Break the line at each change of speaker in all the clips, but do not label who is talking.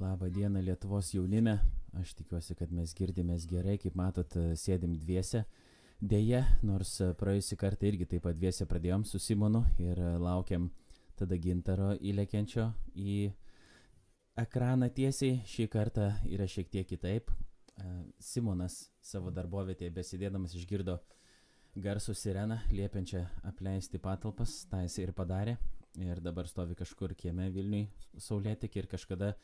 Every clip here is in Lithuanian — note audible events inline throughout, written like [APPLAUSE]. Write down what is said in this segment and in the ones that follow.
Labą dieną Lietuvos jaunime. Aš tikiuosi, kad mes girdimės gerai. Kaip matot, sėdim dviese. Deja, nors praėjusį kartą irgi taip pat dviese pradėjom su Simonu ir laukiam tada gintaro įlekiančio į ekraną tiesiai. Šį kartą yra šiek tiek kitaip. Simonas savo darbovietėje besidėdamas išgirdo garsų sireną, liepiančią apleisti patalpas. Ta jisai ir padarė. Ir dabar stovi kažkur kieme Vilniui Saulėtik ir kažkada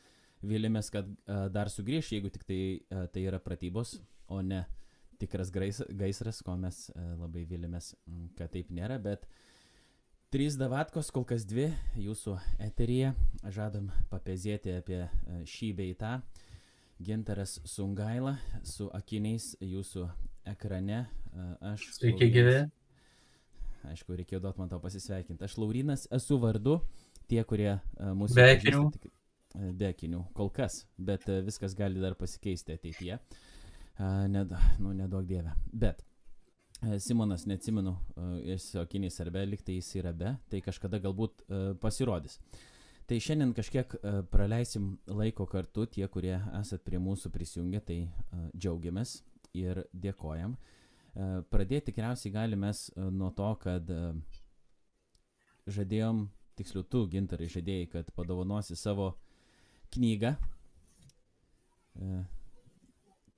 Vilėmės, kad uh, dar sugrįš, jeigu tik tai, uh, tai yra pratybos, o ne tikras gaisras, ko mes uh, labai vilėmės, kad taip nėra, bet trys davatkos, kol kas dvi jūsų eteryje, žadam papezėti apie šį bei tą. Gintaras Sungaila su akiniais jūsų ekrane. Aš.
Sveiki, gyvi.
Aišku, reikėjo duoti man to pasisveikinti. Aš Laurinas esu vardu, tie, kurie mūsų...
Tik,
be akinių kol kas, bet e, viskas gali dar pasikeisti ateityje. Ned, nu, nedaug dievę. Bet e, Simonas, neatsimenu, jis akiniais ar be, liktai jis yra be, tai kažkada galbūt e, pasirodys. Tai šiandien kažkiek praleisim laiko kartu, tie, kurie esat prie mūsų prisijungę, tai džiaugiamės ir dėkojam. Pradėti tikriausiai galime nuo to, kad žadėjom, tiksliau tu, gintarai, žadėjai, kad padovanosi savo knygą. E,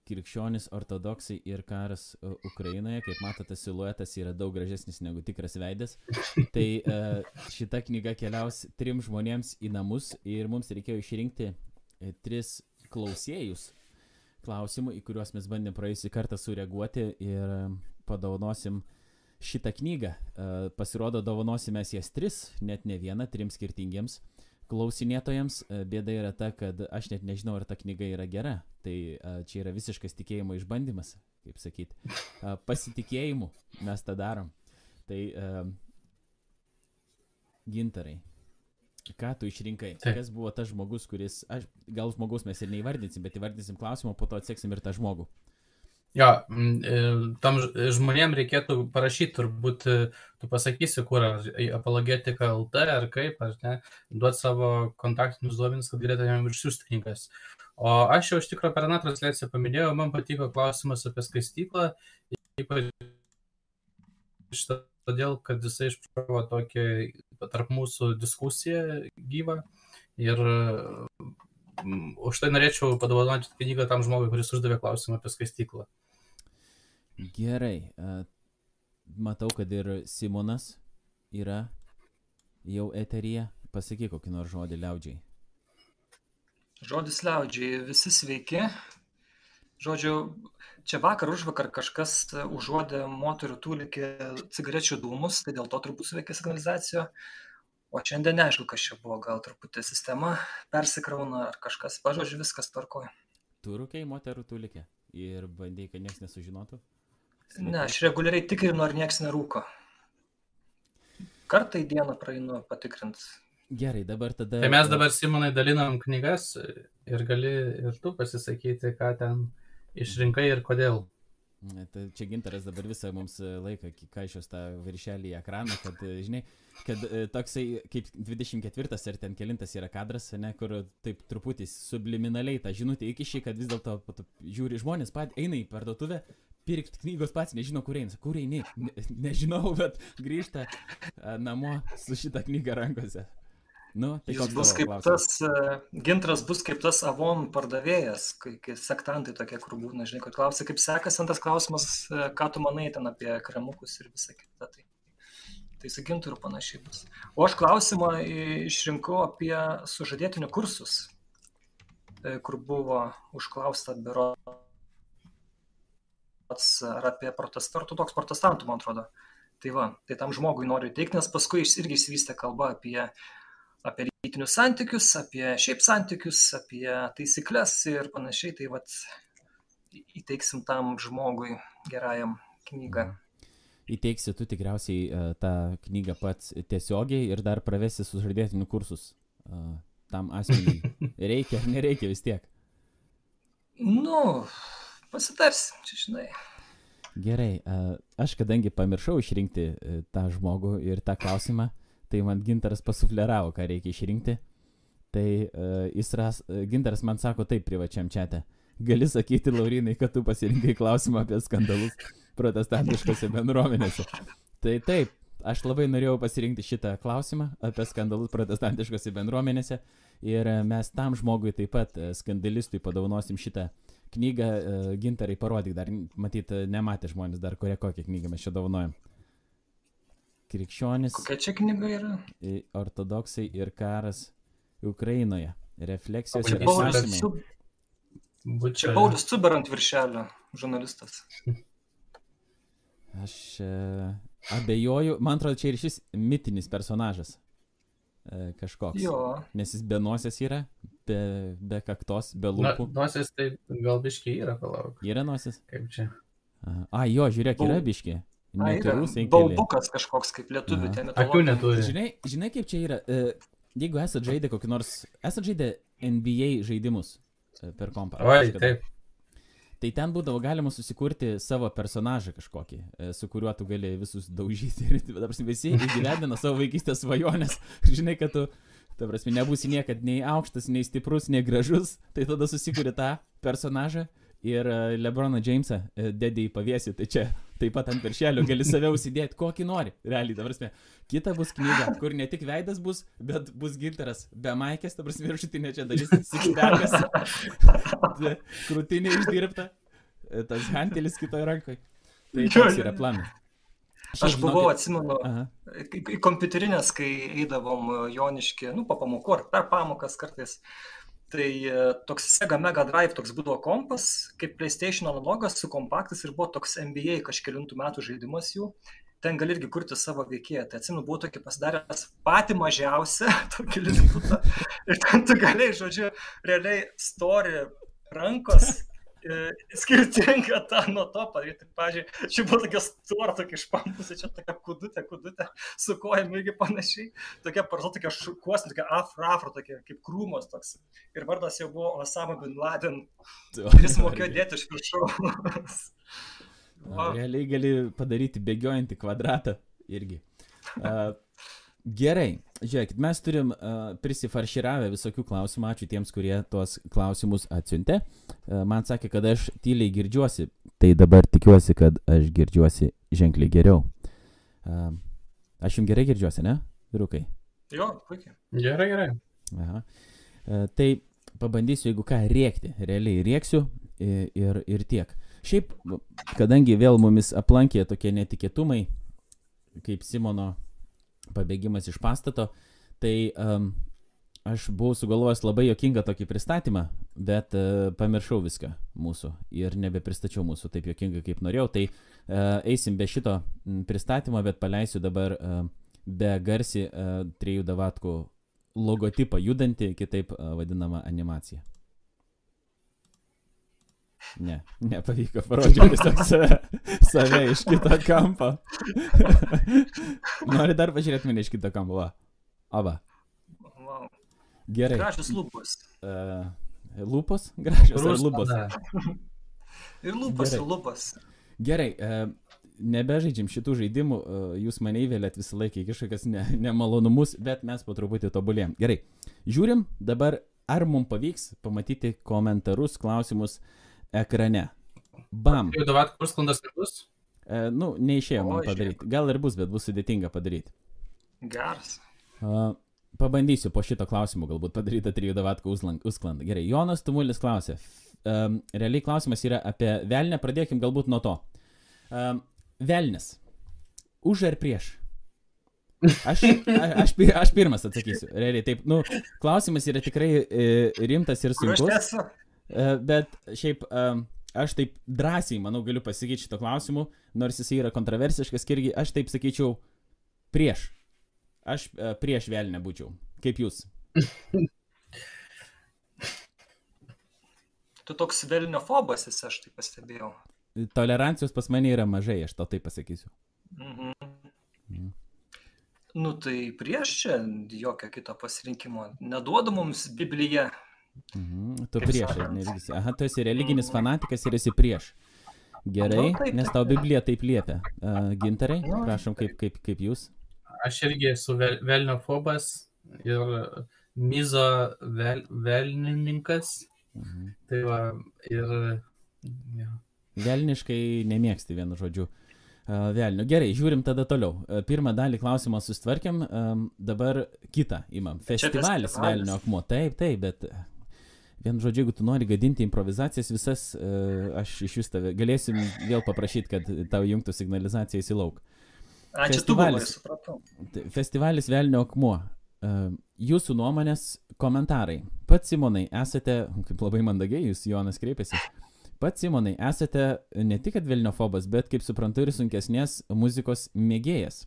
Krikščionis, ortodoksai ir karas e, Ukrainoje. Kaip matote, siluetas yra daug gražesnis negu tikras veidas. Tai e, šita knyga keliaus trim žmonėms į namus ir mums reikėjo išrinkti tris klausėjus klausimų, į kuriuos mes bandėm praėjusį kartą sureaguoti ir padovanosim šitą knygą. Pasirodo, dovanosim mes jas tris, net ne vieną, trim skirtingiems klausinėtojams e, bėda yra ta, kad aš net nežinau, ar ta knyga yra gera. Tai a, čia yra visiškas tikėjimo išbandymas, kaip sakyti. Pasitikėjimu mes tą darom. Tai gintarai. Ką tu išrinkai? Taip. Kas buvo tas žmogus, kuris, aš, gal žmogus mes ir neįvardinsim, bet įvardinsim klausimą, po to atseksim ir tą žmogų.
Jo, e, tam žmonėm reikėtų parašyti, turbūt e, tu pasakysi, kur, ar apologetika LT, ar kaip, ar ne, duoti savo kontaktinius duomenis, kad galėtumėm išsiųsti knygas. O aš jau iš tikrųjų per aną transliaciją paminėjau, man patiko klausimas apie skaistyklą, ypač todėl, kad jisai išprovo tokį tarp mūsų diskusiją gyvą ir už tai norėčiau padovanoti knygą tam žmogui, kuris uždavė klausimą apie skaistyklą.
Gerai. Matau, kad ir Simonas yra jau eteryje. Pasakyk kokį nors žodį liaudžiai.
Žodis liaudžiai, visi sveiki. Žodžiu, čia vakar už vakar kažkas užuodė moterių tūlikį cigarečių dūmus, tai dėl to turbūt suveikė signalizacija. O šiandien neaišku, kas čia buvo, gal truputį sistema persikrauna ar kažkas. Pažodžiu, viskas tvarkoja.
Tu rūkiai moterų tūlikį ir bandai, kad niekas nesužinotų?
Ne, aš reguliariai tikrinu, ar nieks nerūko. Kartą į dieną praeinu patikrint.
Gerai, dabar tada.
Tai mes dabar, Simonai, dalinam knygas ir gali ir tu pasisakyti, ką ten išrinkai ir kodėl.
Tai čia gintaras dabar visą mums laiką kaišios tą viršelį į ekraną, kad, žinai, kad e, toksai kaip 24 ar ten kelintas yra kadras, ne, kur taip truputį subliminaliai tą žinutę įkiši, kad vis dėlto žiūri žmonės, pat eina į parduotuvę, pirkti knygos pats nežino, kur eina. Kur eini? Ne, nežinau, bet grįžta namo su šitą knygą rankose. Nu,
tai Jis bus kaip klausimas? tas, uh, gintras bus kaip tas avon pardavėjas, kai, sektantai tokie, kur būna, žinai, kad klausia, kaip sekasi, antras klausimas, uh, ką tu manai ten apie kremukus ir visą kitą. Tai, tai su gintu ir panašiai bus. O aš klausimą išrinkau apie sužadėtinių kursus, kur buvo užklausta biro pats ar apie protestą, ortodoks protestantų, man atrodo. Tai va, tai tam žmogui noriu teikti, nes paskui irgi įsivystė kalba apie, apie rytinius santykius, apie šiaip santykius, apie taisyklės ir panašiai. Tai va, įteiksim tam žmogui gerajam knygą.
Įteiksi tu tikriausiai uh, tą knygą pats tiesiogiai ir dar pravesi sužadėtinių kursus. Uh, tam asmeniui [LAUGHS] reikia ar nereikia vis tiek?
Nu, Pasitarsim, čia žinai.
Gerai, aš kadangi pamiršau išrinkti e, tą žmogų ir tą klausimą, tai man gintaras pasufleravo, ką reikia išrinkti. Tai uh, jis ras, uh, Gintaras man sako taip privačiam čia. Gali sakyti, Laurinai, kad tu pasirinkai klausimą apie skandalus protestantiškose bendruomenėse. Tai taip, aš labai norėjau pasirinkti šitą klausimą apie skandalus protestantiškose bendruomenėse ir mes tam žmogui taip pat skandalistui padaunosim šitą knygą. Gintarai parodyk, dar matyt, nematė žmonės dar, kurie kokią knygą mes čia daunojam. Krikščionis.
Kokia čia knyga yra?
Ortodoksai ir karas Ukrainoje. Refleksijos
ir apmąstymai. Čia Paulius Cuber ant viršelio, žurnalistas.
Aš e, abejoju, man atrodo, čia ir šis mitinis personažas kažkoks.
Jo.
Nes jis be nosies yra, be, be kaktos, be lūpų.
Na, nosies tai gal biški yra, palauk.
Yra nosies?
Kaip čia?
A, jo, žiūrėk, yra biški.
Baubukas kažkoks kaip lietuvių ten.
Akių neturi.
Žinai, žinai, kaip čia yra? E, jeigu esate žaidę kokį nors, esate žaidę NBA žaidimus e, per kompą.
Oi, taip.
Tai ten būdavo galima susikurti savo personažą kažkokį, e, su kuriuo tu gali visus daužyti. Ir dabar visi [LAUGHS] įgyvendina savo vaikystės svajonės. Žinai, kad tu, ta prasme, nebūsi niekad nei aukštas, nei stiprus, nei gražus. Tai tada susikuri tą personažą ir e, Lebroną Jamesą dedi į pavėsį. Tai čia taip pat ant viršelio gali save užsidėti kokį nori. Realiai, dabar prasme. Kita bus knyga, kur ne tik veidas bus, bet bus gintaras be maikės, ta prasme, viršutinė čia dalis, sikštekas, krūtinė išdirbta, tas hantelis kitoje rankoje. Tai toks yra planas.
Aš, buvau, atsimenu, kompiuterinės, kai eidavom Joniški, nu, po pamokų ar per pamokas kartais, Tai e, toks Sega Mega Drive toks būdavo kompas, kaip PlayStation analogas su kompaktais ir buvo toks NBA kažkėlintų metų žaidimas jų. Ten gali irgi kurti savo veikėją. Tai atsimenu, buvau tokį pasidaręs patį mažiausią [LAUGHS] tokį lisputą. Ir ten tu galėjai, žodžiu, realiai story rankos skirtinga tą nuo to padaryti. Pavyzdžiui, čia buvo tokia stora, tokia išpampusi, čia tokia kudutė, kudutė, su kojam irgi panašiai, tokia parza, tokia šukuosinė, tokia afrafra, tokia kaip krūmos toks. Ir vardas jau buvo Osama bin Laden. [LAUGHS] Jis mokėjo dėti iš viršaus.
Realiai gali padaryti bėgiojantį kvadratą irgi. Uh, Gerai, žiūrėkit, mes turim uh, prisifarširavę visokių klausimų, ačiū tiems, kurie tuos klausimus atsiuntė. Uh, man sakė, kad aš tyliai girdžiuosi, tai dabar tikiuosi, kad aš girdžiuosi ženkliai geriau. Uh, aš jums gerai girdžiuosi, ne, vyrukai?
Jo, puikiai.
Gerai, gerai.
Aha. Uh, tai pabandysiu, jeigu ką, rėkti, realiai rėksiu ir, ir, ir tiek. Šiaip, kadangi vėl mumis aplankė tokie netikėtumai, kaip Simono pabėgimas iš pastato, tai um, aš buvau sugalvojęs labai jokingą tokį pristatymą, bet uh, pamiršau viską mūsų ir nebepristačiau mūsų taip jokingai, kaip norėjau. Tai uh, eisim be šito pristatymo, bet paleisiu dabar uh, be garsi uh, trijų davatkų logotipą judantį, kitaip uh, vadinamą animaciją. Ne, nepavyko, parodžiau tiesiog save, save iš kito kampo. Nori dar pažiūrėti mane iš kito kampo, va. Aba.
Wow.
Gerai.
Gražios lūpos.
Uh, lūpos? Gražios ar lūpos?
ir lūpos, Gerai. ir lūpos.
Gerai. Uh, nebežaidžiam šitų žaidimų, uh, jūs mane įvėlėt visą laiką į kažkokias ne, nemalonumus, bet mes po truputį tobulėjom. Gerai, žiūrim dabar, ar mums pavyks pamatyti komentarus, klausimus ekrane. Bam.
Jau davat pusklandas nebus?
E, nu, neišėjo man padaryti. Gal ir bus, bet bus sudėtinga padaryti.
Geras.
Uh, pabandysiu po šito klausimo galbūt padaryti trijų davatkų užsklandą. Gerai, Jonas Tumulis klausė. Um, realiai klausimas yra apie velnę, pradėkim galbūt nuo to. Um, velnis. Už ar prieš? Aš, aš, aš pirmas atsakysiu. Realiai taip, nu, klausimas yra tikrai e, rimtas ir sunkus. E, bet šiaip e, aš taip drąsiai, manau, galiu pasakyti šito klausimu, nors jis yra kontroversiškas, irgi aš taip sakyčiau prieš. Aš e, prieš vėlinę būčiau. Kaip jūs? [LAUGHS]
tu toks vėlinio fobas esi, aš tai pastebėjau.
Tolerancijos pas mane yra mažai, aš to taip pasakysiu.
Mhm. Mhm. Nu tai prieš čia jokio kito pasirinkimo. Neduoda mums Biblija
Mhm, tu prieš, ne visi. Aha, tu esi religinis fanatikas ir esi prieš. Gerai, nu, nes tau Biblija taip liepia. Uh, gintarai, prašom, kaip, kaip, kaip jūs?
Aš irgi esu velnio fobas ir Mizo vel, velnininkas.
Mhm.
Tai va, ir... Ja.
Velniškai nemėgsti vienu žodžiu. Uh, Velnių. Gerai, žiūrim tada toliau. Uh, Pirmą dalį klausimą sustvarkėm, um, dabar kitą imam. Festivalis
festivalis.
Velnio akmuo. Taip, taip, bet vienu žodžiu, jeigu tu nori gadinti improvizacijas visas, uh, aš iš vis tave galėsim vėl paprašyti, kad tau jungtų signalizacija įsilauk.
Ačiū, tu
Festivalis.
buvai, supratau.
Festivalis Velnio akmuo. Uh, Jūsų nuomonės komentarai. Pats Simonai, esate, kaip labai mandagiai, jūs Jonas kreipėsi. Pats Simonai, esate ne tik kad Vilniofobas, bet kaip suprantu ir sunkesnės muzikos mėgėjas.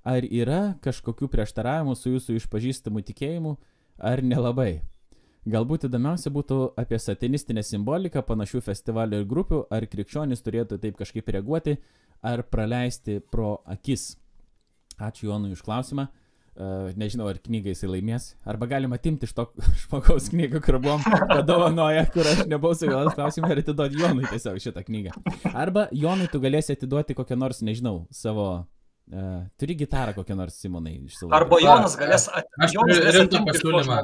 Ar yra kažkokių prieštaravimų su jūsų išpažįstamu tikėjimu, ar nelabai? Galbūt įdomiausia būtų apie satanistinę simboliką panašių festivalių ir grupių, ar krikščionys turėtų taip kažkaip reaguoti, ar praleisti pro akis. Ačiū Jonui už klausimą. Uh, nežinau, ar knygą jisai laimės. Arba galima atimti iš to [LAUGHS] žmogaus knygą, kur buvom padovanoję, kur aš nebuvau sugalvojęs klausimą ir atiduoti Jonui tiesiog šitą knygą. Arba Jonui tu galėsi atiduoti kokią nors, nežinau, savo... Uh, turi gitarą kokią nors Simonai iš savo.
Arba Jonas galės, at...
Aš turiu rimtą pasiūlymą.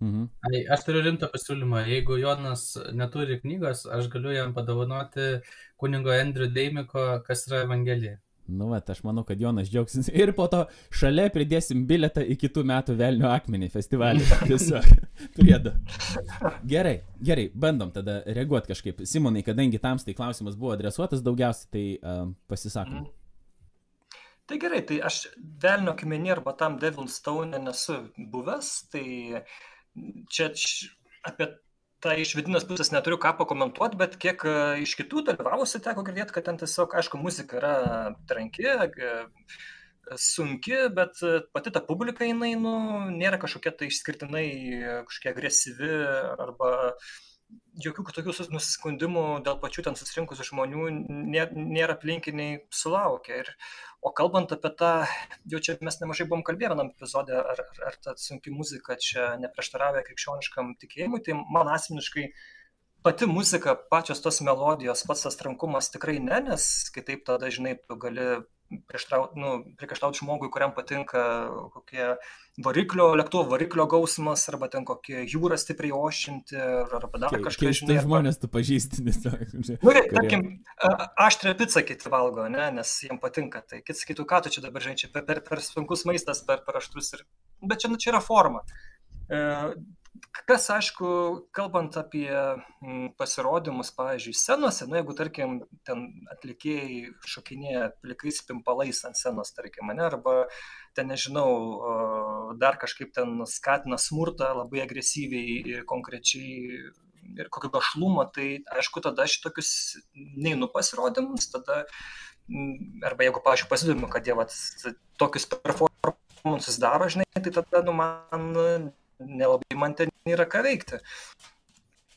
Mhm.
Ai, aš turiu rimtą pasiūlymą. Jeigu Jonas neturi knygos, aš galiu jam padovanoti kunigo Andrew Deimiko, kas yra Evangelija.
Nu, va, aš manau, kad Jonas džiaugsis. Ir po to šalia pridėsim biletą į kitų metų Velnio akmenį festivalį. [LAUGHS] Tiesiog. Priedo. Gerai, gerai, bandom tada reaguoti kažkaip. Simonai, kadangi tams tai klausimas buvo adresuotas daugiausiai, tai um, pasisakom.
Mhm. Tai gerai, tai aš velnio akmenį arba tam Devil Stone nesu buvęs, tai čia apie tą iš vidinės pusės neturiu ką pakomentuoti, bet kiek e, iš kitų dalyvavusių teko girdėti, kad ten tiesiog, aišku, muzika yra tranki, e, sunki, bet e, pati ta publika jinai, nu, nėra kažkokia tai išskirtinai kažkokia agresyvi arba jokių tokių sus- nusiskundimų dėl pačių ten susirinkusių žmonių nė- nėra aplinkiniai sulaukę. Ir, o kalbant apie tą, jau čia mes nemažai buvom kalbėję vienam epizodė, ar, ar, ta sunki muzika čia neprieštaravė krikščioniškam tikėjimui, tai man asmeniškai pati muzika, pačios tos melodijos, pats tas trankumas tikrai ne, nes kitaip tada, žinai, tu gali prieštrauti nu, priekaištauti žmogui, kuriam patinka kokie variklio, lėktuvo variklio gausmas, arba ten kokie jūra stipriai ošinti, arba dar
Keistai
žinai. arba-
žmonės tu pažįsti. tiesiog, žinai,
Nu,
kurie-
tarkim, a- aštrią pizzą kiti valgo, ne, nes jiems patinka. Tai kiti sakytų, ką tu čia dabar žinai, čia per, per, per sunkus maistas, per, per aštrus. Ir... Bet čia, nu, čia yra forma. E, Kas, aišku, kalbant apie mm, pasirodymus, pavyzdžiui, scenose, nu, jeigu, tarkim, ten atlikėjai šokinėja plikais pimpalais ant scenos, tarkim, mane, arba ten, nežinau, dar kažkaip ten skatina smurtą labai agresyviai ir konkrečiai ir kokio gašlumo, tai aišku, tada aš į tokius neinu pasirodymus, tada, mm, arba jeigu, pavyzdžiui, pasidomiu, kad jie vat, tokius performances daro, žinai, tai tada, nu, man nelabai man ten yra ką veikti.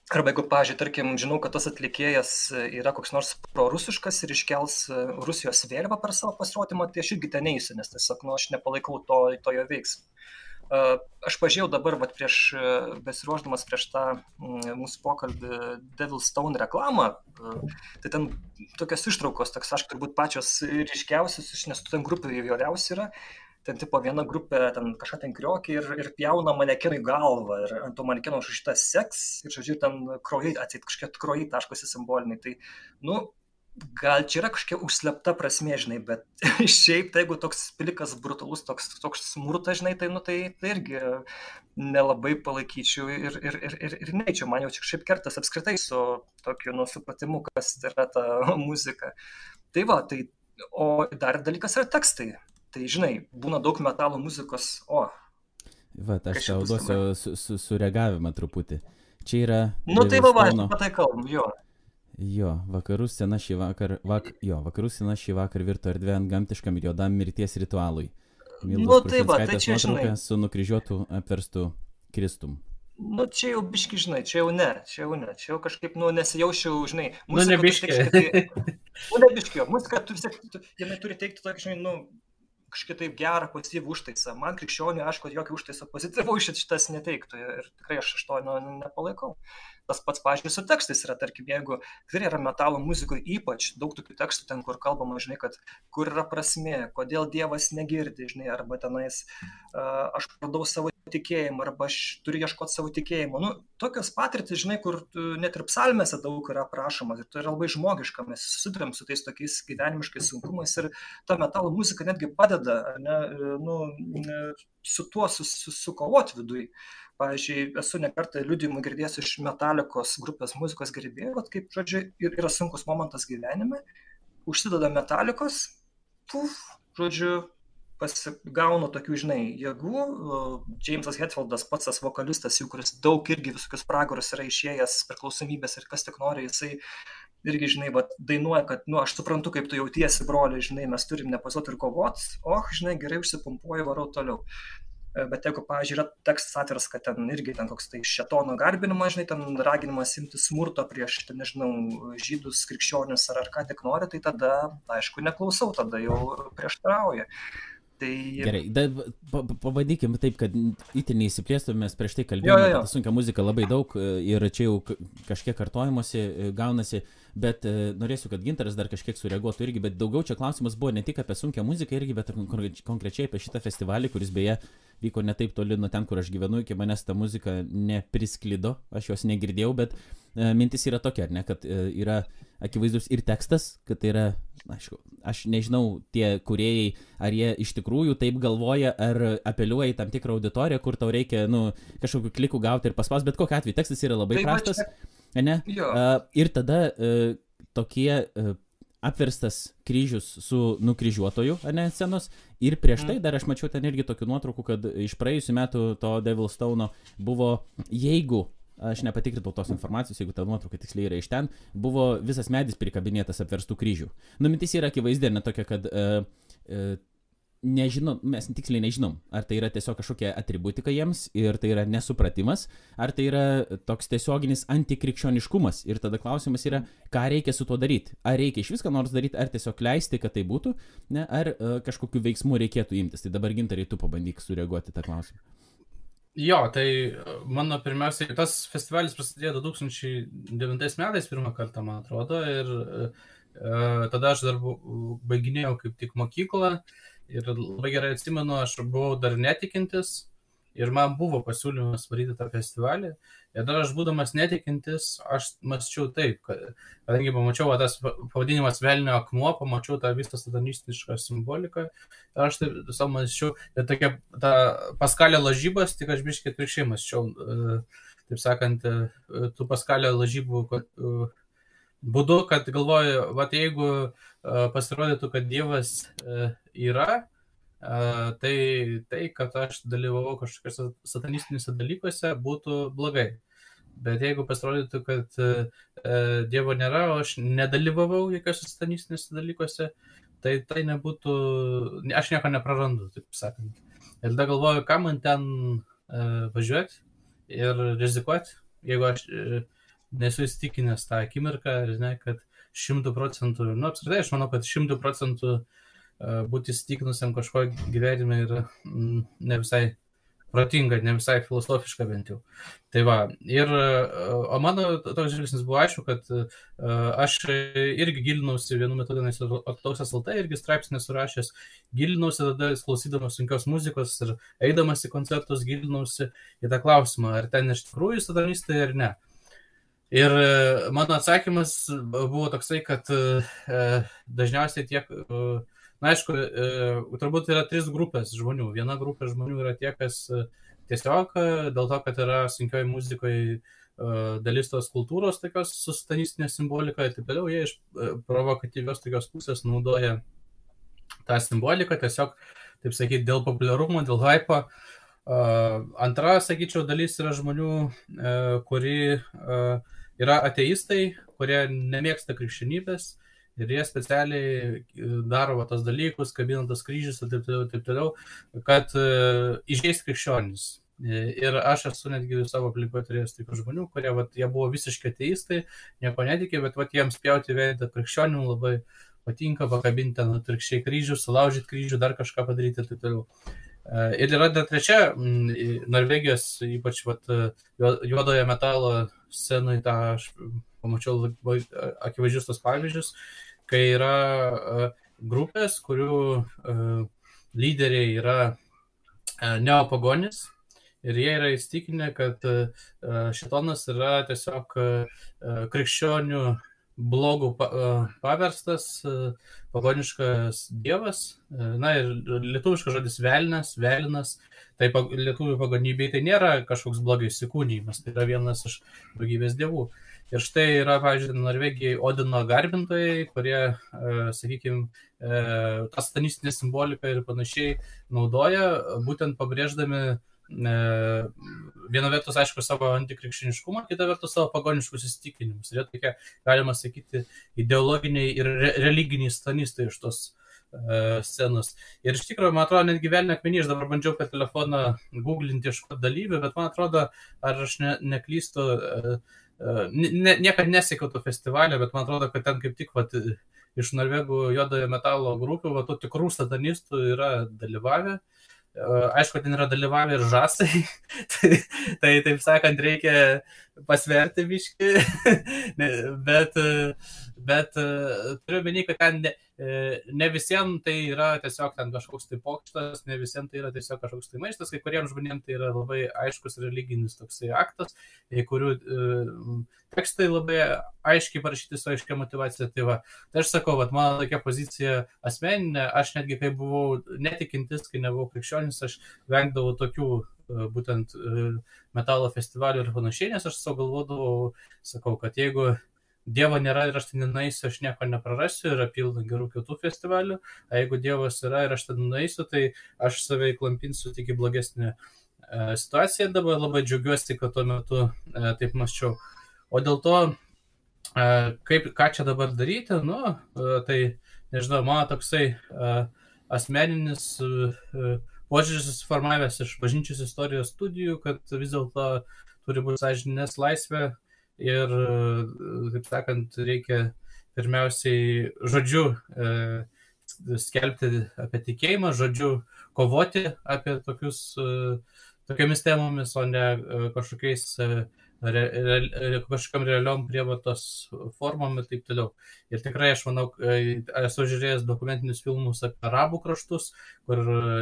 Arba jeigu, pažiūrėjau, tarkim, žinau, kad tas atlikėjas yra koks nors prorusiškas ir iškels e, Rusijos vėliavą per savo pasirodymą, tai aš irgi ten neįsiu, nes tiesiog, nu, aš nepalaikau to, to jo veiksmo. E, Aš pažiūrėjau dabar, vat, prieš, e, besiruoždamas prieš tą mm, mūsų pokalbį Devil Stone reklamą, tai ten tokios ištraukos, toks, aš turbūt pačios ryškiausios, nes tų ten grupių įvairiausių yra. Ten tipo viena grupė, ten kažką ten kriokė ir, ir pjauna manekenui galvą ir ant to manekeno užrašyta seks ir, žodžiu, ten kraujai, atsit kažkiek kraujai taškosi simboliniai. Tai, nu, gal čia yra kažkokia užslepta prasme, žinai, bet [LAUGHS] šiaip, tai jeigu toks pilikas brutalus, toks, toks smurtas, žinai, tai, nu, tai, tai irgi nelabai palaikyčiau ir, ir, ir, ir, ir neičiau, man jau čia šiaip kertas apskritai su tokiu, nu, supratimu, kas yra ta [LAUGHS] muzika. Tai va, tai, o dar dalykas yra tekstai. Tai, žinai, būna daug metalo muzikos, o,
Va, aš tau duosiu su, su, sureagavimą truputį. Čia yra...
nu tai va, tai kalbam, jo.
Jo, vakarų scena šį vakar, vak, jo, vakarų scena šį vakar virto erdvė ant gamtiškam ir juodam mirties ritualui.
Nu, tai va, tai čia, žinai.
su nukryžiuotu apverstu Kristum.
Nu, čia jau biški, žinai, čia jau ne, čia jau ne, čia jau kažkaip, nu, nesijaučiau, žinai,
Nu, ne
tu
biški.
vis tiek šiek tiek- Nu, ne biški, jo, muzika, tu vis tiek, tu- jinai turi teikti tokį, žinai, nu, kažkaip taip gerą pozityvų užtaisą. Man krikščionių, aišku, jokio užtaiso pozityvų šitas neteiktų ir tikrai aš iš to nu, nepalaikau. Tas pats, pažiūrėjau, su tekstais yra, tarkim, jeigu tikrai yra metalo muzikoje ypač daug tokių tekstų ten, kur kalbama, žinai, kad kur yra prasme, kodėl Dievas negirdi, žinai, arba tenais uh, aš pradau savo tikėjimą arba aš turiu ieškoti savo tikėjimo. Nu, tokios patirtis, žinai, kur net ir psalmėse daug yra aprašoma ir tai yra labai žmogiška, mes susidurėm su tais tokiais gyvenimiškais sunkumais ir ta metalo muzika netgi padeda ne, nu, su tuo susikovoti su, su viduje. Pavyzdžiui, esu nekartą liūdimų girdėjęs iš metalikos grupės muzikos gerbėjų, kad kaip, žodžiu, yra sunkus momentas gyvenime, užsideda metalikos, puf, žodžiu, pasigaunu tokių, žinai, jėgų. Jamesas Hetfieldas, pats tas vokalistas, jau kuris daug irgi visokius pragarus yra išėjęs, priklausomybės ir kas tik nori, jisai irgi, žinai, va, dainuoja, kad, nu, aš suprantu, kaip tu jautiesi, broli, žinai, mes turim nepasuoti ir kovot, o, žinai, gerai užsipumpuoju, varau toliau. E, bet jeigu, pavyzdžiui, yra tekstas atviras, kad ten irgi ten koks tai šetono garbinimas, žinai, ten raginimas imti smurto prieš, ten, nežinau, žydus, krikščionius ar, ar ką tik nori, tai tada, aišku, neklausau, tada jau prieštrauja.
Tai... Gerai, da, pa, pabandykim taip, kad itin neįsiplėstume, mes prieš tai kalbėjome apie sunkę muziką labai daug e, ir čia jau kažkiek kartojimuose e, gaunasi, bet e, norėsiu, kad Ginteras dar kažkiek sureaguotų irgi, bet daugiau čia klausimas buvo ne tik apie sunkę muziką irgi, bet ir konkrečiai apie šitą festivalį, kuris beje vyko ne taip toli nuo ten, kur aš gyvenu, iki manęs ta muzika neprisklido, aš jos negirdėjau, bet e, mintis yra tokia, ne, kad e, yra akivaizdus ir tekstas, kad tai yra, aišku, aš nežinau, tie kuriejai, ar jie iš tikrųjų taip galvoja, ar apeliuoja į tam tikrą auditoriją, kur tau reikia, nu, kažkokiu kliku gauti ir paspaus, bet kokiu atveju tekstas yra labai tai prastas, ne? Uh, ir tada uh, tokie uh, apverstas kryžius su nukryžiuotoju, ne, scenos. Ir prieš tai mhm. dar aš mačiau ten irgi tokių nuotraukų, kad iš praėjusių metų to Devil Stone buvo, jeigu aš nepatikrinau tos informacijos, jeigu ta nuotrauka tiksliai yra iš ten, buvo visas medis prikabinėtas apverstų kryžių. Numintis yra akivaizdė, ne tokia, kad uh, uh, nežinom, mes tiksliai nežinom, ar tai yra tiesiog kažkokia atributika jiems ir tai yra nesupratimas, ar tai yra toks tiesioginis antikrikščioniškumas. Ir tada klausimas yra, ką reikia su tuo daryti. Ar reikia iš viską nors daryti, ar tiesiog leisti, kad tai būtų, ne, ar uh, kažkokiu veiksmu reikėtų imtis. Tai dabar gintarai tu pabandyk sureaguoti tą klausimą.
Jo, tai e, mano pirmiausiai, tas festivalis prasidėjo 2009 metais pirmą kartą, man atrodo, ir uh, tada aš dar baiginėjau kaip tik mokyklą. Uh, Ir labai gerai atsimenu, aš buvau dar netikintis ir man buvo pasiūlymas varyti tą festivalį. Ir dar aš būdamas netikintis, aš mąsčiau taip, kad, kadangi pamačiau tas pavadinimas Velnio akmuo, pamačiau tą visą satanistišką simboliką. Ir aš taip savo mąsčiau, ir tokia ta paskalė lažybas, tik aš biškiai atvirkščiai mąsčiau. E, taip sakant, e, tų paskalė lažybų e, būdu, kad galvoju, va jeigu pasirodytų, kad Dievas yra, tai tai, kad aš dalyvavau kažkokiuose satanistiniuose dalykuose, būtų blogai. Bet jeigu pasirodytų, kad e, Dievo nėra, o aš nedalyvavau jokiuose satanistiniuose dalykuose, tai tai nebūtų, aš nieko neprarandu, taip sakant. Ir tada galvoju, ką man ten e, važiuoti ir rizikuoti, jeigu aš e, nesu įstikinęs tą akimirką, ne, kad šimtų procentų, nu apskritai aš manau, kad šimtų procentų uh, būti įsitikinusiam kažko gyvenime yra mm, ne visai protinga, ne visai filosofiška bent jau. Tai va, ir, o mano toks žvilgsnis buvo aišku, kad aš irgi gilinausi vienu metu tenais ortodoksas LT, irgi straipsnį surašęs, gilinausi tada klausydamas sunkios muzikos ir eidamas į koncertus gilinausi į tą klausimą, ar ten iš tikrųjų satanistai ar ne. Ir mano atsakymas buvo toksai, kad dažniausiai tiek uh, Na, aišku, e, turbūt yra trys grupės žmonių. Viena grupė žmonių yra tie, kas e, tiesiog e, dėl to, kad yra sunkioji muzikoje dalis tos kultūros, tokios sustanistinė simbolika ir taip toliau, jie iš provokatyvios tokios pusės naudoja tą simboliką tiesiog, taip sakyti, dėl populiarumo, dėl hypo. Antra, sakyčiau, dalis yra žmonių, kuri yra ateistai, kurie nemėgsta krikščionybės Ir jie specialiai e, daro va, tos dalykus, kabina tos kryžius ir taip toliau, taip toliau kad uh, išgeis krikščionis. E, ir aš esu netgi savo aplinkoje turėjęs tokių žmonių, kurie vat, jie buvo visiškai ateistai, nieko netikė, bet vat, jiems pjauti veidą krikščionių labai, patinka pakabinti ten atvirkščiai kryžių, sulaužyti kryžių, dar kažką padaryti ir taip toliau. Ir yra dar trečia, Norvegijos, ypač vat, juodojo metalo scenai, tą aš pamačiau akivaizdžius tos pavyzdžius, kai yra grupės, kurių lyderiai yra neopagonis ir jie yra įstikinę, kad šitonas yra tiesiog krikščionių blogų paverstas pagoniškas dievas, na ir lietuviškas žodis velnas, velinas, tai lietuvių pagonybei tai nėra kažkoks blogio įsikūnymas, tai yra vienas iš daugybės dievų. Ir štai yra, pavyzdžiui, Norvegijai Odino garbintojai, kurie, sakykime, tą stanistinę simboliką ir panašiai naudoja, būtent pabrėždami viena vertus, aišku, savo antikrikščiniškumą, kita vertus savo pagoniškus įsitikinimus. Ir jie tokie, galima sakyti, ideologiniai ir re religiniai stanistai iš tos uh, scenos. Ir iš tikrųjų, man atrodo, netgi vėl nekmenį, aš dabar bandžiau per telefoną googlinti iš ko dalyvių, bet man atrodo, ar aš ne, neklystu, uh, ne, niekada nesiekiau to festivalio, bet man atrodo, kad ten kaip tik vat, iš Norvegų juodojo metalo grupių, va, tų tikrų satanistų yra dalyvavę. Uh, Aišku, ten yra dalyvavę ir žasai, [LAUGHS] tai, tai taip sakant, reikia pasverti viški, [LAUGHS] bet, bet turiu meni, kad ten ne, ne visiems tai yra tiesiog ten kažkoks tai pokštas, ne visiems tai yra tiesiog kažkoks tai maištas, kai kuriems žmonėms tai yra labai aiškus religinis toksai aktas, kurių tekstai labai aiškiai parašyti su aiškia motivacija. Tai, va, tai aš sakau, va, mano tokia pozicija asmeninė, aš netgi kai buvau netikintis, kai nebuvau krikščionis, aš vengdavau tokių būtent metalo festivalių ir panašiai, nes aš savo galvodavau, sakau, kad jeigu Dievo nėra ir aš ten nenaisiu, aš nieko neprarasiu, yra pilna gerų kitų festivalių, o jeigu Dievas yra ir aš ten naisiu, tai aš save įklampinsiu tik į blogesnį situaciją. Dabar labai džiaugiuosi, kad tuo metu taip maščiau. O dėl to, kaip, ką čia dabar daryti, nu, tai nežinau, mano toksai asmeninis požiūris susiformavęs iš bažnyčios istorijos studijų, kad vis dėlto turi būti sąžinės laisvė ir, taip sakant, reikia pirmiausiai žodžiu e, skelbti apie tikėjimą, žodžiu kovoti apie tokius, e, tokiamis temomis, o ne e, kažkokiais re, re, kažkam realiom prievartos formom ir taip toliau. Ir tikrai aš manau, esu žiūrėjęs dokumentinius filmus apie arabų kraštus, kur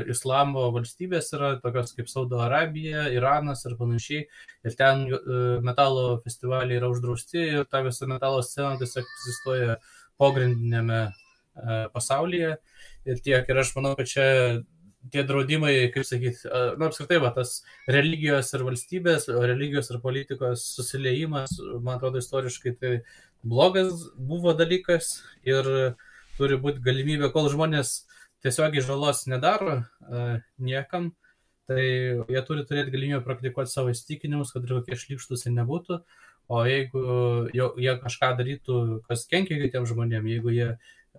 islamo valstybės yra tokios kaip Saudo Arabija, Iranas ir panašiai. Ir ten e, metalo festivaliai yra uždrausti ir ta visa metalo scena tiesiog egzistuoja pogrindinėme e, pasaulyje. Ir tiek. Ir aš manau, kad čia tie draudimai, kaip sakyti, na, apskritai, va, tas religijos ir valstybės, religijos ir politikos susiliejimas, man atrodo, istoriškai tai blogas buvo dalykas ir turi būti galimybė, kol žmonės tiesiogiai žalos nedaro niekam, tai jie turi turėti galimybę praktikuoti savo įstikinimus, kad ir kokie šlikštus jie nebūtų, o jeigu jie kažką darytų, kas kenkia kitiems žmonėms, jeigu jie,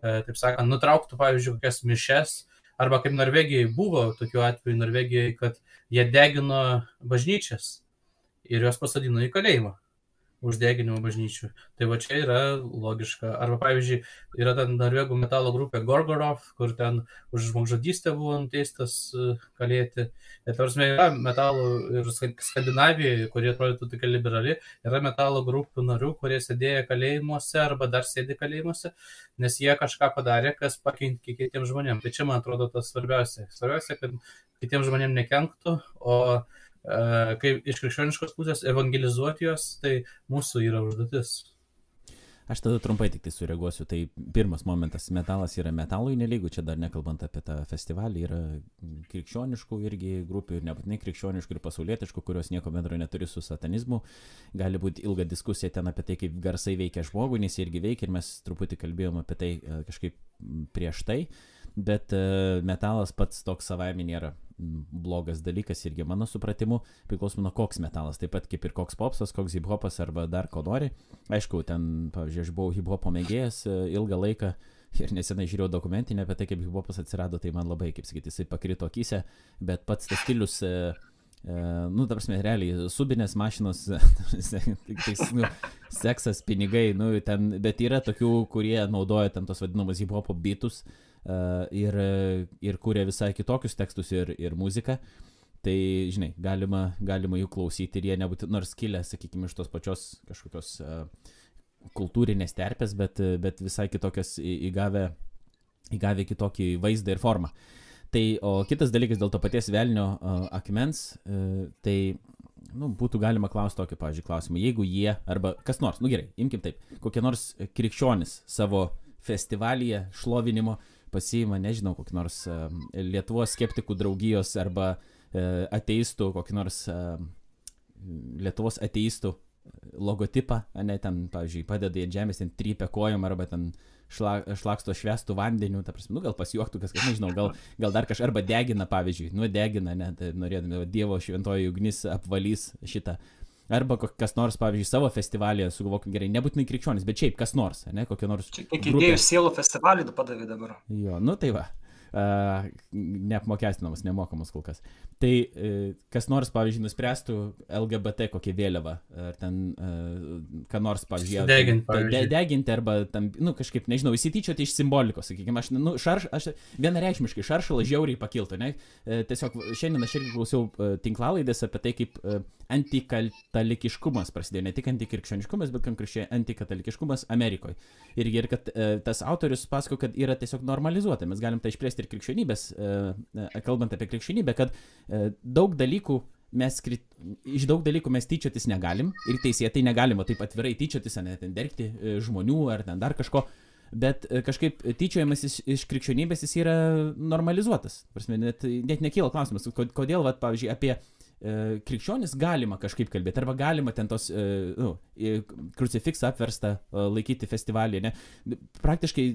taip sakant, nutrauktų, pavyzdžiui, kokias mišes, Arba kaip Norvegijai buvo tokiu atveju Norvegijai, kad jie degino bažnyčias ir juos pasadino į kalėjimą už deginimo bažnyčių. Tai va čia yra logiška. Arba, pavyzdžiui, yra ten norvegų metalo grupė Gorgorov, kur ten už žmogžudystę buvo nuteistas e, kalėti. Ir tarsi yra metalo ir Skandinavijoje, kurie atrodytų tokia liberali, yra metalo grupių narių, kurie sėdėjo kalėjimuose arba dar sėdi kalėjimuose, nes jie kažką padarė, kas pakenkė kitiems žmonėms. Tai čia, man atrodo, tas svarbiausia. Svarbiausia, kad kitiems žmonėms nekenktų, o kaip iš krikščioniškos pusės evangelizuoti juos, tai mūsų yra užduotis.
Aš tada trumpai tik tai sureaguosiu. Tai pirmas momentas - metalas yra metalui nelygų, čia dar nekalbant apie tą festivalį, yra krikščioniškų irgi grupių ir nebūtinai krikščioniškų ir pasaulietiškų, kurios nieko bendro neturi su satanizmu. Gali būti ilga diskusija ten apie tai, kaip garsai veikia žmogų, nes jie irgi veikia ir mes truputį kalbėjom apie tai kažkaip prieš tai. Uh, bet e, metalas pats toks savaime nėra blogas dalykas irgi mano supratimu, priklauso nuo koks metalas, taip pat kaip ir koks popsas, koks hip-hopas arba dar ko nori. Aišku, ten, pavyzdžiui, aš buvau hip-hopo mėgėjas e, ilgą laiką ir nesenai žiūrėjau dokumentinę apie tai, kaip hip-hopas atsirado, tai man labai, kaip sakyti, jisai pakrito akise, bet pats tas stilius e, nu, ta prasme, realiai, subinės mašinos, [LAUGHS] tai, nu, seksas, pinigai, nu, ten, bet yra tokių, kurie naudoja ten tos vadinamus hip-hopo bitus uh, ir, ir kuria visai kitokius tekstus ir, ir muziką. Tai, žinai, galima, galima jų klausyti ir jie nebūtų, nors kilę, sakykime, iš tos pačios kažkokios uh, kultūrinės terpės, bet, bet visai kitokias įgavę, įgavę kitokį vaizdą ir formą. Tai, o kitas dalykas dėl to paties velnio uh, akmens, uh, tai nu, būtų galima klausti tokį, pavyzdžiui, klausimą. Jeigu jie, arba kas nors, nu gerai, imkim taip, kokie nors krikščionis savo festivalyje šlovinimo pasiima, nežinau, kokį nors uh, Lietuvos skeptikų draugijos arba uh, ateistų, kokį nors uh, Lietuvos ateistų logotipą, ne ten, pavyzdžiui, padeda į žemės, ten trypia kojom arba ten šla, šlaksto švestų vandeniu, ta prasme, nu gal pasijuoktų, kas, nežinau, gal, gal dar kažką, arba degina, pavyzdžiui, nu degina, net norėdami, Dievo šventoji ugnis apvalys šitą. Arba kas nors, pavyzdžiui, savo festivalėje, sugalvokim gerai, nebūtinai krikščionis, bet šiaip kas nors, ne, kokia nors.
Kiek idėjų sielų festivalį tu padavai dabar.
Jo, nu tai va. Neapmokestinamas, nemokamas kol kas. Tai uh, kas nors, pavyzdžiui, nuspręstų LGBT kokią vėliavą, ar ten uh, ką nors, pavyzdžiui,
deginti, pavyzdžiui.
De, deginti arba tam, nu, kažkaip, nežinau, įsityčioti iš simbolikos, sakykime, aš, nu, šarš, aš vienareikšmiškai šaršalas žiauriai pakiltų, ne? Uh, tiesiog šiandien aš irgi klausiau tinklalaidės apie tai, kaip antikatalikiškumas prasidėjo, ne tik antikrikščioniškumas, bet konkrečiai antikatalikiškumas Amerikoje. Ir, ir kad tas autorius pasako, kad yra tiesiog normalizuota, mes galim tai išplėsti ir krikščionybės, e, e, kalbant apie krikščionybę, kad e, daug dalykų mes, iš daug dalykų mes tyčiotis negalim ir teisėtai negalima taip atvirai tyčiotis, ne ten dergti žmonių ar ten dar kažko, bet kažkaip tyčiojimas iš, iš krikščionybės jis yra normalizuotas. Prasme, net, net nekyla klausimas, kodėl, vat, pavyzdžiui, apie krikščionis galima kažkaip kalbėti, arba galima ten tos e, nu, krucifiksą apverstą e, laikyti festivalį, ne? Praktiškai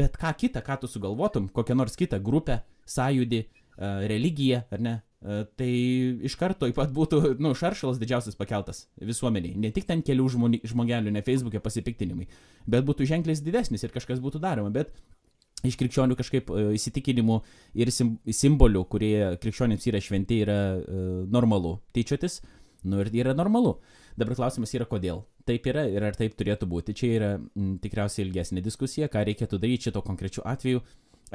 bet ką kitą, ką tu sugalvotum, kokią nors kitą grupę, sąjūdį, e, religiją, ar ne? E, tai iš karto taip pat būtų, nu, šaršalas didžiausias pakeltas visuomeniai. Ne tik ten kelių žmoni, žmogelių, ne Facebook'e pasipiktinimai, bet būtų ženklis didesnis ir kažkas būtų daroma. Bet iš krikščionių kažkaip e, įsitikinimų ir sim, simbolių, kurie krikščionims yra šventi, yra uh, normalu tyčiotis. Nu ir yra normalu. Dabar klausimas yra, kodėl. Taip yra ir ar taip turėtų būti. Čia yra m, tikriausiai ilgesnė diskusija, ką reikėtų daryti šito konkrečiu atveju.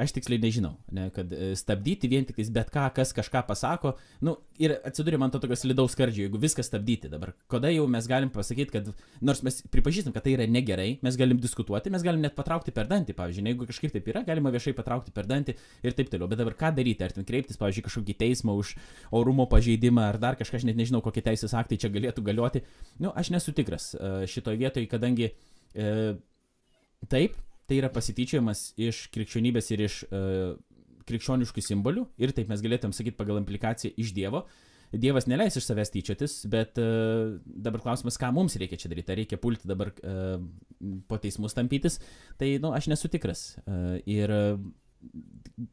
Aš tiksliai nežinau, ne, kad e, stabdyti vien tik bet ką, kas kažką pasako, nu, ir atsidūrė man to tokio slidaus skardžio, jeigu viską stabdyti dabar. Kada jau mes galim pasakyti, kad nors mes pripažįstam, kad tai yra negerai, mes galim diskutuoti, mes galim net patraukti per dantį, pavyzdžiui, jeigu kažkaip taip yra, galima viešai patraukti per dantį ir taip toliau. Bet dabar ką daryti, ar ten kreiptis, pavyzdžiui, kažkokį teismą už orumo pažeidimą, ar dar kažką, aš net nežinau, kokie teisės aktai čia galėtų galioti. Nu, aš nesu tikras e, šitoje vietoje, kadangi e, taip, tai yra pasityčiojimas iš krikščionybės ir iš uh, krikščioniškų simbolių ir taip mes galėtum sakyti pagal implikaciją iš Dievo. Dievas neleis iš savęs tyčiotis, bet uh, dabar klausimas, ką mums reikia čia daryti. Ar reikia pulti dabar uh, po teismus tampytis, tai, na, nu, aš nesu tikras. Uh, ir uh,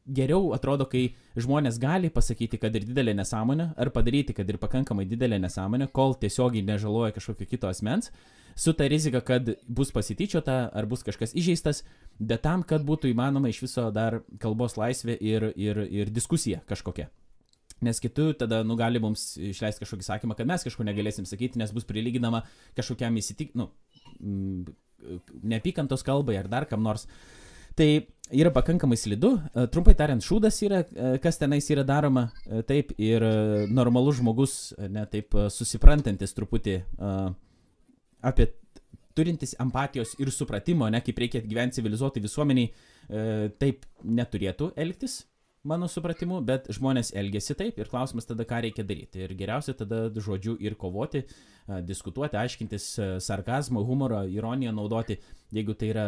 geriau atrodo, kai žmonės gali pasakyti, kad ir didelė nesąmonė, ar padaryti, kad ir pakankamai didelė nesąmonė, kol tiesiogiai nežaloja kažkokio kito asmens, su ta rizika, kad bus pasityčiota ar bus kažkas įžeistas, bet tam, kad būtų įmanoma iš viso dar kalbos laisvė ir, ir, ir diskusija kažkokia. Nes kitų tada, nu, gali mums išleisti kažkokį sakymą, kad mes kažko negalėsim sakyti, nes bus prilyginama kažkokiam įsitik, nu, neapykantos kalbai ar dar kam nors. Tai yra pakankamai slidu. E, trumpai tariant, šūdas yra, e, kas tenais yra daroma, e, taip, ir normalus žmogus, ne taip susiprantantis truputį uh, apie turintis empatijos ir supratimo, ne kaip reikia gyventi civilizuotai visuomeniai, e, taip neturėtų elgtis, mano supratimu, bet žmonės elgesi taip ir klausimas tada, ką reikia daryti. Ir geriausia tada žodžiu ir kovoti, diskutuoti, aiškintis sarkazmą, humorą, ironiją naudoti, jeigu tai yra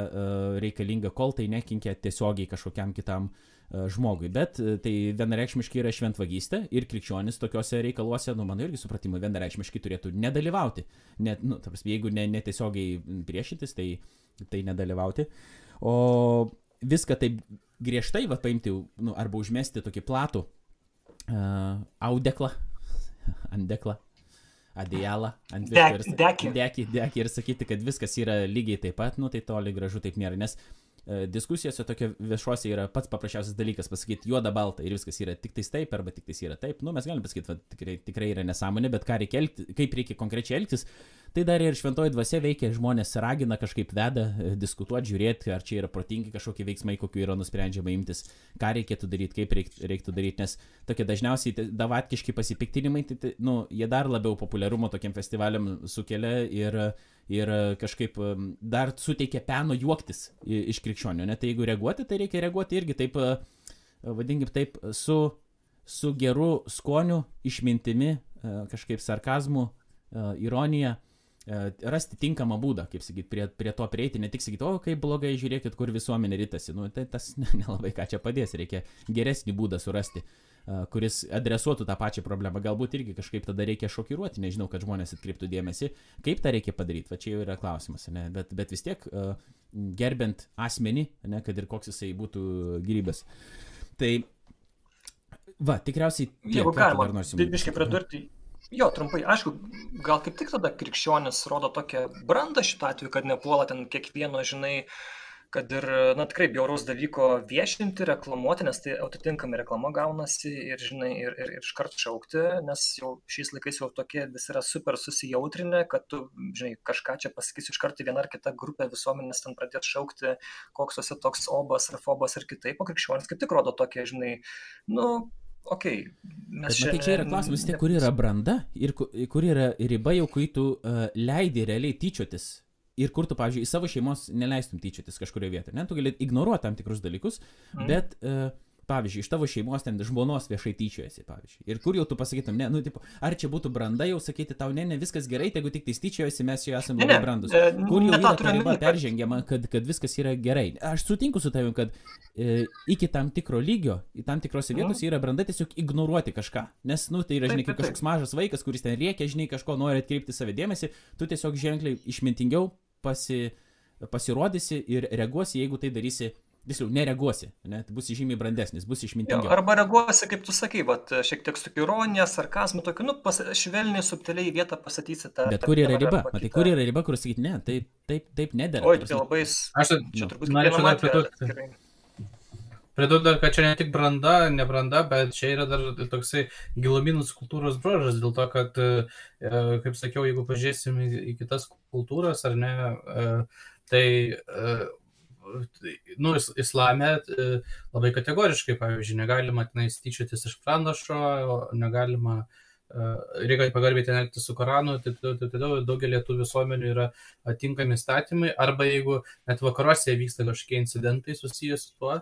reikalinga, kol tai nekinkia tiesiogiai kažkokiam kitam žmogui. Bet tai vienareikšmiškai yra šventvagystė ir krikščionis tokiuose reikaluose, nu, mano irgi supratimu, vienareikšmiškai turėtų nedalyvauti. Net, nu, tarsi, jeigu ne, netiesiogiai priešintis, tai, tai nedalyvauti. O viską taip griežtai, va, paimti, nu, arba užmesti tokį platų uh, audeklą, [LAUGHS] andeklą, adėjalą ant visko.
Dekį.
Dekį, dekį ir sakyti, kad viskas yra lygiai taip pat, nu tai toli gražu taip nėra. Nes e, diskusijose tokia viešuose yra pats paprasčiausias dalykas pasakyti juoda balta ir viskas yra tik tais taip arba tik tais yra taip. Nu, mes galim pasakyti, va, tikrai, tikrai yra nesąmonė, bet reikia elgti, kaip reikia konkrečiai elgtis, tai dar ir šventoji dvasia veikia, žmonės ragina kažkaip veda, e, diskutuoti, žiūrėti, ar čia yra protingi kažkokie veiksmai, kokiu yra nusprendžiama imtis, ką reikėtų daryti, kaip reiktų daryti, nes tokie dažniausiai davatkiški pasipiktinimai, tai, tai nu, jie dar labiau populiarumo tokiam festivaliam sukelia ir, ir kažkaip dar suteikia peno juoktis iš krikščionių. Net tai jeigu reaguoti, tai reikia reaguoti irgi taip, e, vadinkim taip, su, su geru skoniu, išmintimi, e, kažkaip sarkazmu, ironija rasti tinkamą būdą, kaip sakyt, prie, prie to prieiti, ne tik sakyti, o kaip blogai, žiūrėkit, kur visuomenė rytasi. Nu, tai tas [LAUGHS] nelabai ne ką čia padės, reikia geresnį būdą surasti, uh, kuris adresuotų tą pačią problemą. Galbūt irgi kažkaip tada reikia šokiruoti, nežinau, kad žmonės atkreiptų dėmesį, kaip tą reikia padaryti, va čia jau yra klausimas, ne? Bet, bet vis tiek uh, gerbent asmenį, ne, kad ir koks jisai būtų gyvybės. Tai, va, tikriausiai...
Tiek, Jeigu galima, biškai pridurti, Jo, trumpai, aišku, gal kaip tik tada krikščionis rodo tokią brandą šitą atveju, kad nepuola ten kiekvieno, žinai, kad ir, na tikrai, bjauraus dalyko viešinti, reklamuoti, nes tai atitinkami reklama gaunasi ir, žinai, ir, ir, ir iškart šaukti, nes jau šiais laikais jau tokie visi yra super susijautrinę, kad tu, žinai, kažką čia pasakysi iškart į vieną ar kitą grupę visuomenės ten pradėti šaukti, koks esi toks obas ar fobas ir kitaip, o krikščionis kaip tik rodo tokie, žinai, nu, okei. Okay,
čia... Tai čia yra klausimas, ne, kur yra branda ir kur yra riba jau, kai tu uh, leidi realiai tyčiotis. Ir kur tu, pavyzdžiui, į savo šeimos neleistum tyčiotis kažkurioje vietoje. Ne, tu gali ignoruoti tam tikrus dalykus, mm. bet uh, pavyzdžiui, iš tavo šeimos ten žmonos viešai tyčiojasi, pavyzdžiui. Ir kur jau tu pasakytum, ne, nu, tipo, ar čia būtų branda jau sakyti tau, ne, ne, viskas gerai, jeigu tik tai tyčiojasi, mes jau esame labai brandus. E, kur jau yra ta riba peržengiama, kad, kad viskas yra gerai. Aš sutinku su tavim, kad e, iki tam tikro lygio, į tam tikrose mhm. vietose yra branda tiesiog ignoruoti kažką. Nes, nu, tai yra, žinai, kaip kažkoks mažas vaikas, kuris ten rėkia, žinai, kažko nori atkreipti savo dėmesį, tu tiesiog ženkliai išmintingiau pasi, pasirodysi ir reaguosi, jeigu tai darysi tiksliau, nereaguosi, ne? tai bus žymiai brandesnis, bus išmintingas.
Arba reaguosi, kaip tu sakai, vat, šiek tiek su ironija, sarkazmu, tokiu, nu, pas, švelniai, subtiliai vietą pasakysi tą.
Bet kur yra riba? Matai, kur yra riba, kur sakyti, ne, taip, taip, taip nedėra.
Oi, tai labai... Aš čia turbūt norėčiau dar pridurti.
Pridurti dar, kad čia ne tik branda, ne branda, bet čia yra dar toksai giluminus kultūros brožas, dėl to, kad, e, kaip sakiau, jeigu pažiūrėsim į kitas kultūras, ar ne, e, tai e, nu, islame e, labai kategoriškai, pavyzdžiui, negalima tenais tyčiotis iš pranašo, negalima, e, reikia pagarbiai ten elgtis su Koranu, tai todėl daugelį tų visuomenių yra atinkami statymai, arba jeigu net vakaruose vyksta kažkokie incidentai susijęs su tuo,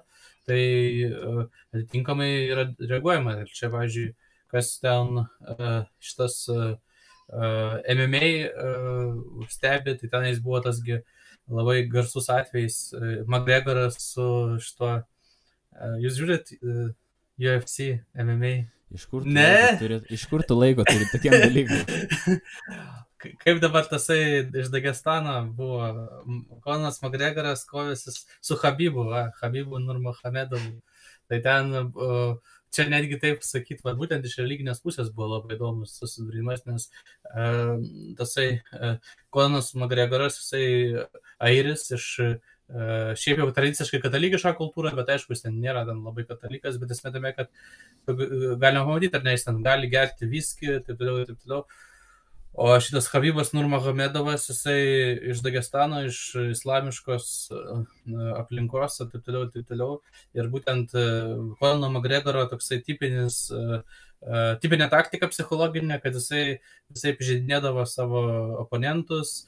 tai e, atitinkamai yra reaguojama. Ir čia, pavyzdžiui, kas ten šitas MMA stebi, tai tenais buvo tasgi uh, labai garsus atvejis. E, McGregoras su šituo. E, jūs žiūrit e, UFC, MMA?
Iš kur, ne? Turi, iš kur tu laiko turi tokiam dalykui? [LAUGHS]
Kaip dabar tasai iš Dagestano buvo, Konas McGregoras kovėsis su Habibu, va, Habibu Nurmahamedovu. Tai ten uh, čia netgi taip sakyti, va, būtent iš religinės pusės buvo labai įdomus susidūrimas, nes uh, tasai uh, Konas Magregoras, jisai airis iš uh, šiaip jau tradiciškai katalikišką kultūrą, bet aišku, jis ten nėra ten labai katalikas, bet esmė tame, kad galima pamatyti, ar ne, jis ten gali gerti viskį ir taip toliau, ir taip toliau. O šitas Habibas Nurmagomedovas, jisai iš Dagestano, iš islamiškos e, aplinkos ir taip toliau, taip toliau. Ir būtent Kolno e, Magregoro toksai tipinis, e, tipinė taktika psichologinė, kad jisai, jisai pažeidinėdavo savo oponentus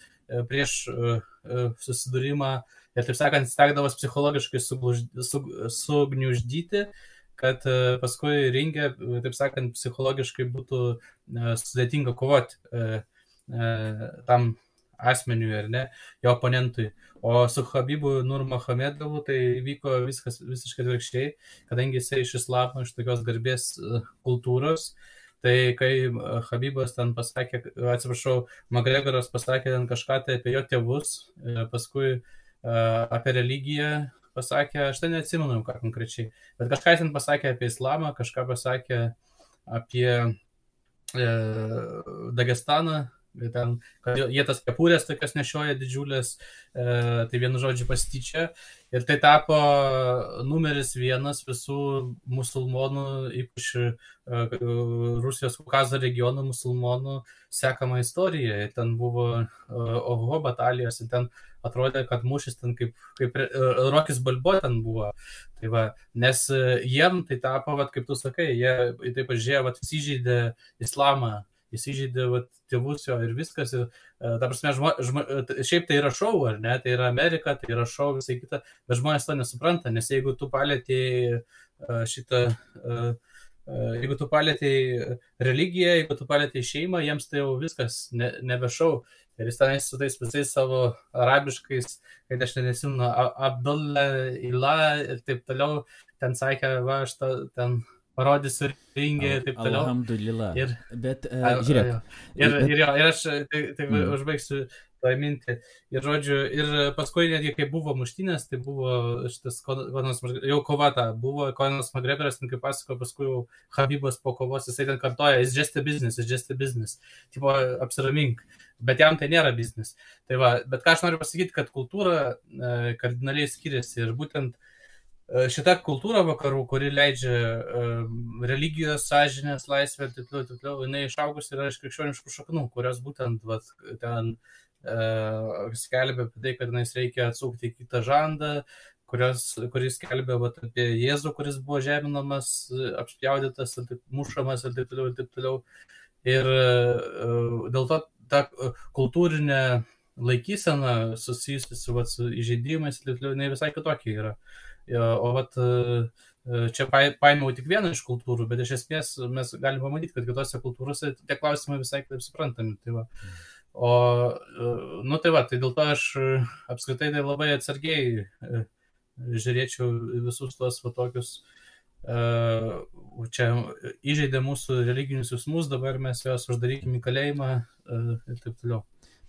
prieš susidūrimą ir, taip sakant, stengdavos psichologiškai sugniuždyti. Su, kad e, paskui ringė, taip sakant, psichologiškai būtų e, sudėtinga kovoti e, tam asmeniui ar ne, jo oponentui. O su Habibu Nurmahamedovu tai vyko viskas visiškai atvirkščiai, kadangi jisai iš islamo, iš tokios garbės kultūros, tai kai Habibas ten pasakė, atsiprašau, Magregoras pasakė ten kažką tai apie jo tėvus, paskui apie religiją, pasakė, aš ten neatsimenu ką konkrečiai, bet kažką ten pasakė apie islamą, kažką pasakė apie e, Dagestaną, ten, kad jie tas kepurės tokias nešioja didžiulės, e, tai vienu žodžiu pasityčia. Ir tai tapo numeris vienas visų musulmonų, ypač e, Rusijos Kaukazo regiono musulmonų sekama istorija. Ir ten buvo e, Oho batalijos, ir ten atrodė, kad mūšis ten kaip, kaip e, Rokis Balbo ten buvo. Tai va, nes jiem tai tapo, va, kaip tu sakai, jie taip pažiūrėjo, įsižeidė islamą jis įžeidė vat, tėvus jo ir viskas. Ir, e, ta prasme, žmo, žmo, e, šiaip tai yra šau, ar ne, tai yra Amerika, tai yra šau, visai kita, bet žmonės to nesupranta, nes jeigu tu palėtėjai e, šitą, jeigu tu palėtėjai religiją, jeigu tu palėtėjai šeimą, jiems tai jau viskas ne, nebešau. Ir jis tenais su tais visais savo arabiškais, kad aš nesimenu, Abdullah, Ila ir taip toliau, ten sakė, va, aš ta, ten parodysiu ringį ir taip toliau.
Alhamdulillah.
Ir,
Bet, uh, žiūrėk.
Ir, ir, jo, ir aš tai, tai mm. užbaigsiu tą mintį. Ir žodžiu, ir paskui netgi kai buvo muštynės, tai buvo šitas Konas, jau kova ta, buvo Konas Magreberas, kaip pasako, paskui jau Habibas po kovos, jisai ten kartoja, a business, it's just a business. Tipo, apsiramink. Bet jam tai nėra biznis. Tai va, bet ką aš noriu pasakyti, kad kultūra e, kardinaliai skiriasi ir būtent uh, E, šita kultūra vakarų, kuri leidžia um, religijos, sąžinės, laisvę ir taip toliau, taip toliau, jinai išaugus yra iš krikščioniškų šaknų, kurios būtent vat, ten uh, skelbia apie tai, kad jis reikia atsukti kitą žandą, kurios, kuris skelbia vat, apie Jėzų, kuris buvo žeminamas, apspjaudytas, mušamas ir taip toliau, ir taip toliau. Ir uh, dėl to ta kultūrinė laikysena susijusi su, vat, su įžeidimais ir taip toliau, jinai visai kitokia yra. Uh, O vat e, e, čia paėmiau tik vieną iš kultūrų, bet iš esmės mes galime pamatyti, kad kitose kultūrose tie klausimai visai kitaip suprantami. Tai va. O, e, nu tai va, tai dėl to aš apskritai tai labai atsargiai žiūrėčiau visus tuos va tokius, čia įžeidė mūsų religinius jausmus, dabar mes juos uždarykime į kalėjimą ir taip toliau.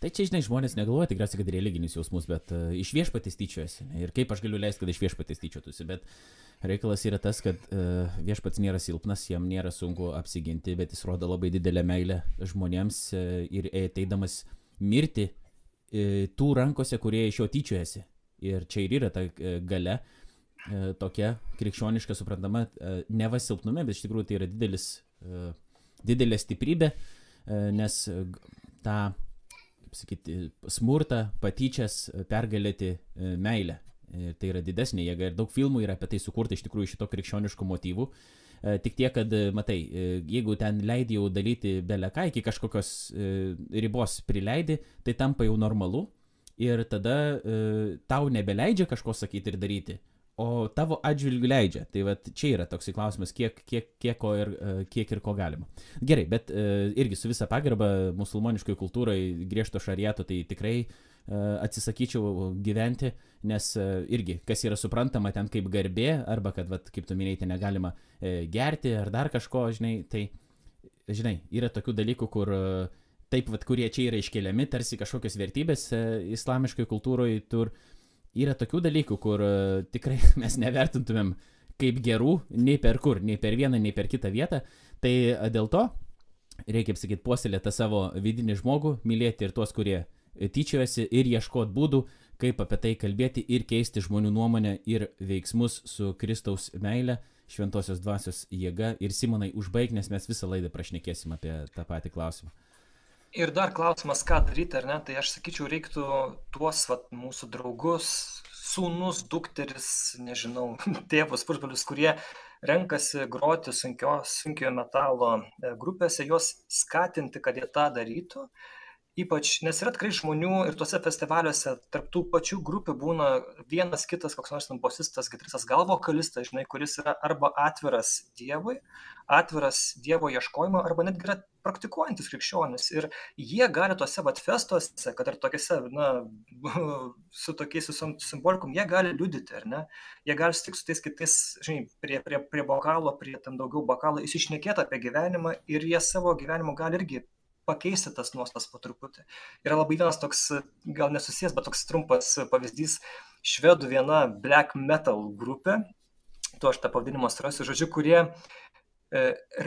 Tai čia, žinai, žmonės negalvoja tikriausiai, kad religinius jausmus, bet uh, iš viešpatės tyčiojasi. Ir kaip aš galiu leisti, kad iš viešpatės tyčiotųsi. Bet reikalas yra tas, kad uh, viešpats nėra silpnas, jam nėra sunku apsiginti, bet jis rodo labai didelę meilę žmonėms uh, ir ateidamas mirti uh, tų rankose, kurie iš jo tyčiojasi. Ir čia ir yra ta uh, gale. Uh, tokia krikščioniška suprantama, uh, ne va silpnume, bet iš tikrųjų tai yra didelis, uh, didelė stiprybė, uh, nes uh, tą sakyti, smurtą, patyčias pergalėti e, meilę. Ir tai yra didesnė jėga ir daug filmų yra apie tai sukurta iš tikrųjų šito krikščioniškų motyvų. E, tik tiek, kad, e, matai, jeigu ten leidai jau dalyti beleką, iki kažkokios ribos prileidi, tai tampa jau normalu ir tada tau nebeleidžia kažko sakyti ir daryti o tavo atžvilgiu leidžia. Tai va čia yra toksai klausimas, kiek, kiek, kiek, ko ir, e, kiek ir ko galima. Gerai, bet uh, irgi su visa pagarba musulmoniškai kultūrai griežto šarieto, tai tikrai uh, atsisakyčiau gyventi, nes irgi, kas yra suprantama ten kaip garbė, arba kad, va, kaip tu minėjai, negalima uh, gerti ar dar kažko, žinai, tai, žinai, yra tokių dalykų, kur taip, vat, kurie čia yra iškeliami, tarsi kažkokios vertybės islamiškai kultūroje tur. Uh, yra tokių dalykų, kur uh, tikrai [LAUGHS] mes nevertintumėm kaip gerų, nei per kur, nei per vieną, nei per kitą vietą. Tai uh, dėl to reikia, kaip sakyt, puoselėti savo vidinį žmogų, mylėti ir tuos, kurie tyčiojasi ir ieškoti būdų, kaip apie tai kalbėti ir keisti žmonių nuomonę ir veiksmus su Kristaus meile, šventosios dvasios jėga. Ir Simonai, užbaig, nes mes visą laidą prašnekėsim apie tą patį klausimą.
Ir dar klausimas, ką daryti, ar ne? Tai aš sakyčiau, reiktų tuos vat, mūsų draugus, sūnus, dukteris, nežinau, [LAUGHS] tėvus, pusbrolius, kurie renkasi groti sunkio, sunkio metalo e, grupėse, juos skatinti, kad jie tą darytų ypač nes yra tikrai žmonių ir tuose festivaliuose tarp tų pačių grupių būna vienas kitas koks nors ten bosistas gitaristas gal vokalistas žinai kuris yra arba atviras dievui atviras dievo ieškojimui arba netgi yra praktikuojantis krikščionis ir jie gali tuose vat festuose kad ir tokiuose na [LAUGHS] su tokiais visom simbolikom jie gali liudyti ar ne jie gali susitikt su tais kitais žinai prie prie prie bokalo prie ten daugiau bokalų įsišnekėt apie gyvenimą ir jie savo gyvenimu gali irgi pakeisti tas nuostas po truputį. Yra labai vienas toks, gal nesusijęs, bet toks trumpas pavyzdys, švedų viena black metal grupė, tu aš tą pavadinimą surasiu, žodžiu, kurie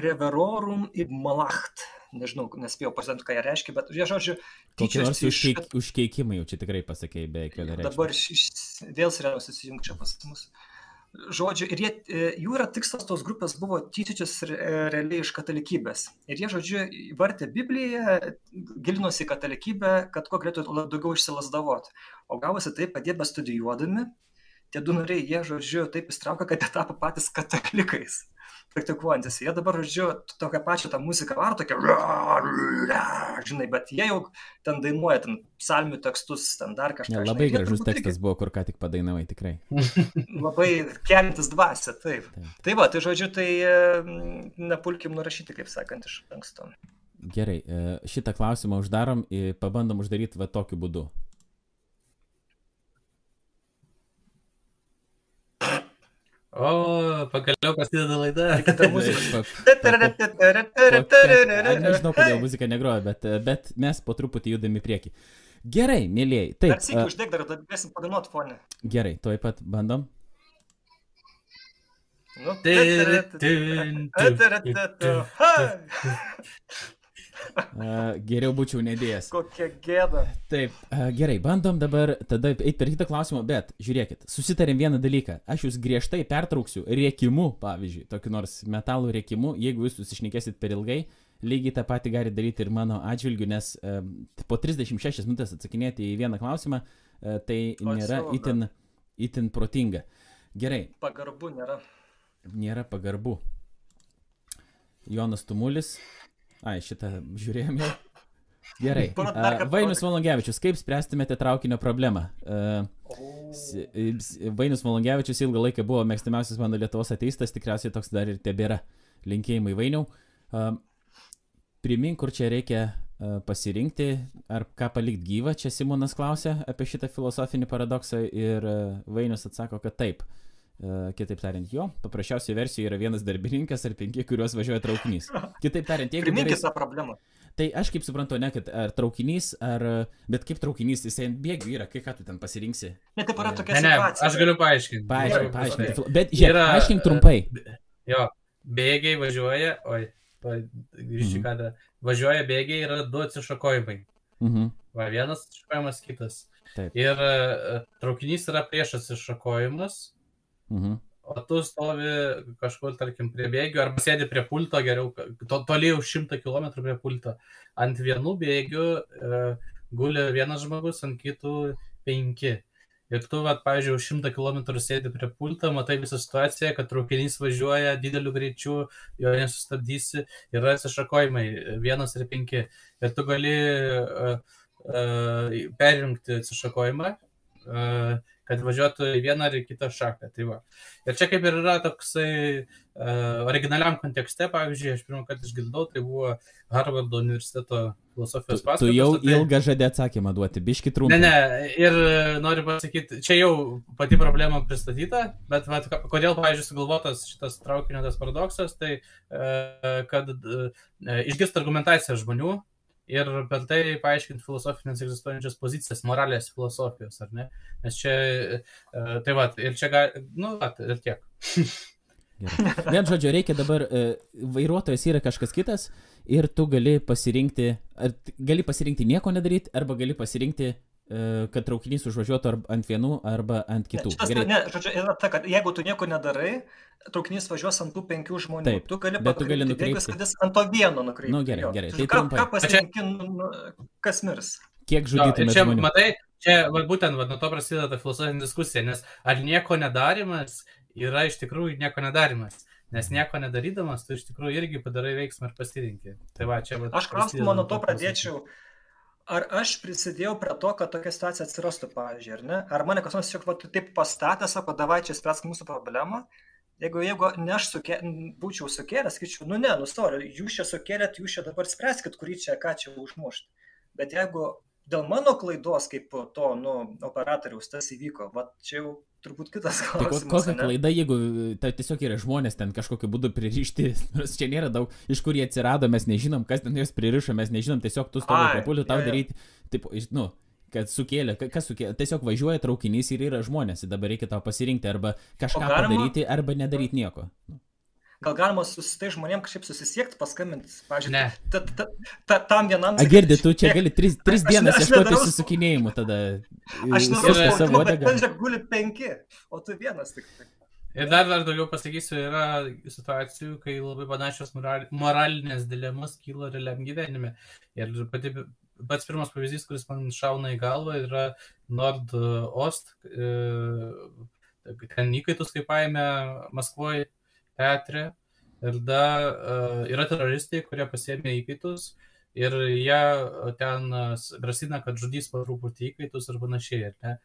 Reverorum id Malacht, nežinau, nespėjau pasakyti, ką jie reiškia, bet jie žodžiu, tyčiojasi iš...
užkeik, užkeikimai jau čia tikrai pasakėjai beveik.
Dabar iš- vėl Sirenos įsijungia čia pas mus. Žodžiu, ir jie, e, jų yra tikslas tos grupės buvo tyčiotis re- realiai iš katalikybės. Ir jie, žodžiu, vartė Bibliją, gilinosi į katalikybę, kad kuo galėtų daugiau išsilasdavot. O gavosi taip, kad jie bestudijuodami, tie du nariai, jie, žodžiu, taip įstraukia, kad jie tapo patys katalikais. Praktikuojantis. Jie dabar, žodžiu, tokią pačią tą muziką varo, tokia, žinai, bet jie jau ten dainuoja, ten psalmių tekstus, ten dar kažką.
Ne,
žinai.
labai
jie
gražus
irgi
tekstas buvo, kur ką tik padainavai, tikrai. [LAUGHS]
labai kelintis dvasia, taip.
Taip.
Tai va, tai žodžiu, tai e, nepulkim nurašyti, kaip sakant, iš anksto.
Gerai, e, šitą klausimą uždarom ir pabandom uždaryti va tokiu būdu.
O, pagaliau prasideda laida.
Kita muzika.
Aš nežinau, kodėl muzika negroja, bet, bet mes po truputį judame į priekį. Gerai, mėlyjei.
Dar
Taip,
sėkiu
a,
uždėk, dar galėsim padainuoti fonę.
gerai, tuoj pat bandom.
Nu.
Geriau būčiau nedėjęs.
Kokia gėda.
Taip, gerai, bandom dabar tada eiti per kitą klausimą, bet žiūrėkit, susitarėm vieną dalyką. Aš jūs griežtai pertrauksiu rėkimu, pavyzdžiui, tokiu nors metalų rėkimu, jeigu jūs susišnekėsit per ilgai, lygiai tą patį gali daryti ir mano atžvilgiu, nes e, po 36 minutės atsakinėti į vieną klausimą, e, tai nėra itin, itin protinga. Gerai,
Pagarbu nėra.
nėra pagarbu. Jonas Tumulis. Ai, šitą žiūrėjom jau. [LAUGHS] Gerai. Vainius. Valongevičius, kaip spręstumėte traukinio problemą? Vainius Malongevičius ilgą laiką buvo mėgstamiausias mano Lietuvos ateistas, tikriausiai toks dar ir tebėra. Linkėjimai Vainiau. Primink, kur čia reikia pasirinkti, ar ką palikti gyvą, čia Simonas klausė apie šitą filosofinį paradoksą ir Vainius atsako, kad taip. Uh, kitaip tariant, jo, paprasčiausiai versijoje yra vienas darbininkas ar penki, kuriuos važiuoja traukinys. Kitaip tariant, jeigu
Priminkit
gerai,
tą problemą.
Tai aš kaip suprantu, ne, kad ar traukinys, ar... Bet kaip traukinys, jisai ant bėgių yra, kai ką tu ten pasirinksi.
Ne, taip yra tokia
Ne, ne,
situacija.
aš galiu paaiškinti.
Paaiškink, paaiškink.
paprastai.
Bet žiūrėk,
Yra-
paaiškink trumpai.
Jo, bėgiai važiuoja, oi, grįžti
Mhm.
kada. Važiuoja bėgiai yra du atsišakojimai.
Mhm.
Va, vienas atsišakojimas, kitas.
Taip.
Ir e, traukinys yra prieš atsišakojimus,
Mhm.
o tu stovi kažkur, tarkim, prie bėgių arba sėdi prie pulto, geriau, to, toli už šimtą kilometrų prie pulto. Ant vienų bėgių e, guli vienas žmogus, ant kitų penki. Ir tu, vat, pavyzdžiui, šimtą kilometrų sėdi prie pulto, matai visą situaciją, kad traukinys važiuoja dideliu greičiu, jo nesustabdysi, yra atsišakojimai, vienas ir penki. Ir tu gali uh, uh, perjungti atsišakojimą, uh, kad važiuotų į vieną ar į kitą šaką. Tai va. ir čia kaip ir yra toksai uh, originaliam kontekste, pavyzdžiui, aš pirmą kartą išgirdau, tai buvo Harvardo universiteto
Tu,
filosofijos
tu
paskaitos.
jau
ir tai...
ilgą žadė atsakymą duoti, biški
Ne,
trumpai.
ne, ir e, noriu pasakyti, čia jau pati problema pristatyta, bet vat, ko- kodėl, pavyzdžiui, sugalvotas šitas traukinio tas paradoksas, tai e, kad e, išgirsti argumentaciją žmonių ir tai paaiškinti filosofinės egzistuojančias pozicijas, moralės filosofijos, ar ne? Nes čia, e, tai va, ir čia, gali, nu, va, ir tiek.
Vien žodžio, reikia dabar, e, vairuotojas yra kažkas kitas ir tu gali pasirinkti, ar gali pasirinkti nieko nedaryti, arba gali pasirinkti, kad traukinys užvažiuotų ant vienų, arba ant
Ne,
kitų.
šitas,
Gerai,
ne, žodžiu, yra ta, kad jeigu tu nieko nedarai, traukinys važiuos ant tų penkių žmonių.
Taip,
tu gali
bet tu gali nukreipti.
kad jis ant to vieno nukreiptų.
Nu, gerai, gerai, tai
ką,
trumpai.
ką pasirinki, nu, kas mirs?
kiek žudytumėte
čia,
žmonių?
matai, čia va, būtent va, nuo to prasideda ta filosofinė diskusija, nes ar nieko nedarimas yra iš tikrųjų nieko nedarimas. Nes nieko nedarydamas, tu iš tikrųjų irgi padarai veiksmą ir pasirinkė. Tai va, čia va,
Aš klausimą nuo to pradėčiau. Ar aš prisidėjau prie to, kad tokia situacija atsirastų, pavyzdžiui, ar ne? Ar mane kas nors tiesiog va, taip pastatė, sako, davai čia spręsk mūsų problemą? Jeigu, jeigu ne aš sukė, būčiau sukėlęs, sakyčiau, nu ne, nustori, jūs čia sukėlėt, jūs čia dabar spręskit, kurį čia ką čia užmušti. Bet jeigu dėl mano klaidos, kaip to, nu, operatoriaus tas įvyko, va čia jau turbūt kitas
Tai
klausimas.
kokia
ane?
klaida, jeigu tai tiesiog yra žmonės ten kažkokiu būdu pririšti, [LAUGHS] nors čia nėra daug, iš kur jie atsirado, mes nežinom, kas ten juos pririšo, mes nežinom, tiesiog tu stovi pulių, tau
jo, jo.
daryti, taip, nu, kad sukėlė, ka- kas sukėlė, tiesiog važiuoja traukinys ir yra žmonės, ir dabar reikia tau pasirinkti arba kažką padaryti, arba nedaryti nieko.
Gal galima su tais žmonėm kažkaip susisiekti, paskambinti, pažiūrėjau.
Ne.
Ta, ta, ta, tam vienam.
A girdė, tu čia gali tris, tris dienas
aš
ieškoti susukinėjimų tada. [LAUGHS]
Aš
yra
savo
bet
uodegą.
ten žiūrėk, guli penki, o tu vienas tik tai.
Ir dar, dar daugiau pasakysiu, yra situacijų, kai labai panašios moral, moralinės dilemas kyla realiam gyvenime. Ir pati, pats pirmas pavyzdys, kuris man šauna į galvą, yra Nord Ost. E, ten įkaitus, kaip paėmė Maskvoje teatre. Ir da, e, yra teroristai, kurie pasėmė įkaitus. Ir jie ten e, grasina, kad žudys po truputį įkaitus ir panašiai. Ne?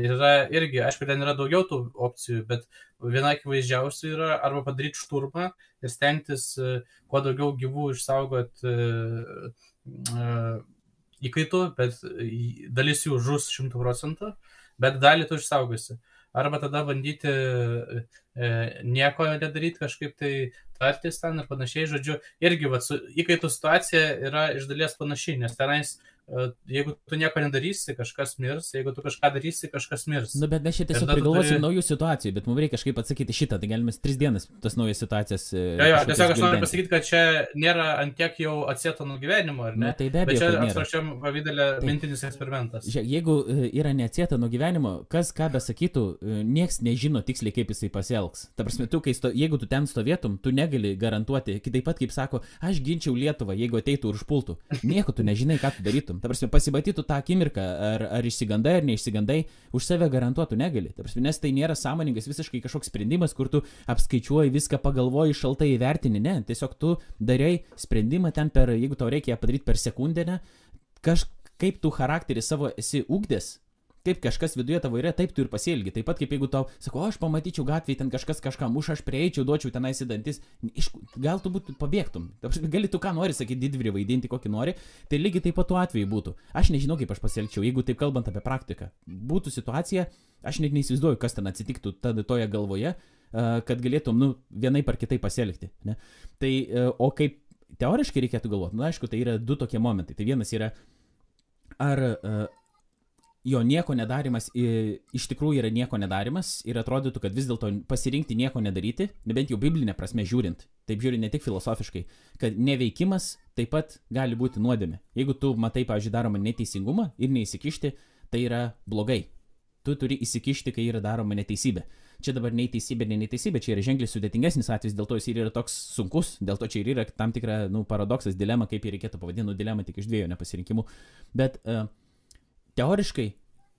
Ir yra irgi, aišku, ten yra daugiau tų opcijų, bet viena akivaizdžiausių yra arba padaryti šturmą ir stengtis e, kuo daugiau gyvų išsaugoti e, e, įkaitų, bet dalis jų žus šimtų procentų, bet dalį tu išsaugosi. Arba tada bandyti e, nieko nedaryti, kažkaip tai tartis ten ir panašiai, žodžiu, irgi vat, su įkaitų situacija yra iš dalies panašiai, nes tenais, e, jeigu tu nieko nedarysi, kažkas mirs, jeigu tu kažką darysi, kažkas mirs.
Nu, bet mes čia tiesiog prigalvosim
turi-
naujų situacijų, bet mums reikia kažkaip atsakyti šitą, tai galime tris dienas tas naujas situacijas. e,
Jo, jo, tiesiog aš noriu pasakyti, kad čia nėra antiek jau atsieto nuo gyvenimo, ar ne?
Na, tai be
Bet
abejo,
čia
kad nėra.
abstrakčiam pavydelė
Taip.
mintinis eksperimentas.
Žiūrėk, jeigu e, yra neatsieta nuo gyvenimo, kas ką besakytų, e, nieks nežino tiksliai, kaip jisai pasielgs. Ta prasme, tu, sto, jeigu tu ten stovėtum, tu negali garantuoti, kitaip pat kaip sako, aš ginčiau Lietuvą, jeigu ateitų ir užpultų. Nieko tu nežinai, ką tu darytum. Ta prasme, pasibatytų tą akimirką, ar, ar išsigandai, ar neišsigandai, už save garantuotų negali. Ta prasme, nes tai nėra sąmoningas visiškai kažkoks sprendimas, kur tu apskaičiuoji viską, pagalvoji, šaltai įvertini. Ne, tiesiog tu darai sprendimą ten per, jeigu tau reikia padaryti per sekundę, ne, kažkaip tu charakterį savo esi ugdęs, kaip kažkas viduje tavo yra, taip tu ir pasielgi. Taip pat kaip jeigu tau, sako, aš pamatyčiau gatvėje, ten kažkas kažką muša, aš prieičiau, duočiau tenais į dantis, iš, gal tu būtų pabėgtum. Gali tu ką nori sakyti, didvyrį vaidinti, kokį nori, tai lygiai taip pat tuo atveju būtų. Aš nežinau, kaip aš pasielgčiau, jeigu taip kalbant apie praktiką. Būtų situacija, aš net neįsivaizduoju, kas ten atsitiktų tada toje galvoje, kad galėtum, nu, vienai par kitai pasielgti. Ne? Tai, e, o kaip teoriškai reikėtų galvoti, na, aišku, tai yra du tokie momentai. Tai vienas yra, ar uh, jo nieko nedarimas i, iš tikrųjų yra nieko nedarimas ir atrodytų, kad vis dėlto pasirinkti nieko nedaryti, nebent jau biblinė prasme žiūrint, taip žiūrint ne tik filosofiškai, kad neveikimas taip pat gali būti nuodėmė. Jeigu tu matai, pavyzdžiui, daromą neteisingumą ir neįsikišti, tai yra blogai. Tu turi įsikišti, kai yra daroma neteisybė. Čia dabar nei teisybė, nei neteisybė, čia yra ženkliai sudėtingesnis atvejis, dėl to jis ir yra toks sunkus, dėl to čia ir yra tam tikra nu, paradoksas, dilema, kaip jį reikėtų pavadinti, nu, dilema tik iš dviejų nepasirinkimų. Bet uh, teoriškai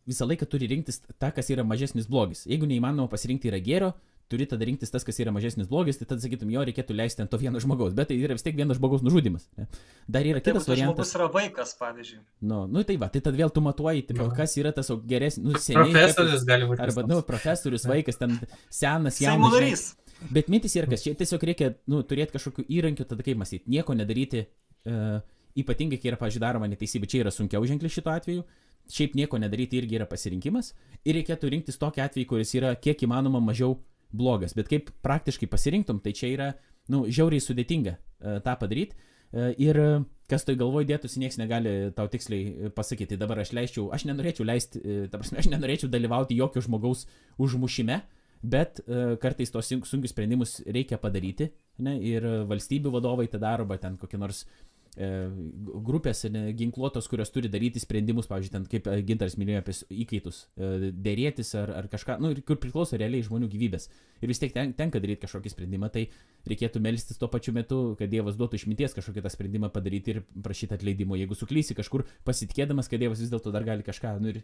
visą laiką turi rinktis tą, kas yra mažesnis blogis. Jeigu neįmanoma pasirinkti yra gėrio, turi tada rinktis tas, kas yra mažesnis blogis, tai tada sakytum, jo reikėtų leisti ant to vieno žmogaus, bet tai yra vis tiek vieno žmogaus nužudimas. Ne? Dar yra
Taip,
kitas
tas
variantas.
žmogus yra vaikas, pavyzdžiui.
Nu, nu tai va, tai tad vėl tu matuoji, tipo, kas yra tas geresnis, nu, seniai.
Profesorius gali būti.
Arba, nu, profesorius, vaikas, ten senas, jaunas. žinai.
narys.
Bet mintis yra, kas čia tiesiog reikia, nu, turėti kažkokių įrankių, tada kaip mąstyti, nieko nedaryti, uh, ypatingai, kai yra, pažiūrėjau, daroma neteisybė, čia yra sunkiau ženkliai šituo atveju, šiaip nieko nedaryti irgi yra pasirinkimas ir reikėtų rinktis tokį atvejį, kuris yra kiek įmanoma mažiau blogas, bet kaip praktiškai pasirinktum, tai čia yra, nu, žiauriai sudėtinga uh, tą padaryti. Uh, ir uh, kas toj galvoj dėtųsi, niekas negali tau tiksliai uh, pasakyti. Dabar aš leisčiau, aš nenorėčiau leisti, uh, ta prasme, aš nenorėčiau dalyvauti jokio žmogaus užmušime, bet uh, kartais tos sun- sunkius sprendimus reikia padaryti. Ne, ir valstybių vadovai tą daro, arba ten kokie nors e, grupės ne, ginkluotos, kurios turi daryti sprendimus, pavyzdžiui, ten kaip e, Gintaras minėjo apie įkaitus, e, dėrėtis ar, ar kažką, nu, kur priklauso realiai žmonių gyvybės. Ir vis tiek ten, tenka daryti kažkokį sprendimą, tai reikėtų melstis tuo pačiu metu, kad Dievas duotų išminties kažkokį tą sprendimą padaryti ir prašyti atleidimo. Jeigu suklysi kažkur pasitikėdamas, kad Dievas vis dėlto dar gali kažką, nu, ir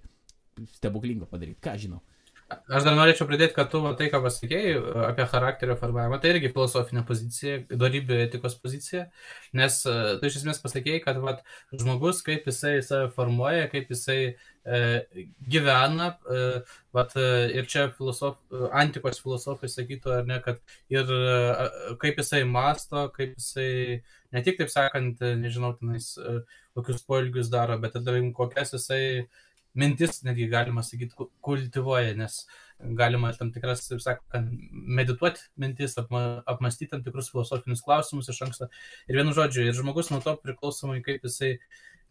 stebuklingo padaryti, ką žinau.
Aš dar norėčiau pridėti, kad tu tai, ką pasakėjai apie charakterio formavimą, tai irgi filosofinė pozicija, darybė etikos pozicija, nes e, tu iš esmės pasakėjai, kad va, žmogus, kaip jisai save formuoja, kaip jisai e, gyvena, e, va, ir čia filosof, antikos filosofai sakytų, ar ne, kad ir e, kaip jisai masto, kaip jisai ne tik, taip sakant, nežinau, tenais, e, kokius poelgius daro, bet tarkim, kokias jisai mintis, netgi galima sakyti, ku- kultivuoja, nes galima tam tikras, taip sakant, medituoti mintis, apma, apmastyti tam tikrus filosofinius klausimus iš anksto. Ir vienu žodžiu, ir žmogus nuo to priklausomai, kaip jisai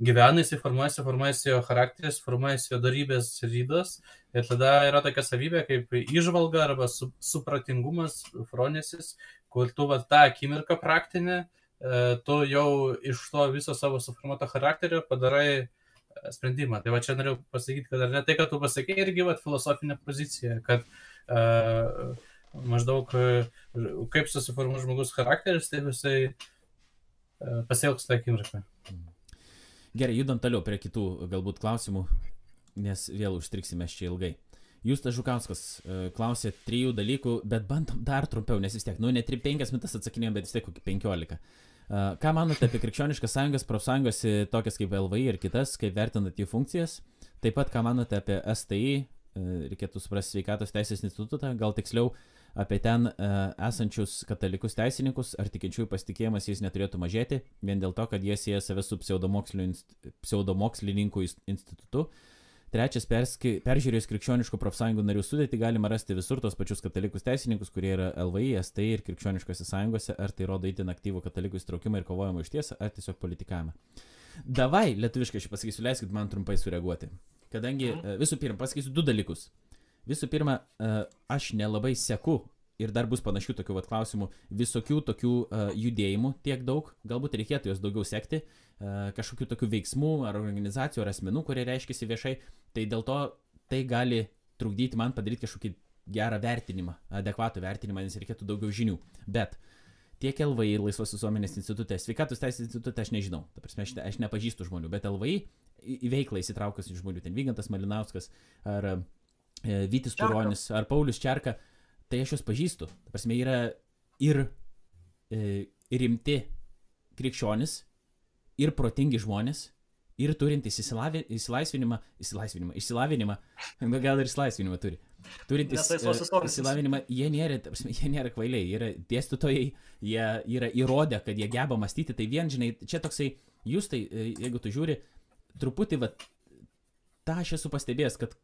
gyvena, jisai formuojasi, formuojasi jo charakteris, formuojasi jo darybės rydos. Ir tada yra tokia savybė kaip išvalga arba su, supratingumas, fronesis, kur tu va tą akimirką praktinę, e, tu jau iš to viso savo suformuoto charakterio padarai sprendimą. Tai va čia noriu pasakyti, kad ar ne tai, kad tu pasakė, irgi va filosofinė pozicija, kad uh, maždaug kaip susiformuoja žmogus charakteris, taip jisai uh, pasielgs tą akimirką.
Gerai, judant toliau prie kitų galbūt klausimų, nes vėl užstriksime čia ilgai. Justas Žukauskas klausė trijų dalykų, bet bandom dar trumpiau, nes vis tiek, nu, ne 5 minutės atsakinėjom, bet vis tiek kokį 15. Ką manote apie krikščioniškas sąjungas, profsąjungas, tokias kaip LVI ir kitas, kaip vertinat jų funkcijas? Taip pat, ką manote apie STI, uh, reikėtų suprasti sveikatos teisės institutą, gal tiksliau apie ten uh, esančius katalikus teisininkus, ar tikinčiųjų pasitikėjimas jais neturėtų mažėti, vien dėl to, kad jie sieja save su pseudomokslininkų institutu. Trečias, perski, peržiūrėjus krikščioniškų profsąjungų narių sudėtį galima rasti visur tos pačius katalikus teisininkus, kurie yra LVI, STI ir krikščioniškose sąjungose, ar tai rodo įtin aktyvų katalikų įstraukimą ir kovojimą iš tiesą, ar tiesiog politikavimą. Davai, lietuviškai aš pasakysiu, leiskit man trumpai sureaguoti. Kadangi mhm. visų pirma, pasakysiu du dalykus. Visų pirma, aš nelabai seku ir dar bus panašių tokių vat, klausimų, visokių tokių uh, judėjimų tiek daug, galbūt reikėtų juos daugiau sekti, kažkokių tokių veiksmų ar organizacijų ar asmenų, kurie reiškia viešai, tai dėl to tai gali trukdyti man padaryti kažkokį gerą vertinimą, adekvatų vertinimą, nes reikėtų daugiau žinių. Bet tiek LVI Laisvos visuomenės institutė, sveikatos teisės institutė aš nežinau, ta prasme, aš, aš nepažįstu žmonių, bet LVI į veiklą įsitraukusių žmonių, ten Vygantas Malinauskas ar e, Vytis Turonis ar Paulius Čerka, tai aš juos pažįstu. Ta prasme, yra ir e, rimti krikščionis, ir protingi žmonės, ir turintys įsilaisvinimą, įsilaisvinimą, išsilavinimą, [LAUGHS] gal ir įsilaisvinimą turi. Turintys e, įsilavinimą, jie nėra, prasme, [LAUGHS] jie nėra kvailiai, jie yra dėstytojai, jie yra įrodę, kad jie geba mąstyti, tai vien, žinai, čia toksai, jūs tai, e, jeigu tu žiūri, truputį, va, tą aš esu pastebėjęs, kad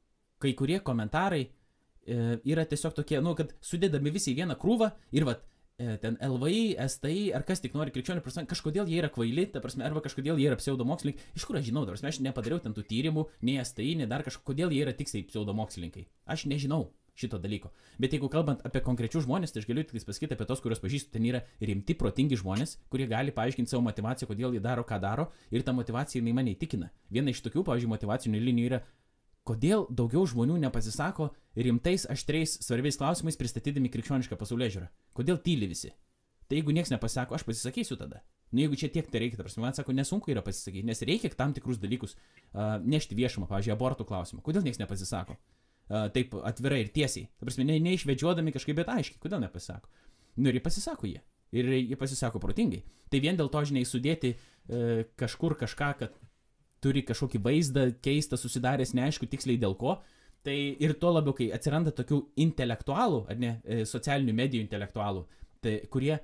kai kurie komentarai e, yra tiesiog tokie, nu, kad sudėdami visi į vieną krūvą ir va, ten LVI, STI ar kas tik nori krikščionių prasme, kažkodėl jie yra kvaili, ta prasme, arba kažkodėl jie yra pseudomokslininkai. Iš kur aš žinau, ta prasme, aš nepadariau ten tų tyrimų, nei STI, nei dar kažko, kodėl jie yra tiksliai pseudomokslininkai. Aš nežinau šito dalyko. Bet jeigu kalbant apie konkrečius žmonės, tai aš galiu tik pasakyti apie tos, kuriuos pažįstu, ten yra rimti, protingi žmonės, kurie gali paaiškinti savo motivaciją, kodėl jie daro, ką daro, ir ta motivacija jinai mane įtikina. Viena iš tokių, pavyzdžiui, motivacinių linijų yra kodėl daugiau žmonių nepasisako rimtais, aštriais, svarbiais klausimais pristatydami krikščionišką pasaulyje žiūrą? Kodėl tyli visi? Tai jeigu niekas nepasako, aš pasisakysiu tada. Nu, jeigu čia tiek tai reikia, tarsi man sako, nesunku yra pasisakyti, nes reikia tam tikrus dalykus uh, nešti viešumą, pavyzdžiui, abortų klausimą. Kodėl niekas nepasisako? Uh, taip atvirai ir tiesiai. Ta prasme, ne, neišvedžiodami kažkaip, bet aiškiai, kodėl nepasisako. Nu ir jie pasisako jie. Ir jie pasisako protingai. Tai vien dėl to, žinai, sudėti uh, kažkur kažką, kad turi kažkokį vaizdą keistą susidaręs, neaišku tiksliai dėl ko. Tai ir tuo labiau, kai atsiranda tokių intelektualų, ar ne, e, socialinių medijų intelektualų, tai, kurie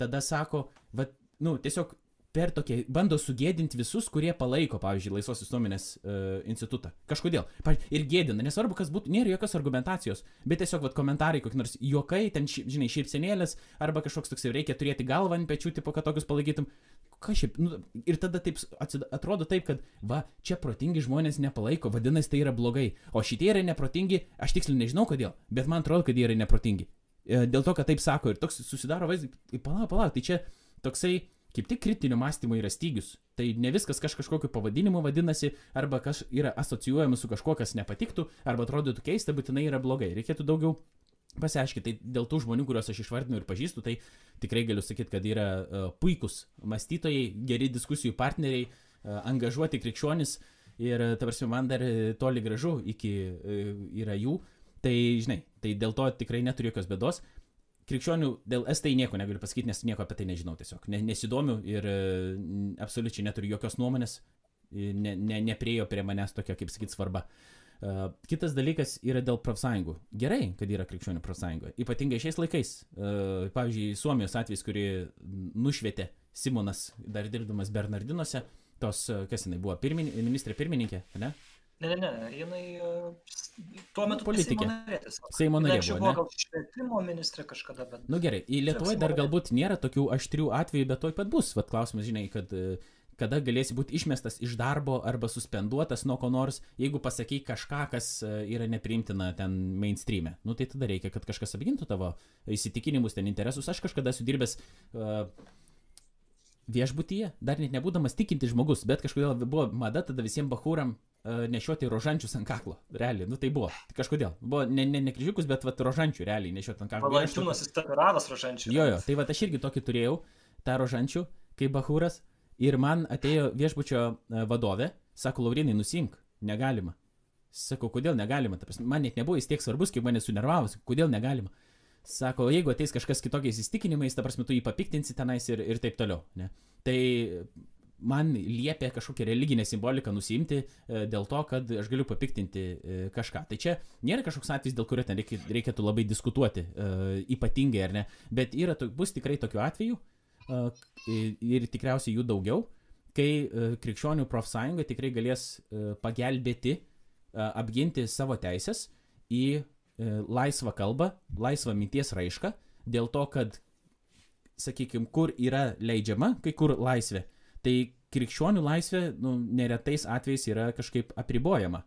tada sako, va, nu, tiesiog per tokie, bando sugėdinti visus, kurie palaiko, pavyzdžiui, Laisvos visuomenės uh, institutą. Kažkodėl. Ir gėdina, nesvarbu, kas būtų, nėra jokios argumentacijos, bet tiesiog vat, komentarai, kokie nors juokai, ten, žinai, šypsenėlės, arba kažkoks toks, reikia turėti galvą ant pečių, tipo, kad tokius palaikytum. Ką šiaip, nu, ir tada taip atrodo taip, kad, va, čia protingi žmonės nepalaiko, vadinasi, tai yra blogai, o šitie yra neprotingi, aš tiksliai nežinau kodėl, bet man atrodo, kad jie yra neprotingi. E, dėl to, kad taip sako ir toks susidaro vaizdas, palauk, palauk, tai čia toksai kaip tik kritinio mąstymo yra stygius. Tai ne viskas kaž kažkokiu pavadinimu vadinasi, arba kas yra asocijuojama su kažkuo, kas nepatiktų, arba atrodytų keista, būtinai yra blogai. Reikėtų daugiau pasiaiškinti. Tai dėl tų žmonių, kuriuos aš išvardinu ir pažįstu, tai tikrai galiu sakyti, kad yra uh, puikūs mąstytojai, geri diskusijų partneriai, uh, angažuoti krikščionis ir, uh, ta prasme, man dar toli gražu iki uh, yra jų. Tai, žinai, tai dėl to tikrai neturiu jokios bėdos krikščionių dėl STI nieko negaliu pasakyti, nes nieko apie tai nežinau tiesiog. Ne, nesidomiu ir e, absoliučiai neturiu jokios nuomonės, ne, ne, nepriejo prie manęs tokia, kaip sakyt, svarba. Uh, kitas dalykas yra dėl profsąjungų. Gerai, kad yra krikščionių profsąjunga. Ypatingai šiais laikais. Uh, pavyzdžiui, Suomijos atvejs, kurį nušvietė Simonas, dar dirbdamas Bernardinuose, tos, kas jinai buvo, pirmin, ministrė pirmininkė, ne?
Ne, ne, ne, jinai e, tuo metu
politikė.
Seimo narė. Buvo, buvo gal švietimo ministrė kažkada, bet.
Na nu, gerai, į Lietuvoje dar galbūt nėra tokių aštrių atvejų, bet toj pat bus. Vat klausimas, žinai, kad e, kada galėsi būti išmestas iš darbo arba suspenduotas nuo ko nors, jeigu pasakai kažką, kas e, yra nepriimtina ten mainstream'e. Nu tai tada reikia, kad kažkas apgintų tavo įsitikinimus, ten interesus. Aš kažkada esu dirbęs uh, viešbutyje, dar net nebūdamas tikinti žmogus, bet kažkodėl buvo mada tada visiems bahūram uh, nešioti rožančius ant kaklo. Realiai, nu tai buvo. Tai kažkodėl. Buvo ne, ne, ne kryžiukus, bet vat, rožančių realiai nešioti ant kaklo.
Valančiūnas jis tatuiravęs rožančių.
Jo, jo, tai va aš irgi tokį turėjau, tą rožančių, kaip bahūras. Ir man atėjo viešbučio e, vadovė, sako, Laurinai, nusimk, negalima. Sako, kodėl negalima? Man net nebuvo jis tiek svarbus, kaip mane sunervavus, kodėl negalima. Sako, jeigu ateis kažkas kitokiais įstikinimais, ta prasme, tu jį papiktinsi tenais ir, ir taip toliau. Ne? Tai man liepia kažkokią religinę simboliką nusimti e, dėl to, kad aš galiu papiktinti e, kažką. Tai čia nėra kažkoks atvejis, dėl kurio ten reikėtų labai diskutuoti, ypatingai ar ne, bet yra, bus tikrai tokių atvejų, ir tikriausiai jų daugiau, kai krikščionių profsąjunga tikrai galės pagelbėti apginti savo teisės į laisvą kalbą, laisvą minties raišką, dėl to, kad, sakykime, kur yra leidžiama, kai kur laisvė, tai krikščionių laisvė nu, neretais atvejais yra kažkaip apribojama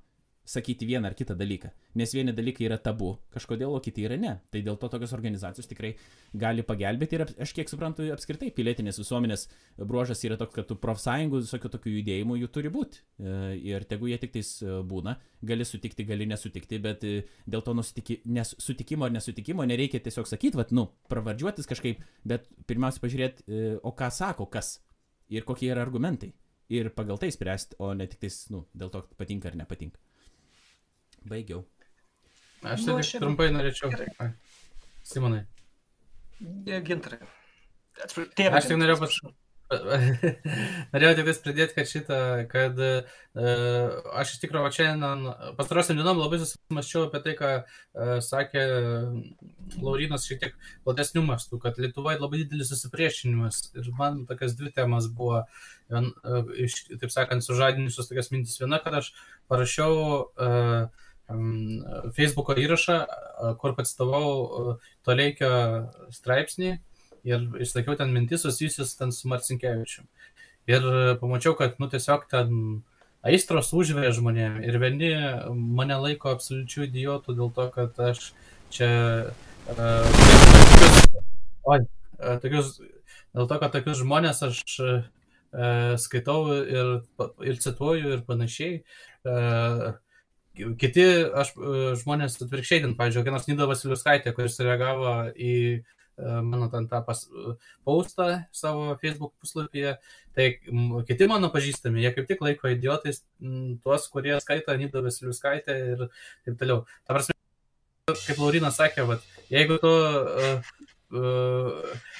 sakyti vieną ar kitą dalyką. Nes vieni dalykai yra tabu kažkodėl, o kiti yra ne. Tai dėl to tokios organizacijos tikrai gali pagelbėti. Ir aš kiek suprantu, apskritai pilietinės visuomenės bruožas yra toks, kad tų profsąjungų, visokių tokių judėjimų jų turi būti. E, ir tegu jie tik tais e, būna, gali sutikti, gali nesutikti, bet e, dėl to nusitiki, nesutikimo ar nesutikimo nereikia tiesiog sakyti, vad, nu, pravardžiuotis kažkaip, bet pirmiausia pažiūrėti, o ką sako kas ir kokie yra argumentai. Ir pagal tai spręsti, o ne tik tais, nu, dėl to patinka ar nepatinka. Baigiau.
Aš nu, tik trumpai norėčiau. Gerai. Simonai.
Gintarai.
Tėvai. Aš tik norėjau pasakyti. [LAUGHS] Norėjau tik pridėti, kad šitą, kad uh, aš iš tikrųjų šiandien pastarosiam dienom labai susimaščiau apie tai, ką uh, sakė Laurinas šiek tiek platesnių mastų, kad Lietuvoje labai didelis susipriešinimas ir man tokias dvi temas buvo, vien, uh, iš, taip sakant, sužadinusios tokias mintis. Viena, kad aš parašiau uh, Facebook'o įrašą, kur pacitavau Toleikio straipsnį ir išsakiau ten mintis susijusius ten su Marcinkievičiu. Ir pamačiau, kad, nu, tiesiog ten aistros užvėrė žmonėm ir vieni mane laiko absoliučių idiotų dėl to, kad aš čia... Uh, oi, tokius, dėl to, kad tokius žmonės aš uh, skaitau ir, ir cituoju ir panašiai. Uh, Kiti aš, e, žmonės atvirkščiai, ten, pavyzdžiui, kokia nors Nida Vasiliuskaitė, kuris reagavo į e, mano ten tą pas, paustą savo Facebook puslapyje, tai kiti mano pažįstami, jie kaip tik laiko idiotais tuos, kurie skaito Nida Vasiliuskaitę ir taip toliau. Ta prasme, kaip Laurinas sakė, vat, jeigu tu uh, uh,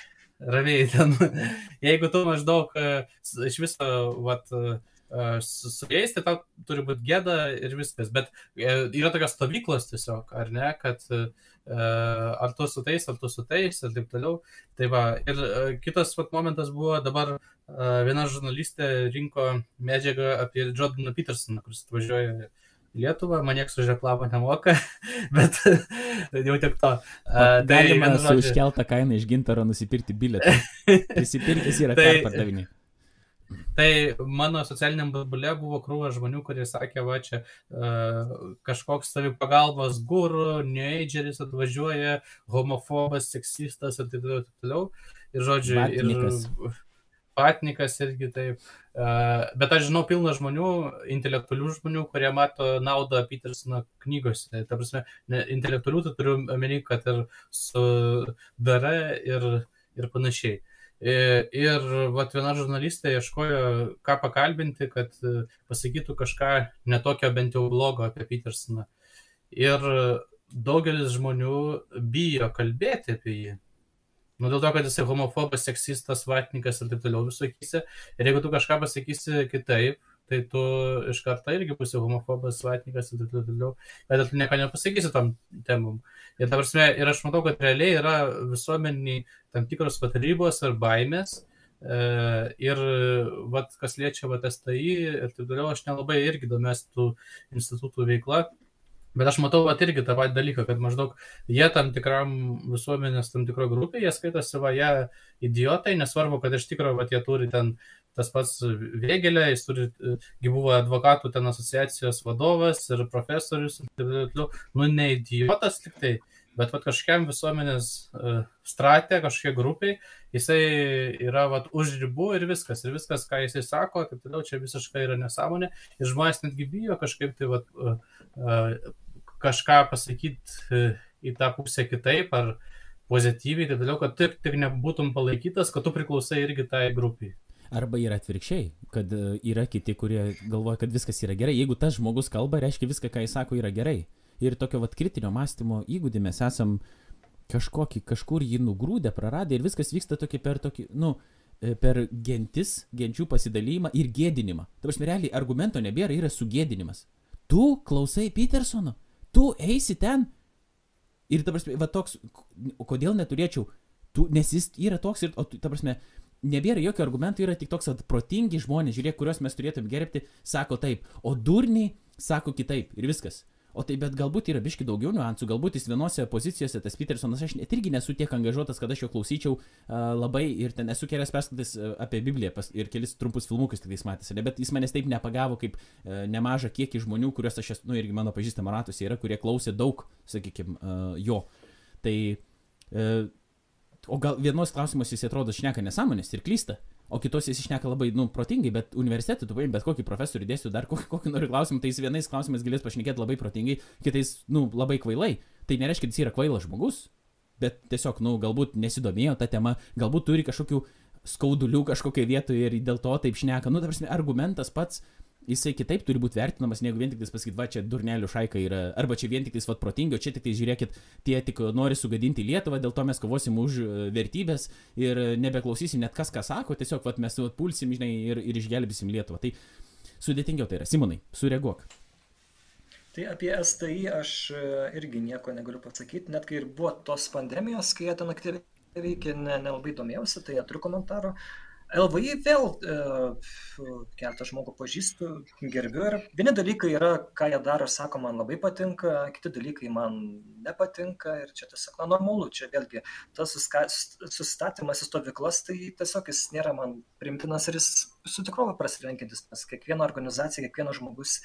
ramiai ten, [LAUGHS] jeigu tu maždaug uh, iš viso, vat, uh, su, su jais, tai tau turi būti gėda ir viskas. Bet e, yra tokios stovyklos tiesiog, ar ne, kad e, ar tu su tais, ar tu su tais ir taip toliau. Tai va, ir e, kitas vat, momentas buvo dabar viena žurnalistė rinko medžiagą apie Jordaną Petersoną, kuris atvažiuoja Lietuvą, man nieks už reklamą nemoka, [LAUGHS] bet jau tiek to.
Uh, Galima tai, su iškeltą kainą iš gintaro nusipirkti bilietą. [LAUGHS] Prisipirkęs yra tai, perpardavinį.
Tai mano socialiniam burbulė buvo krūva žmonių, kurie sakė, va čia uh, kažkoks savipagalbos guru, neageris atvažiuoja, homofobas, seksistas ir taip toliau. Taip toliau. Ir žodžiu, Vatnikas. ir patnikas irgi taip. Uh, bet aš žinau pilną žmonių, intelektualių žmonių, kurie mato naudą Petersono knygose. Ta prasme, ne, intelektualių tai turiu omeny, kad ir su dara ir, ir panašiai. Ir vat, viena žurnalistė ieškojo, ką pakalbinti, kad e, pasakytų kažką netokio bent jau blogo apie Petersoną. Ir daugelis žmonių bijo kalbėti apie jį. Nu, dėl to, kad jisai homofobas, seksistas, vatnikas ir taip toliau visokysi. Ir jeigu tu kažką pasakysi kitaip, tai tu iš karto irgi būsi homofobas, vatnikas ir taip toliau, bet tu nieko nepasakysi tam temam. Ir, prasme, ir aš matau, kad realiai yra visuomeniai tam tikros patarybos ar baimės. E, ir vat, kas liečia vat, STI ir taip toliau, aš nelabai irgi domiuosi tų institutų veikla, Bet aš matau vat, irgi tą patį dalyką, kad maždaug jie tam tikram visuomenės, tam tikro grupė, jie skaitosi va, jie idiotai, nesvarbu, kad iš tikrųjų vat, jie turi ten tas pats Vėgelė, jis turi, buvo advokatų ten asociacijos vadovas ir profesorius, ir taip toliau, nu ne idiotas tik tai, bet vat, kažkokiam visuomenės uh, stratė, kažkokie grupiai, jisai yra vat, už ribų ir viskas, ir viskas, ką jisai sako, taip toliau, čia visiškai yra nesąmonė, ir žmonės netgi bijo kažkaip tai vat, uh, uh, kažką pasakyti į tą pusę kitaip, ar pozityviai, taip toliau, kad tik, tik nebūtum palaikytas, kad tu priklausai irgi tai grupiai.
Arba yra atvirkščiai, kad yra kiti, kurie galvoja, kad viskas yra gerai. Jeigu tas žmogus kalba, reiškia viską, ką jis sako, yra gerai ir tokio vat kritinio mąstymo įgūdį mes esam kažkokį, kažkur jį nugrūdę, praradę ir viskas vyksta tokį per tokį, nu, e, per gentis, genčių pasidalymą ir gėdinimą. Tai aš realiai argumento nebėra, yra sugėdinimas. Tu klausai Petersono, tu eisi ten. Ir ta prasme, va toks, kodėl neturėčiau, tu, nes jis yra toks ir, o ta prasme, nebėra jokio argumento, yra tik toks, kad protingi žmonės, žiūrėk, kuriuos mes turėtum gerbti, sako taip, o durniai sako kitaip ir viskas. O tai bet galbūt yra biški daugiau niuansų, galbūt jis vienose pozicijose, tas Petersonas, aš net irgi nesu tiek angažuotas, kad aš jo klausyčiau uh, labai ir ten esu kelias perskaitęs apie Bibliją pas, ir kelis trumpus filmukus tik tais matęs, ne, bet jis manęs taip nepagavo kaip uh, nemažą kiekį žmonių, kuriuos aš esu, nu irgi mano pažįstama ratuose yra, kurie klausė daug, sakykime, uh, jo. Tai, uh, o gal vienos klausimas jis atrodo šneka nesąmonės ir klysta, o kitos jis išneka labai, nu, protingai, bet universitetui tu paimi bet kokį profesorių dėsiu dar kokį, kokį nori klausimą, tai jis vienais klausimais galės pašnekėti labai protingai, kitais, nu, labai kvailai. Tai nereiškia, kad jis yra kvailas žmogus, bet tiesiog, nu, galbūt nesidomėjo tą temą, galbūt turi kažkokių skaudulių kažkokiai vietoje ir dėl to taip šneka. Nu, ta prasme, argumentas pats jisai kitaip turi būti vertinamas, negu vien tik pasakyti, va čia durnelių šaika yra, arba čia vien tik vat protingi, o čia tik tai žiūrėkit, tie tik nori sugadinti Lietuvą, dėl to mes kovosim už e, vertybės ir nebeklausysim net kas ką sako, tiesiog vat, mes pulsim, žinai, ir, ir išgelbėsim Lietuvą. Tai sudėtingiau tai yra. Simonai, sureaguok.
Tai apie STI aš e, irgi nieko negaliu pasakyti, net kai ir buvo tos pandemijos, kai jie ten aktyviai veikė, nelabai ne domėjausi, tai neturiu komentaro. Uh, LVI vėl e, keletą žmogų pažįstu, gerbiu ir vieni dalykai yra, ką jie daro, sako, man labai patinka, kiti dalykai man nepatinka ir čia tiesiog na, normalu, čia vėlgi tas sustatymas į stovyklas, tai tiesiog jis nėra man primtinas ir jis su tikrove prasilenkintis, nes kiekviena organizacija, kiekvienas žmogus,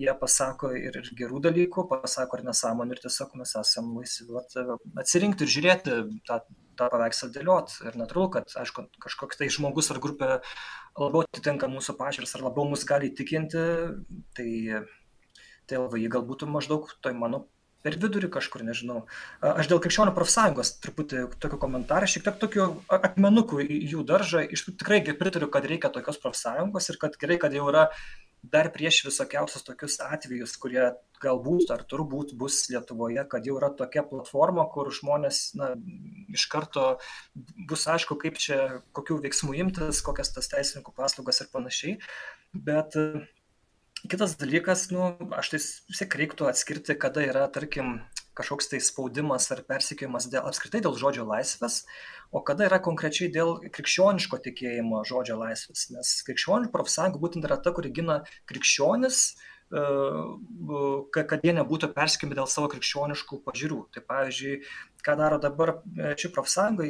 jie pasako ir, ir gerų dalykų, pasako ir nesąmonį ir tiesiog mes esame laisvi atsirinkti ir žiūrėti tą tą paveikslą dėliot. Ir natūralu kad aišku kažkoks tai žmogus ar grupė labiau atitinka mūsų pažiūras ar labiau mus gali įtikinti tai tai LVI gal būtų maždaug toj mano per vidurį kažkur, nežinau. Aš dėl krikščionių profsąjungos truputį tokio komentarą, šiek tiek tokių akmenukų į jų daržą. Iš tikrai pritariu, kad reikia tokios profsąjungos ir kad gerai, kad jau yra dar prieš visokiausius tokius atvejus, kurie galbūt ar turbūt bus Lietuvoje, kad jau yra tokia platforma, kur žmonės na, iš karto bus aišku, kaip čia, kokių veiksmų imtis, kokias tas teisininkų paslaugas ir panašiai. Bet kitas dalykas, nu, aš tai vis tiek reiktų atskirti, kada yra, tarkim, kažkoks tai spaudimas ar persikėjimas dėl, apskritai dėl žodžio laisvės, o kada yra konkrečiai dėl krikščioniško tikėjimo žodžio laisvės. Nes krikščionių profsąjunga būtent yra ta, kuri gina krikščionis, kad jie nebūtų perskimi dėl savo krikščioniškų pažiūrų. Tai pavyzdžiui, ką daro dabar e, ši profsąjunga,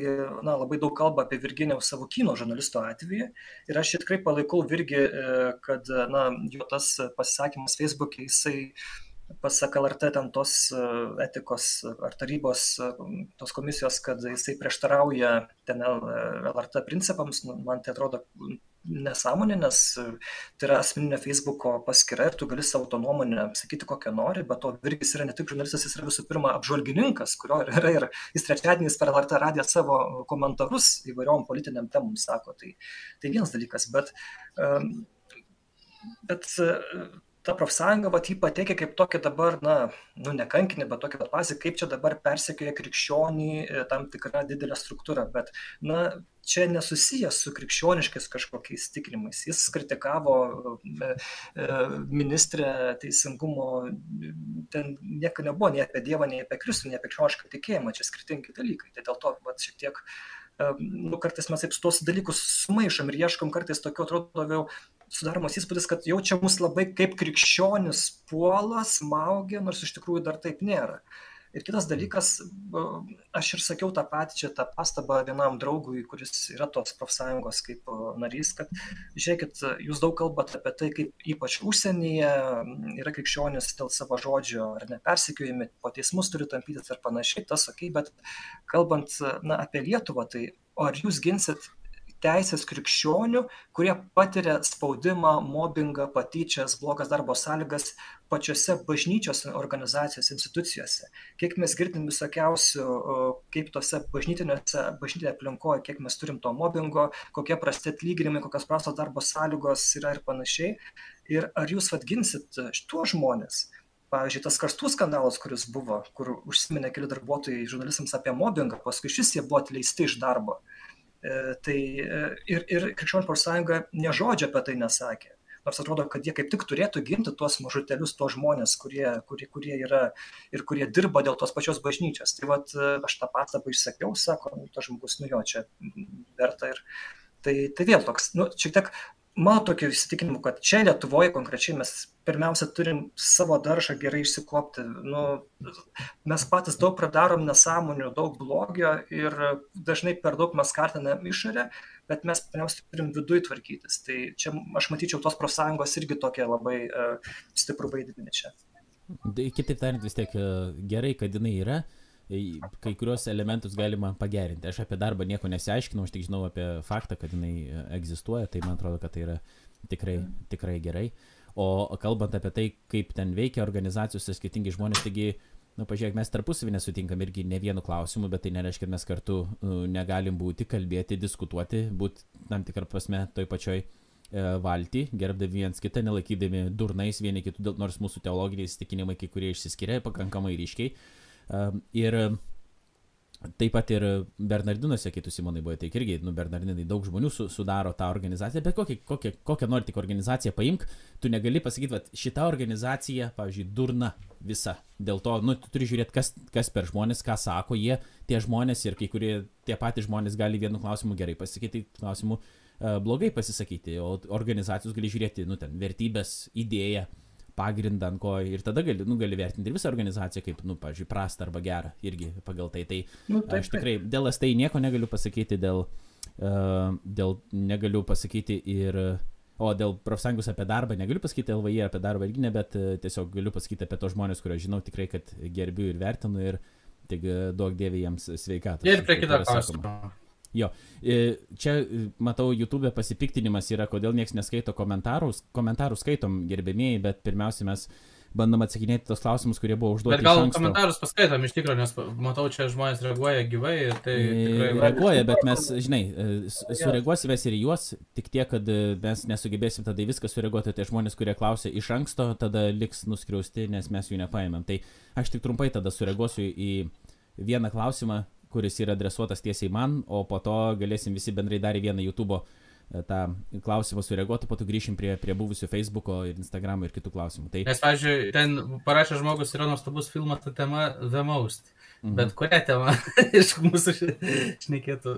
na, labai daug kalba apie Virginijaus savo kino žurnalisto atvejį ir aš tikrai palaikau Virgi, e, kad, na, jo tas pasisakymas Facebook'e, jisai pasak LRT ten tos e, etikos ar tarybos e, tos komisijos, kad jisai prieštarauja ten LRT principams, nu, man tai atrodo nesąmonė, nes tai yra asmeninė Facebook'o paskyra ir tu gali savo to nuomonę sakyti kokią nori, bet to Virgis yra ne tik žurnalistas, jis yra visų pirma apžvalgininkas, kurio yra ir jis trečiadieniais per LRT radiją savo komentarus įvairiom politiniam temom sako. Tai, tai vienas dalykas, bet, bet ta profsąjunga vat jį pateikia kaip tokį dabar na nu ne kankinį bet tokį vat pavyzdį kaip čia dabar persekioja krikščionį e, tam tikra didelė struktūra bet na čia nesusiję su krikščioniškais kažkokiais tikrinimais. Jis kritikavo e, e, ministrę teisingumo ten nieko nebuvo nei apie dievą nei apie kristų nei apie krikščionišką tikėjimą. Čia skirtingi dalykai. Tai dėl to vat šiek tiek nu, kartais mes taip tuos dalykus sumaišom ir ieškom kartais tokio, atrodo, jau sudaromas įspūdis, kad jau čia mus labai kaip krikščionis puola, smaugia, nors iš tikrųjų dar taip nėra. Ir kitas dalykas, aš ir sakiau tą patį čia tą pastabą vienam draugui, kuris yra tos profsąjungos kaip narys, kad žiūrėkit, jūs daug kalbate apie tai, kaip ypač užsienyje yra krikščionis dėl savo žodžio ar nepersikiojami, po teismus turi tampytis ir panašiai, tas ok, bet kalbant na, apie Lietuvą, tai ar jūs ginsit teisės krikščionių, kurie patiria spaudimą, mobbingą, patyčias, blogas darbo sąlygas pačiose bažnyčios organizacijose, institucijose. Kiek mes girdim visokiausių, kaip tose bažnytinėse, bažnytinėje aplinkoje, kiek mes turim to mobbingo, kokie prasti atlyginimai, kokios prastos darbo sąlygos yra ir panašiai. Ir ar jūs atginsit šituos žmonės? Pavyzdžiui, tas karstų skandalas, kuris buvo, kur užsiminė keli darbuotojai žurnalistams apie mobbingą, paskui šis jie buvo atleisti iš darbo. E, tai e, ir, ir Krikščionių profsąjunga nežodžio apie tai nesakė. Nors atrodo, kad jie kaip tik turėtų ginti tuos mažutelius, tuos žmonės, kurie, kurie, kurie yra ir kurie dirba dėl tos pačios bažnyčios. Tai vat, e, aš tą pastabą išsakiau, sako, nu, tas žmogus, nu jo, čia verta ir tai, tai vėl toks, nu, šiek tiek mano tokiu įsitikinimu, kad čia Lietuvoje konkrečiai mes pirmiausia turim savo daržą gerai išsikopti. Nu, mes patys daug pradarom nesąmonių, daug blogio ir dažnai per daug mes kartinam išorę, bet mes pirmiausia turim viduje tvarkytis. Tai čia aš matyčiau tos profsąjungos irgi tokia labai uh, stiprų vaidmenį čia.
Tai kitaip tariant, vis tiek e, gerai, kad jinai yra, kai kurios elementus galima pagerinti. Aš apie darbą nieko nesiaiškinau, aš tik žinau apie faktą, kad jinai e, egzistuoja, tai man atrodo, kad tai yra tikrai, tikrai gerai. O kalbant apie tai, kaip ten veikia organizacijos ir skirtingi žmonės, taigi, na, nu, pažiūrėk, mes tarpusavį nesutinkam irgi ne vienu klausimu, bet tai nereiškia, kad mes kartu uh, negalim būti, kalbėti, diskutuoti, būti tam tikrą prasme toj pačioj uh, valty, gerbdami viens kitą, nelaikydami durnais vieni kitų, nors mūsų teologiniai įsitikinimai kai kurie išsiskiria pakankamai ryškiai. Ir Taip pat ir Bernardinuose, kai tu Simonai buvai, tai irgi, nu, Bernardinai daug žmonių su, sudaro tą organizaciją, bet kokią, kokią, kokią nori tik organizaciją paimk, tu negali pasakyti, kad šita organizacija, pavyzdžiui, durna visa. Dėl to, nu, tu turi žiūrėti, kas, kas per žmonės, ką sako jie, tie žmonės ir kai kurie tie patys žmonės gali vienu klausimu gerai pasakyti, klausimu blogai pasisakyti, o organizacijos gali žiūrėti, nu, ten, vertybės, idėją pagrindą, ant ko ir tada gali, nu, gali vertinti ir visą organizaciją kaip, nu, pažiūrėjau, prastą arba gerą irgi pagal tai. Tai nu, taip, aš tikrai dėl STI nieko negaliu pasakyti, dėl, uh, dėl negaliu pasakyti ir, o dėl profsąjungos apie darbą negaliu pasakyti, LVI apie darbą irgi ne, bet uh, tiesiog galiu pasakyti apie tos žmonės, kuriuos žinau tikrai, kad gerbiu ir vertinu ir tik uh, duok dievė jiems sveikatą.
Ir prie kito klausimo.
Jo, e, čia e, matau, YouTube pasipiktinimas yra, kodėl niekas neskaito komentarus. Komentarus skaitom, gerbėmėjai, bet pirmiausia mes bandom atsakinėti tos klausimus, kurie buvo užduoti.
Bet gal komentarus paskaitom iš tikrųjų, nes matau, čia žmonės reaguoja gyvai ir tai...
E, tikrai... Reaguoja, bet mes, žinai, sureaguosime ir juos, tik tiek, kad mes nesugebėsim tada viską sureaguoti, tai žmonės, kurie klausia iš anksto, tada liks nuskriausti, nes mes jų nepaėmėm. Tai aš tik trumpai tada sureaguosiu į vieną klausimą, kuris yra adresuotas tiesiai man, o po to galėsim visi bendrai dar į vieną YouTube e, tą klausimą sureaguoti, po to grįšim prie, prie buvusių Facebook'o ir Instagram'o ir kitų klausimų.
Tai... Nes, pavyzdžiui, ten parašė žmogus, yra nuostabus filmas, ta tema The Most. Mhm. Bet kurią temą [LAUGHS] iš mūsų šnekėtų.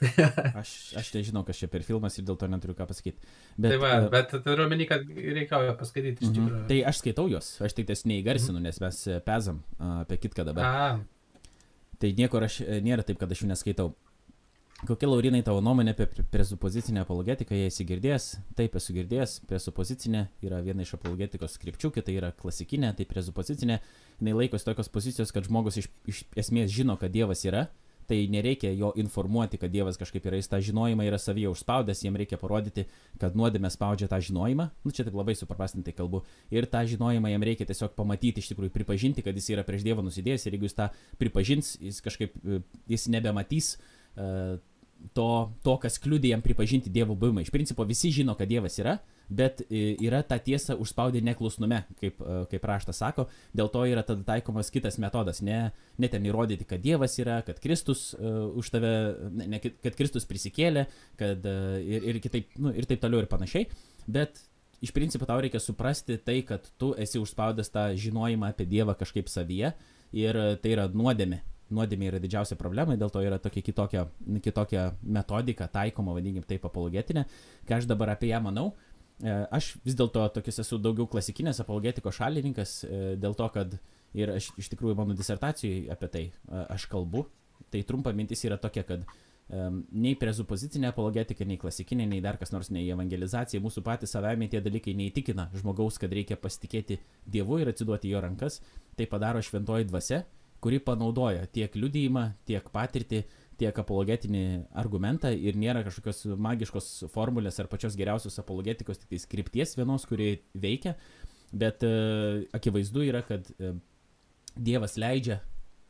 [LAUGHS]
aš, aš nežinau, kas čia per filmas ir dėl to neturiu ką pasakyti.
Bet, tai va, uh, bet turiu omeny, kad reikėjo paskaityti iš mhm. tikrųjų.
Tai aš skaitau juos, aš tik ties neįgarsinu, mhm. nes mes pezam uh, apie kitką dabar. A. Tai niekur aš, e, nėra taip, kad aš jų neskaitau. Kokia Laurinai tavo nuomonė apie presupozicinę apologetiką, jei esi girdėjęs? Taip, esu girdėjęs. Presupozicinė yra viena iš apologetikos skripčių, kita yra klasikinė, tai presupozicinė. Jis laikosi tokios pozicijos, kad žmogus iš, iš esmės žino, kad Dievas yra, tai nereikia jo informuoti, kad Dievas kažkaip yra, jis tą žinojimą yra savyje užspaudęs, jiem reikia parodyti, kad nuodėmė spaudžia tą žinojimą, nu čia taip labai supaprastintai kalbu, ir tą žinojimą jam reikia tiesiog pamatyti, iš tikrųjų pripažinti, kad jis yra prieš Dievą nusidėjęs. Ir jeigu jis tą pripažins, jis kažkaip, e, jis nebematys uh, to, to, kas kliūdė jam pripažinti Dievo buvimą. Iš principo visi žino, kad Dievas yra, bet e, yra ta tiesa užspaudė neklusnume, kaip, e, kaip raštas sako, dėl to yra tada taikomas kitas metodas, ne, ne ten įrodyti, kad Dievas yra, kad Kristus uh, už tave, ne, ne, kad Kristus prisikėlė, kad uh, ir, ir, kitaip, nu, ir taip toliau ir panašiai, bet iš principo tau reikia suprasti tai, kad tu esi užspaudęs tą žinojimą apie Dievą kažkaip savyje. Ir tai yra nuodėmė. Nuodėmė yra didžiausia problema, dėl to yra tokia kitokia, kitokia metodika taikoma, vadinkim taip, apologetinė. Ką aš dabar apie ją manau, E, aš vis dėlto tokius esu daugiau klasikinės apologetikos šalininkas, e, dėl to, kad Ir aš iš tikrųjų mano disertacijoje apie tai aš kalbu. Tai trumpa mintis yra tokia, kad nei prezupozicinė apologetika, nei klasikinė, nei dar kas nors, nei evangelizacija, mūsų patys savame tie dalykai neįtikina žmogaus, kad reikia pasitikėti Dievu ir atsiduoti jo rankas. Tai padaro šventoji dvasia, kuri panaudoja tiek liudyjimą, tiek patirtį, tiek apologetinį argumentą ir nėra kažkokios magiškos formulės ar pačios geriausios apologetikos, tik tai skripties vienos, kuri veikia, bet uh, akivaizdu yra, kad uh, Dievas leidžia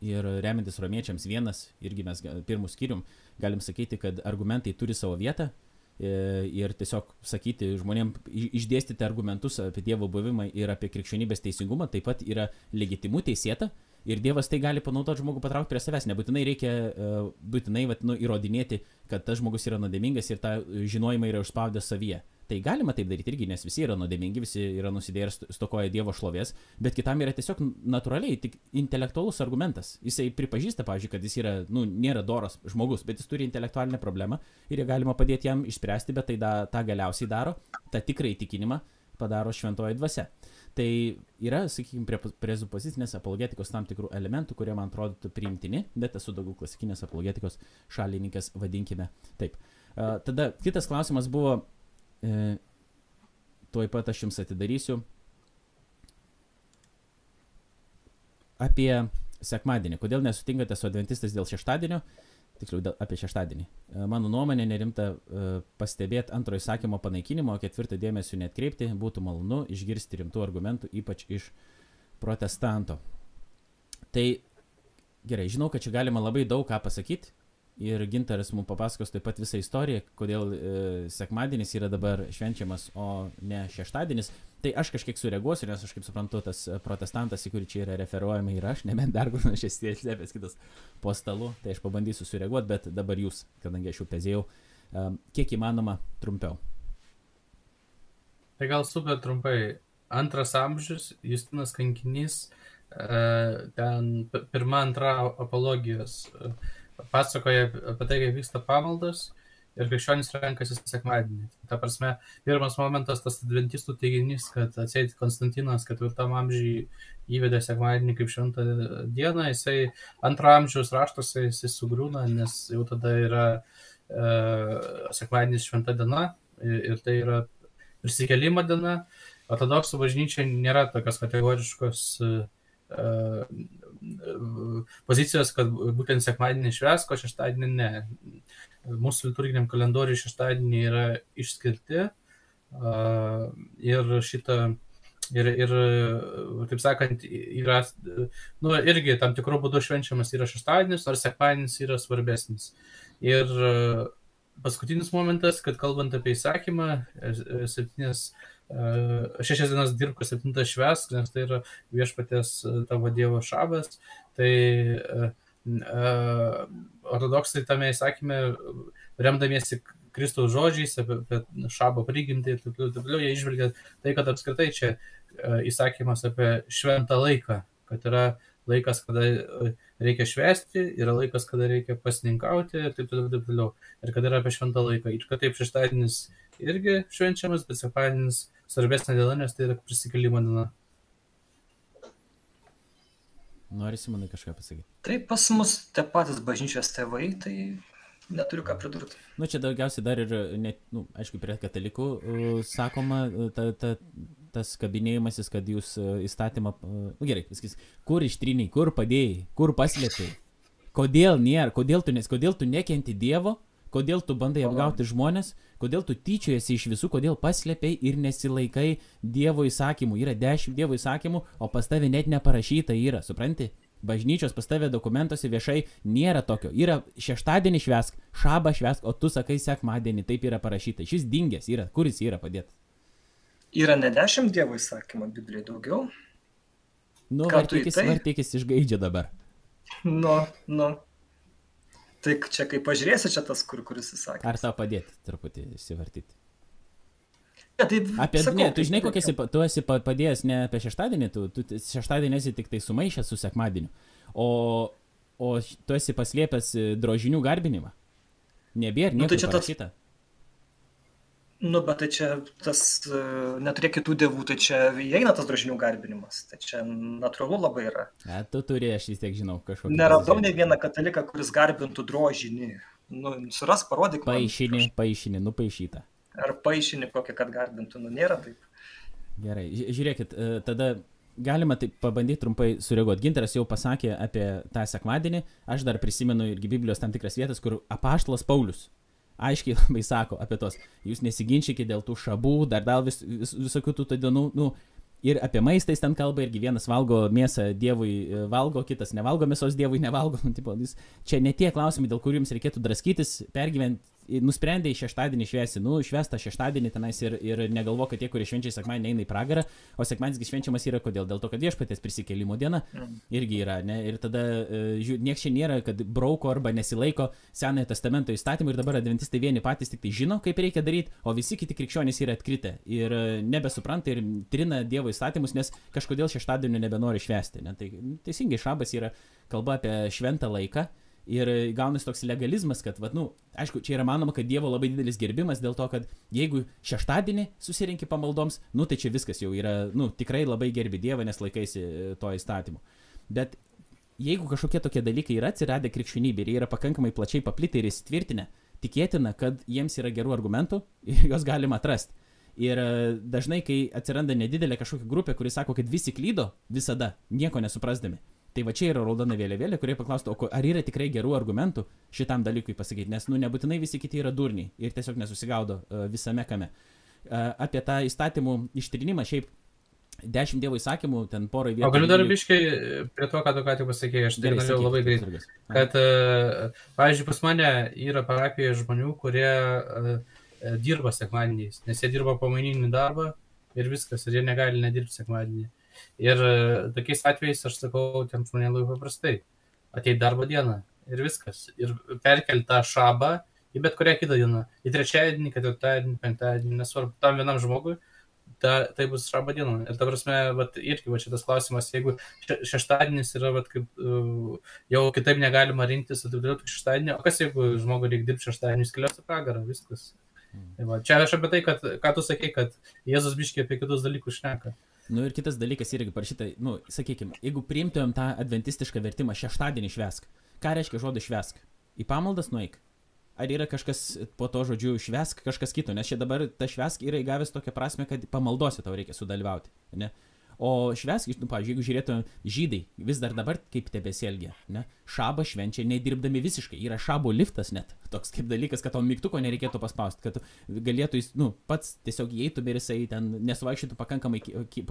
ir remiantis romiečiams vienas, irgi mes pirmų skyrium, galim sakyti, kad argumentai turi savo vietą e, ir tiesiog sakyti žmonėm, išdėstyti argumentus apie Dievo buvimą ir apie krikščionybės teisingumą taip pat yra legitimu teisėta ir Dievas tai gali panaudoti žmogų patraukti prie savęs. Nebūtinai reikia uh, būtinai vat, nu, įrodinėti, kad tas žmogus yra nuodėmingas ir tą žinojimą yra užspaudęs savyje. Tai galima taip daryti irgi, nes visi yra nuodėmingi, visi yra nusidėję ir stokoja Dievo šlovės, bet kitam yra tiesiog natūraliai, tik intelektualus argumentas. Jisai pripažįsta, pavyzdžiui, kad jis yra, nu, nėra doras žmogus, bet jis turi intelektualinę problemą ir galima padėti jam išspręsti, bet tai da, tą galiausiai daro, tą tikrą įtikinimą padaro šventoji dvasia. Tai yra, sakykime, prie prezupozicinės apologetikos tam tikrų elementų, kurie man atrodytų priimtini, bet esu daugiau klasikinės apologetikos šalininkas, vadinkime taip. Uh, tada kitas klausimas buvo, E, tuoj pat aš jums atidarysiu. Apie sekmadienį. Kodėl nesutinkate su adventistais dėl šeštadienio? Tiksliau, apie šeštadienį. E, mano nuomonė nerimta e, pastebėti antrojo įsakymo panaikinimo, ketvirtą dėmesio netkreipti. Būtų malonu išgirsti rimtų argumentų, ypač iš protestanto. Tai gerai, žinau, kad čia galima labai daug ką pasakyti, Ir Gintaras mums papasakos taip pat visą istoriją, kodėl e, sekmadienis yra dabar švenčiamas, o ne šeštadienis. Tai aš kažkiek sureaguosiu, nes aš kaip suprantu, tas protestantas, į kurį čia yra referuojama ir aš, [LAUGHS] nebent dar kur nors esi slėpęs kitas po stalu, tai aš pabandysiu sureaguoti, bet dabar jūs, kadangi aš jau pezėjau, e, kiek įmanoma trumpiau.
Tai gal super trumpai. Antras amžius, Justinas Kankinys, e, ten pirma, antra apologijos. E, pasakoja apie tai, kaip vyksta pamaldas ir krikščionys renkasi sekmadienį. Ta prasme, pirmas momentas tas adventistų teiginys, kad atseit Konstantinas ketvirtam amžiui įvedė sekmadienį kaip šventą dieną, jisai antro amžiaus raštuose jisai sugrūna, nes jau tada yra e, sekmadienis šventa diena ir, ir tai yra prisikelimo diena. Ortodoksų bažnyčia nėra tokios kategoriškos e, pozicijos, kad būtent sekmadienį švesk, o šeštadienį ne. Mūsų liturginiam kalendoriui šeštadienį yra išskirti ir šitą Ir, ir, taip sakant, yra, nu, irgi tam tikrų būdų švenčiamas yra šeštadienis, nors sekmadienis yra svarbesnis. Ir paskutinis momentas, kad kalbant apie įsakymą, septynės šešias dienas dirbk, septintą švesk, nes tai yra viešpatės tavo Dievo šabas. Tai ortodoksai tame įsakymė, remdamiesi Kristaus žodžiais apie, apie šabo prigimtį ir taip toliau, jie išvelgia tai, kad apskritai čia įsakymas apie šventą laiką, kad yra laikas, kada reikia švesti, yra laikas, kada reikia pasninkauti ir taip toliau, taip toliau. Ir kad yra apie šventą laiką. Ir kad taip šeštadienis irgi švenčiamas, bet sekmadienis svarbesnė diena, nes tai yra prisikelimo diena.
Nori Simonai kažką pasakyti?
Tai pas mus tie patys bažnyčios tėvai, tai neturiu ką pridurti.
Nu, čia daugiausiai dar ir, net, nu, aišku, prie katalikų uh, sakoma, ta, ta, tas kabinėjimasis, kad jūs įstatymą, nu gerai, viskas, kur ištriniai, kur padėjai, kur paslėpiai, kodėl nėra, kodėl tu, nes, kodėl tu nekenti Dievo, kodėl tu bandai apgauti žmonės, kodėl tu tyčiojasi iš visų, kodėl paslėpiai ir nesilaikai Dievo įsakymų. Yra dešimt Dievo įsakymų, o pas tavę net neparašyta yra, supranti? Bažnyčios pas tavę dokumentuose viešai nėra tokio. Yra šeštadienį švesk, šabą švesk, o tu sakai sekmadienį, taip yra parašyta. Šis dingęs yra, kuris yra padėtas.
Yra ne dešimt Dievo įsakymų, Biblijai daugiau.
Nu, vartykis, tai? vartykis išgaidžia dabar.
Nu, nu, Tai čia kaip pažiūrėsi, čia tas, kur, kuris įsakė.
Ar tau padėti truputį įsivartyti?
Ne, tai
apie, sakau, ne, tu žinai, kokia esi, tu esi padėjęs ne apie šeštadienį, tu, tu šeštadienį esi tik tai sumaišęs su sekmadieniu, o, o tu esi paslėpęs drožinių garbinimą. Nebėra nieko nu, tai čia parašyta. Tas...
Nu, bet tai čia tas e, neturėk kitų dievų, tai čia įeina tas drožinių garbinimas. Tai čia natūralu labai yra.
E, tu turi, aš vis tiek žinau kažkokį.
Neradau ne vieną kataliką, kuris garbintų drožinį. Nu, suras, parodyk.
Paaišinį, paaišinį, nupaišytą.
Ar paaišinį kokią, kad garbintų, nu nėra taip.
Gerai, žiūrėkit, e, tada galima taip pabandyti trumpai sureaguoti. Ginteras jau pasakė apie tą sekmadienį, aš dar prisimenu irgi Biblijos tam tikras vietas, kur apaštalas Paulius aiškiai labai sako apie tos, jūs nesiginčykite dėl tų šabų, dar dėl vis, vis, visokių tų dienų, nu, ir apie maistą jis ten kalba, irgi vienas valgo mėsą dievui e, valgo, kitas nevalgo mėsos dievui nevalgo. [LAUGHS] Nu, tipo, jis, čia ne tie klausimai, dėl kurių jums reikėtų draskytis, pergyventi nusprendė į šeštadienį šviesi, nu, švestą šeštadienį tenais ir, ir negalvo, kad tie, kurie švenčia sekmadienį, eina į pragarą, o sekmadienis švenčiamas yra kodėl? Dėl to, kad viešpatės prisikėlimo diena mm. irgi yra, ne? Ir tada uh, nieks čia nėra, kad brauko arba nesilaiko Senojo testamento įstatymų ir dabar adventistai vieni patys tik tai žino, kaip reikia daryti, o visi kiti krikščionys yra atkritę ir uh, nebesupranta ir trina Dievo įstatymus, nes kažkodėl šeštadienio nebenori švesti. Ne? Tai teisingai šabas yra kalba apie šventą laiką Ir gaunasi toks legalizmas, kad, va, nu, aišku, čia yra manoma, kad Dievo labai didelis gerbimas dėl to, kad jeigu šeštadienį susirinkti pamaldoms, nu, tai čia viskas jau yra, nu, tikrai labai gerbi Dievą, nes laikaisi e, to įstatymu. Bet jeigu kažkokie tokie dalykai yra atsiradę krikščionybė ir jie yra pakankamai plačiai paplitę ir įsitvirtinę, tikėtina, kad jiems yra gerų argumentų [LAUGHS] ir juos galima atrasti. Ir e, dažnai, kai atsiranda nedidelė kažkokia grupė, kuri sako, kad visi klydo visada, nieko nesuprasdami, Tai va čia yra raudona vėliavėlė, kurie paklaustų, o ar yra tikrai gerų argumentų šitam dalykui pasakyti, nes, nu, nebūtinai visi kiti yra durniai ir tiesiog nesusigaudo uh, visame kame. Uh, apie tą įstatymų ištrinimą šiaip dešimt dievo įsakymų, ten porai vietų.
O galiu dar biškai prie to, ką tu ką tik pasakėjai, aš tai norėjau labai greitai. Kad, uh, pavyzdžiui, pas mane yra parapijoje žmonių, kurie dirba sekmadieniais, nes jie dirba pamaininį darbą ir viskas, ir jie negali nedirbti sekmadienį. Ir e, tokiais atvejais aš sakau tiem žmonėms labai paprastai. Ateit darbo dieną ir viskas. Ir perkelti tą šabą į bet kurią kitą dieną. Į trečiadienį, ketvirtadienį, penktadienį, nesvarbu, tam vienam žmogui. Ta, tai bus šaba diena. Ir ta prasme, vat, irgi va, šitas klausimas, jeigu šeštadienis yra, vat, kaip, uh, jau kitaip negalima rinktis, turiu tik šeštadienį, o kas jeigu žmogui reikia dirbti šeštadienį, jis keliaus į pragarą, viskas. Mm. Tai va, čia aš apie tai, kad, ką tu sakei, kad Jėzus biškiai apie kitus dalykus šneka.
Nu ir kitas dalykas irgi parašyta, nu, sakykime, jeigu priimtumėm tą adventistišką vertimą šeštadienį švesk, ką reiškia žodis švesk? Į pamaldas nueik. Ar yra kažkas po to žodžiu švesk kažkas kito, nes čia dabar ta švesk yra įgavęs tokią prasme, kad pamaldose tau reikia sudalyvauti. Ne? O švesk, nu, pavyzdžiui, jeigu žiūrėtume žydai, vis dar dabar kaip tebesielgia, ne? Šabą švenčia nedirbdami visiškai. Yra šabo liftas net. Toks kaip dalykas, kad to mygtuko nereikėtų paspausti, kad galėtų jis, nu, pats tiesiog įeitų ir jisai ten nesuvaikščiotų pakankamai,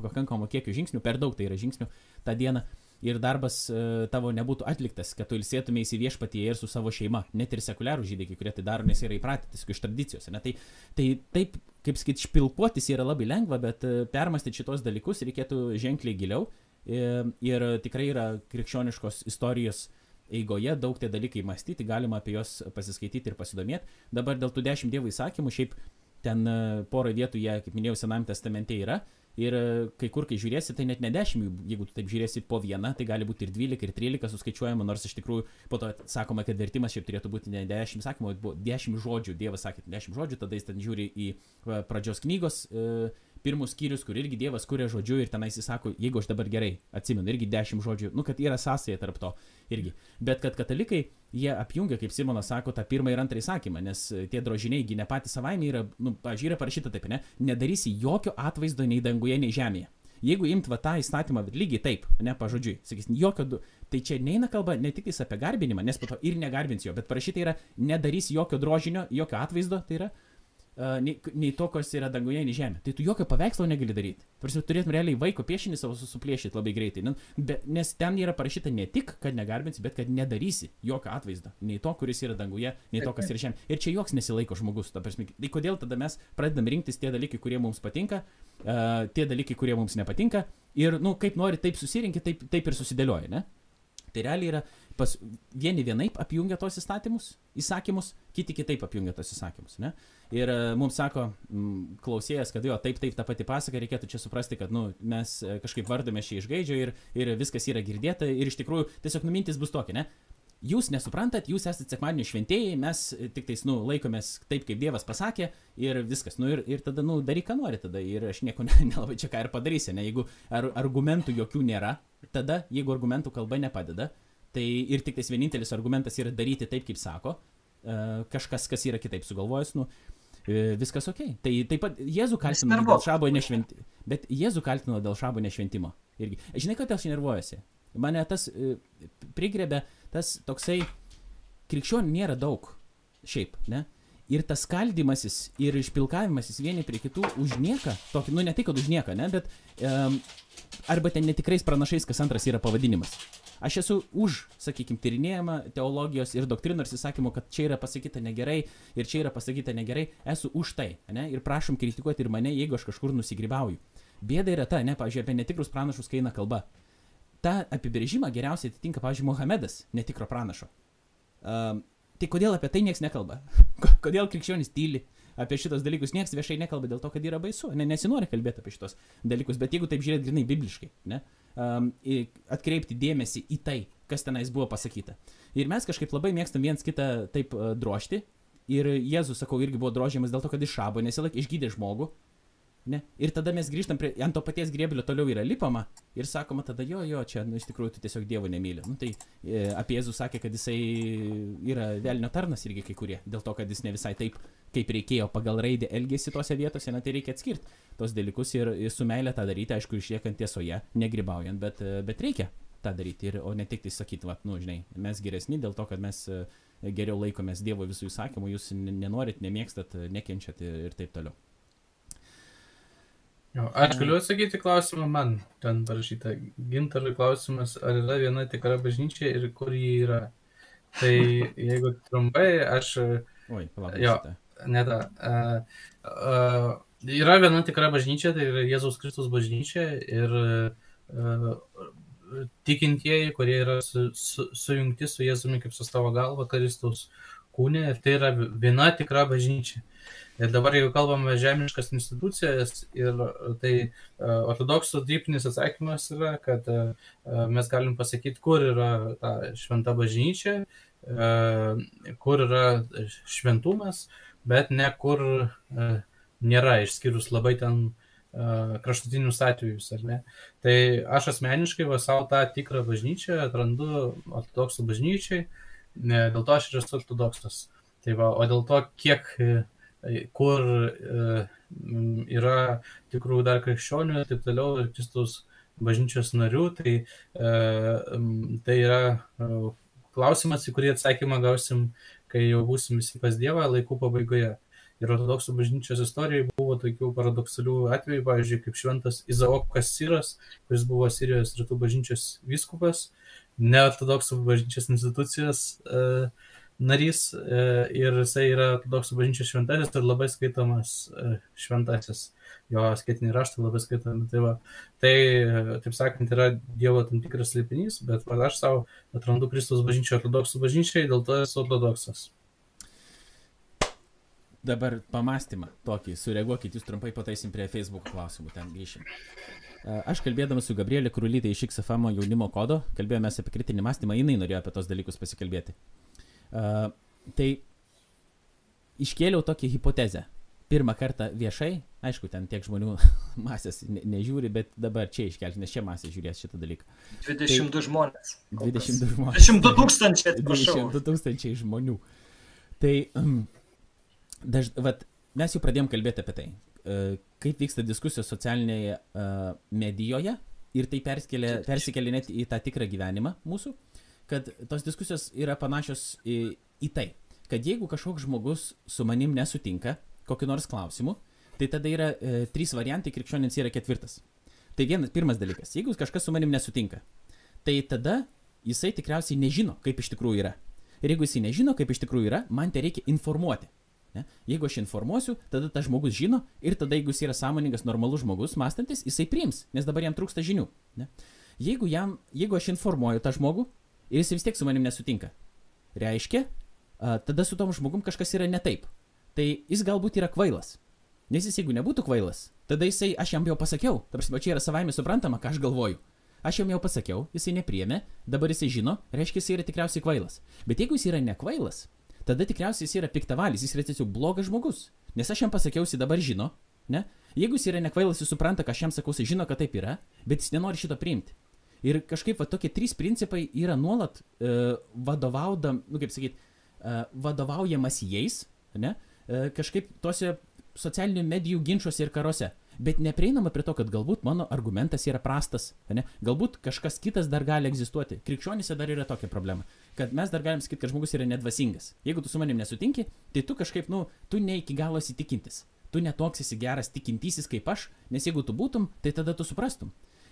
pakankamo kiekio žingsnių, per daug tai yra žingsnių tą dieną ir darbas uh, tavo nebūtų atliktas, kad tu ilsėtumės į viešpatį ir su savo šeima. Net ir sekuliarų žydai, kai kurie tai daro, nes yra įpratę tiesiog iš tradicijos. Ne? Tai, tai taip, kaip sakyt, špilpuotis yra labai lengva, bet uh, permastyti šitos dalykus reikėtų ženkliai giliau. Ir, ir tikrai yra krikščioniškos istorijos eigoje daug tie dalykai mąstyti, galima apie juos pasiskaityti ir pasidomėti. Dabar dėl tų dešimt dievų įsakymų, šiaip ten porą vietų jie, kaip minėjau, Senam testamente yra. Ir e, kai kur, kai žiūrėsi, tai net ne 10, jeigu tu taip žiūrėsi po vieną, tai gali būti ir 12, ir 13 suskaičiuojama, nors iš tikrųjų po to sakoma, kad vertimas šiaip turėtų būti ne 10 sakymų, o 10 žodžių. Dievas sakė 10 žodžių, tada jis ten žiūri į e, pradžios knygos. E, pirmus skyrius, kur irgi Dievas kuria žodžiu ir tenais jis sako, jeigu aš dabar gerai atsimenu, irgi dešimt žodžių, nu, kad yra sąsaja tarp to irgi. Bet kad katalikai, jie apjungia, kaip Simonas sako, tą pirmą ir antrą įsakymą, nes tie drožiniai, ne patys savaime yra, nu, pažiūrė, parašyta taip, ne, nedarysi jokio atvaizdo nei danguje, nei žemėje. Jeigu imt va tą įstatymą lygiai taip, ne pažodžiui, sakysim, jokio, du, tai čia neina kalba ne tik apie garbinimą, nes po to ir negarbins jo, bet parašyta yra, nedarys jokio drožinio, jokio atvaizdo, tai yra nei, nei to, kas yra danguje, nei žemė. Tai tu jokio paveikslo negali daryti. Tarsi turėtum realiai vaiko piešinį savo suplėšyti labai greitai. Be, nes ten yra parašyta ne tik, kad negarbinsi, bet kad nedarysi jokio atvaizdo. Nei to, kuris yra danguje, nei to, kas yra žemė. Ir čia joks nesilaiko žmogus. Prasme, tai kodėl tada mes pradedam rinktis tie dalykai, kurie mums patinka, uh, tie dalykai, kurie mums nepatinka. Ir, nu, kaip nori, taip susirinkti, taip, taip ir susidėlioja, ne? Tai realiai yra pas vieni vienaip apjungia tos įstatymus, įsakymus, kiti kitaip apjungia tos įsakymus. Ne? Ir uh, mums sako m, klausėjas, kad jo, taip, taip, ta pati pasaka, reikėtų čia suprasti, kad nu, mes kažkaip vardome šį iš gaidžio ir, ir viskas yra girdėta ir iš tikrųjų tiesiog numintis bus tokia, ne? jūs nesuprantat, jūs esate sekmadienio šventėjai, mes tik tais, nu, laikomės taip, kaip Dievas pasakė ir viskas. Nu, ir, ir tada, nu, daryk, ką nori tada. Ir aš nieko [LAUGHS] nelabai čia ką ir padarysi, ne? Jeigu ar, argumentų jokių nėra, tada, jeigu argumentų kalba nepadeda, tai ir tik tais vienintelis argumentas yra daryti taip, kaip sako, kažkas, kas yra kitaip sugalvojęs, nu, e, viskas ok. Tai taip pat Jėzų kaltino dėl šabo nešventimo. Bet Jėzų kaltino dėl šabo nešventimo. Irgi. Žinai, kodėl aš nervuojuosi? Mane tas uh, prigrebė tas toksai, krikščionių nėra daug, šiaip, ne? Ir tas skaldimasis ir išpilkavimasis vieni prie kitų už nieką, tokį, nu ne tai, kad už nieką, ne, bet um, arba ten netikrais pranašais, kas antras yra pavadinimas. Aš esu už, sakykime, tyrinėjimą teologijos ir doktrinų ir įsakymų, kad čia yra pasakyta negerai ir čia yra pasakyta negerai, esu už tai, ne, ir prašom kritikuoti ir mane, jeigu aš kažkur nusigrybauju. Bėda yra ta, ne, pavyzdžiui, apie netikrus pranašus, kai eina kalba tą apibrėžimą geriausiai atitinka, pavyzdžiui, Mohamedas, netikro pranašo. Um, tai kodėl apie tai niekas nekalba? [LAUGHS] kodėl krikščionys tyli apie šitos dalykus? Niekas viešai nekalba dėl to, kad yra baisu. Ne, nesinori kalbėti apie šitos dalykus, bet jeigu taip žiūrėt grinai bibliškai, ne, um, atkreipti dėmesį į tai, kas tenais buvo pasakyta. Ir mes kažkaip labai mėgstam viens kitą taip uh, drožti. Ir Jėzus, sakau, irgi buvo drožiamas dėl to, kad iššabo, nesilaik išgydė žmogų, Ne? Ir tada mes grįžtam prie, ant to paties grėblio toliau yra lipama ir sakoma tada, jo, jo, čia, nu, iš tikrųjų, tu tiesiog Dievo nemyli. Nu, tai e, apie Jėzų sakė, kad jisai yra velnio tarnas irgi kai kurie, dėl to, kad jis ne visai taip, kaip reikėjo pagal raidę elgėsi tose vietose, na tai reikia atskirti tos dalykus ir, ir su meilė tą daryti, aišku, išliekant tiesoje, negrybaujant, bet, e, bet reikia tą daryti ir, o ne tik tai sakyti, va, nu, žinai, mes geresni dėl to, kad mes e, geriau laikomės Dievo visų įsakymų, jūs nenorit, nemėgstat, nekenčiat ir, ir taip toliau.
Aš galiu atsakyti klausimą, man ten parašyta gintarui klausimas, ar yra viena tikra bažnyčia ir kur ji yra. Tai [LAUGHS] jeigu trumpai, aš...
Oi, palauk.
Jo, ne ta. Uh, uh, yra viena tikra bažnyčia, tai yra Jėzaus Kristus bažnyčia ir uh, tikintieji, kurie yra su, su, sujungti su Jėzumi kaip su tavo galva, Kristus kūne ir tai yra viena tikra bažnyčia. Ir dabar, jeigu kalbame žemiškas institucijas, ir tai uh, ortodoksų dypinis atsakymas yra, kad uh, mes galim pasakyti, kur yra ta šventa bažnyčia, kur yra šventumas, bet ne kur nėra, išskyrus labai ten kraštutinius atvejus, ar ne. Tai aš asmeniškai va savo tą tikrą bažnyčią atrandu ortodoksų bažnyčiai, dėl to aš ir esu ortodoksas. Tai va, o dėl to, kiek uh, kur e, yra tikrų dar krikščionių ir taip toliau, ir Kristus bažnyčios narių, tai, e, tai yra e, klausimas, į kurį atsakymą gausim, kai jau būsim visi pas Dievą laikų pabaigoje. Ir ortodoksų bažnyčios istorijoje buvo tokių paradoksalių atvejų, pavyzdžiui, kaip šventas Izaokas Siras, kuris buvo Sirijos rytų bažnyčios vyskupas, neortodoksų bažnyčios institucijos uh, narys e, ir jisai yra ortodoksų bažnyčios šventasis ir labai skaitomas e, šventasis. Jo skaitiniai raštai labai skaitomi. Tai, va, tai, e, taip sakant, yra Dievo tam tikras slėpinys, bet va, aš savo atrandu Kristus bažnyčią ortodoksų bažnyčiai, dėl to esu ortodoksas.
Dabar pamastymą tokį, sureaguokit, jūs trumpai pataisim prie Facebook klausimų, ten grįšim. Aš kalbėdamas su Gabrielė Krulytė iš XFM jaunimo kodo, kalbėjome apie kritinį mąstymą, jinai norėjo apie tos dalykus pasikalbėti. Uh, tai iškėliau tokią hipotezę. Pirmą kartą viešai, aišku, ten tiek žmonių [LAUGHS] masės ne, nežiūri, bet dabar čia iškelti, nes čia masė žiūrės šitą dalyką.
22 tai, žmonės.
22 žmonės.
22 tūkstančiai,
22 tūkstančiai žmonių. Tai, um, daž, vat, mes jau pradėjom kalbėti apie tai, uh, kaip vyksta diskusijos socialinėje uh, medijoje ir tai persikėlė net į tą tikrą gyvenimą mūsų. Uh, kad tos diskusijos yra panašios į, į tai, kad jeigu kažkoks žmogus su manim nesutinka kokiu nors klausimu, tai tada yra e, trys variantai, krikščionins yra ketvirtas. Tai vienas, pirmas dalykas, jeigu kažkas su manim nesutinka, tai tada jisai tikriausiai nežino, kaip iš tikrųjų yra. Ir jeigu jisai nežino, kaip iš tikrųjų yra, man tai reikia informuoti. Ne? Jeigu aš informuosiu, tada tas žmogus žino ir tada jeigu jis yra sąmoningas, normalus žmogus, mąstantis, jisai priims, nes dabar jam trūksta žinių. Ne? Jeigu, jam, jeigu aš informuoju tą žmogų, ir jis vis tiek su manim nesutinka. Reiškia, tada su tom žmogum kažkas yra ne taip. Tai jis galbūt yra kvailas. Nes jis jeigu nebūtų kvailas, tada jisai, aš jam jau pasakiau, ta prasme, čia yra savaime suprantama, ką aš galvoju. aš jam jau pasakiau, jisai nepriemė, dabar jisai žino, reiškia, jisai yra tikriausiai kvailas. Bet jeigu jis yra nekvailas, tada tikriausiai jis yra piktavalis, jis yra tiesiog blogas žmogus. Nes aš jam pasakiau, jis dabar žino, ne? Jeigu jis yra nekvailas, jis supranta, ką aš jam sakau, jis žino, kad taip yra, bet jis nenori šito priimti. Ir kažkaip va tokie trys principai yra nuolat uh, vadovaudam, nu kaip sakyt, uh, vadovaujamas jais, ne? Uh, kažkaip tuose socialinių medijų ginčiuose ir karuose. Bet neprieinama prie to, kad galbūt mano argumentas yra prastas, ne? galbūt kažkas kitas dar gali egzistuoti. Krikščionėse dar yra tokia problema, kad mes dar galim sakyti, kad žmogus yra nedvasingas. Jeigu tu su manim nesutinki, tai tu kažkaip, nu, tu ne iki galo įsitikintis. Tu netoks esi geras tikintysis kaip aš, nes jeigu tu būtum, tai tada tu suprastum.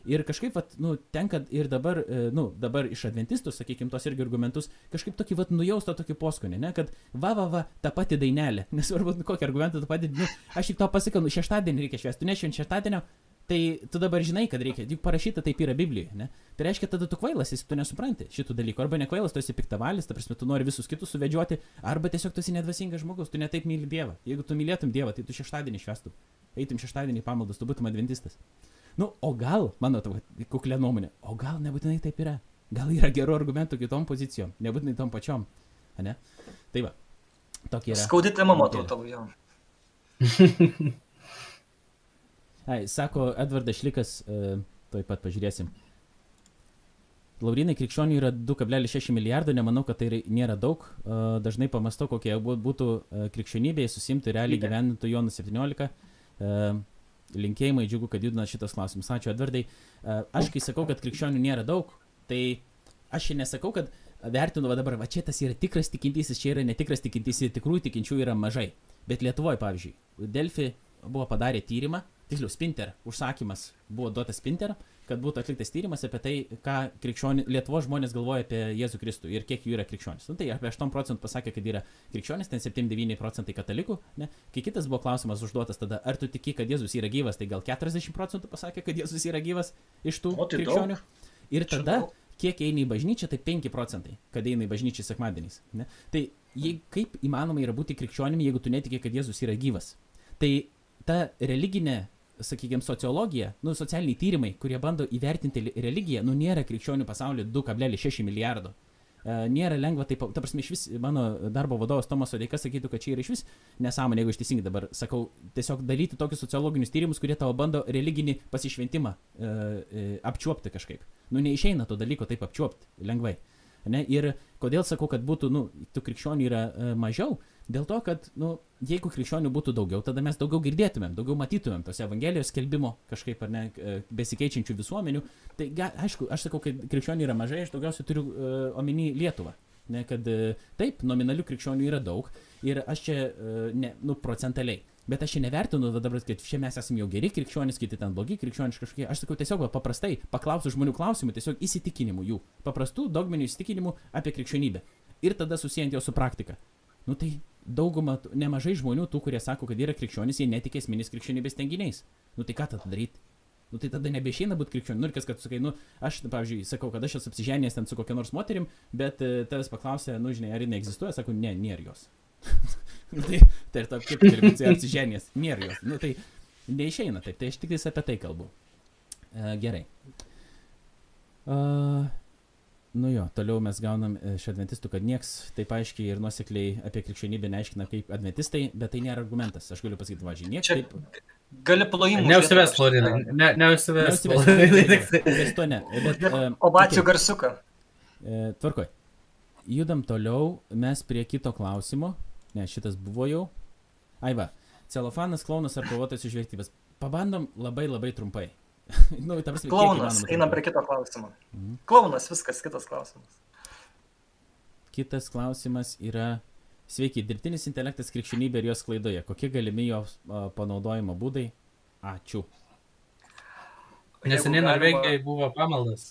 Ir kažkaip, vat, nu, tenka ir dabar, e, nu, dabar iš adventistų, sakykime, tos irgi argumentus, kažkaip tokį, vat, nujausto tokį poskonį, ne, kad va, va, va, ta pati dainelė, [LAUGHS] nesvarbu, nu, kokį argumentą tu padedi, nu, aš tik to pasakiau, nu, šeštadienį reikia švęsti, tu nešvent šeštadienio, tai tu dabar žinai, kad reikia, juk parašyta taip yra Biblijoje, ne? Tai reiškia, tada tu kvailas, jis tu nesupranti šitų dalykų, arba nekvailas, tu esi piktavalis, ta prasme, tu nori visus kitus suvedžioti, arba tiesiog tu esi nedvasingas žmogus, tu netaip myli Dievą. Jeigu tu mylėtum Dievą, tai tu šeštadienį švestum, eitum šeštadienį pamaldas, tu būtum adventistas. Nu, o gal, mano tavo kuklė nuomonė, o gal nebūtinai taip yra. Gal yra gerų argumentų kitom pozicijom, nebūtinai tom pačiom. Ne? Tai va, tokia yra.
Skaudi tema, matau tavo jau. [LAUGHS]
Ai, sako Edvardas Šlikas, uh, toj pat pažiūrėsim. Laurinai krikščionių yra 2,6 milijardo, nemanau, kad tai nėra daug. Uh, dažnai pamastau, kokie būtų uh, krikščionybė, susimtų realiai gyvenintų Jonų 17. Linkėjimai, džiugu, kad judina šitas klausimas. Ačiū, Edvardai. Uh, aš kai sakau, kad krikščionių nėra daug, tai aš ir nesakau, kad vertinu, va dabar, va čia tas yra tikras tikintysis, čia yra netikras tikintysis, tikrųjų tikinčių yra mažai. Bet Lietuvoje, pavyzdžiui, Delfi buvo padarę tyrimą, tiksliau, Spinter užsakymas buvo duotas Spinter, kad būtų atliktas tyrimas apie tai, ką krikščioni, Lietuvos žmonės galvoja apie Jėzų Kristų ir kiek jų yra krikščionis. Nu, tai apie 8 procentų pasakė, kad yra krikščionis, ten 7-9 procentai katalikų. Ne? Kai kitas buvo klausimas užduotas tada, ar tu tiki, kad Jėzus yra gyvas, tai gal 40 procentų pasakė, kad Jėzus yra gyvas iš tų
tai
krikščionių. Ir tada, kiek eina į bažnyčią, tai 5 procentai, kad eina į bažnyčią sekmadieniais. Ne? Tai jei, kaip įmanoma yra būti krikščionimi, jeigu tu netiki, kad Jėzus yra gyvas? Tai ta religinė, sakykime, sociologija, nu, socialiniai tyrimai, kurie bando įvertinti li- religiją, nu, nėra krikščionių pasaulyje 2,6 milijardo. E, nėra lengva, taip, ta prasme, iš vis mano darbo vadovas Tomas Odeika sakytų, kad čia yra iš vis nesąmonė, jeigu aš teisingai dabar sakau, tiesiog daryti tokius sociologinius tyrimus, kurie tavo bando religinį pasišventimą e, e, apčiuopti kažkaip. Nu, neišeina to dalyko taip apčiuopti lengvai. Ne? Ir kodėl sakau, kad būtų, nu, tų krikščionių yra e, mažiau? Dėl to, kad, nu, jeigu krikščionių būtų daugiau, tada mes daugiau girdėtumėm, daugiau matytumėm tos Evangelijos skelbimo kažkaip ar ne e, besikeičiančių visuomenių. Tai, ga, aišku, aš sakau, kad krikščionių yra mažai, aš daugiausiai turiu uh, omeny Lietuvą. Ne, kad e, taip, nominalių krikščionių yra daug ir aš čia, ne, nu, procentaliai. Bet aš čia nevertinu dabar, kad čia mes esame jau geri krikščionys, kiti ten blogi krikščionys kažkokie. Aš sakau tiesiog paprastai, paklausiu žmonių klausimų, tiesiog įsitikinimų jų. Paprastų dogminių įsitikinimų apie krikščionybę. Ir tada susijęs jau su praktika. Nu tai dauguma, nemažai žmonių, tų, kurie sako, kad yra krikščionys, jie netikės esminis krikščionybės tenginiais. Nu tai ką tada daryti? Nu tai tada nebeišeina būti krikščioniu. Nu ir kas, kad sakai, nu aš, pavyzdžiui, sakau, kad aš esu apsiženęs ten su kokia nors moterim, bet e, tavęs paklausė, nu žinai, ar jinai egzistuoja, sakau, ne, nėra jos. [LAUGHS] nu, tai, tai ir to, kaip gali būti apsiženęs, nėra jos. Nu tai neišeina taip, tai aš tik tais apie tai kalbu. E, gerai. Uh, nu jo, toliau mes gaunam e, iš adventistų, kad nieks taip aiškiai ir nuosekliai apie krikščionybę neaiškina kaip adventistai, bet tai nėra argumentas. Aš galiu pasakyti, važiuoju, nieks
Čia
taip.
Gali plojimų.
Neužsives, Florinai. Ne, neužsives.
Neužsives, to ne. Bet, e,
Ovacijų
okei.
garsiuką.
E, tvarkoj. Judam toliau, mes prie kito klausimo. Ne, šitas buvo jau. Aiva, celofanas, klaunas ar kovotojas už vertybės. Pabandom labai labai trumpai. [LAUGHS] nu, prasme,
Klaunas, einam prie kito klausimo.
Mhm.
Klaunas, viskas, kitas klausimas.
Kitas klausimas yra, sveiki, dirbtinis intelektas krikščionybė ir jos klaidoje. Kokie galimi jo a, panaudojimo būdai? Ačiū.
Neseniai
galima-
Norvegijai buvo pamaldas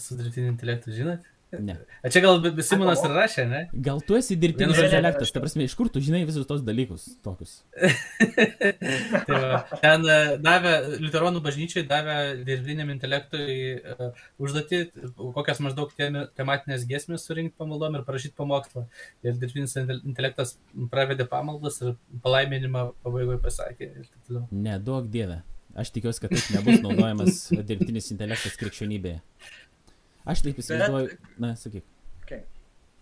su dirbtiniu intelektu, žinot?
Ne.
A čia gal Simonas ir rašė, ne?
Gal tu esi dirbtinis intelektas, ta prasme, iš kur tu žinai visus tos dalykus tokius? [LAUGHS]
tai va, ten e, davė, Liuteronų bažnyčiai davė dirbtiniam intelektui uh, užduoti, kokias maždaug tematinės giesmės surinkti pamaldom ir parašyti pamokslą. Ir dirbtinis intel- intelektas pravedė pamaldas ir palaiminimą pabaigoje pasakė. Ir taip toliau.
Ne, duok dievę. Aš tikiuosi, kad taip nebus naudojamas [LAUGHS] dirbtinis intelektas krikščionybėje. Aš taip įsivaizduoju, na, sakyk.
Okay.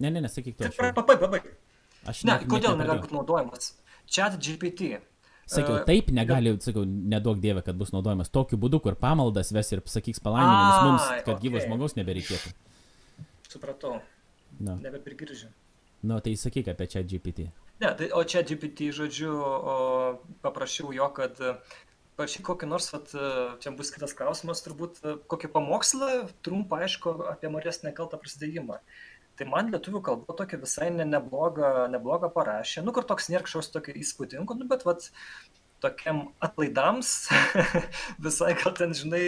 Ne, ne, nesakyk to.
Pabaig, pabaig.
Aš
ne, kodėl negali būti naudojamas? Chat GPT.
Sakiau, taip negali, sakiau, nedaug dievė, kad bus naudojamas tokiu būdu, kur pamaldas ves ir pasakys palaiminimus mums, kad okay. gyvo žmogaus nebereikėtų.
Supratau. No. Nebeprigiržiu.
Nu, tai sakyk apie čia GPT.
Ne, tai, o čia GPT, žodžiu, o, paprašiau jo, kad parašyk kokį nors, vat, čia bus kitas klausimas, turbūt kokį pamokslą, trumpą, aišku, apie Marijos nekaltą prasidėjimą. Tai man lietuvių kalba tokia visai ne, nebloga, nebloga parašė, nu kur toks nėra kažkoks tokio įspūdingo, nu bet vat, tokiam atlaidams [LAUGHS] visai gal ten, žinai,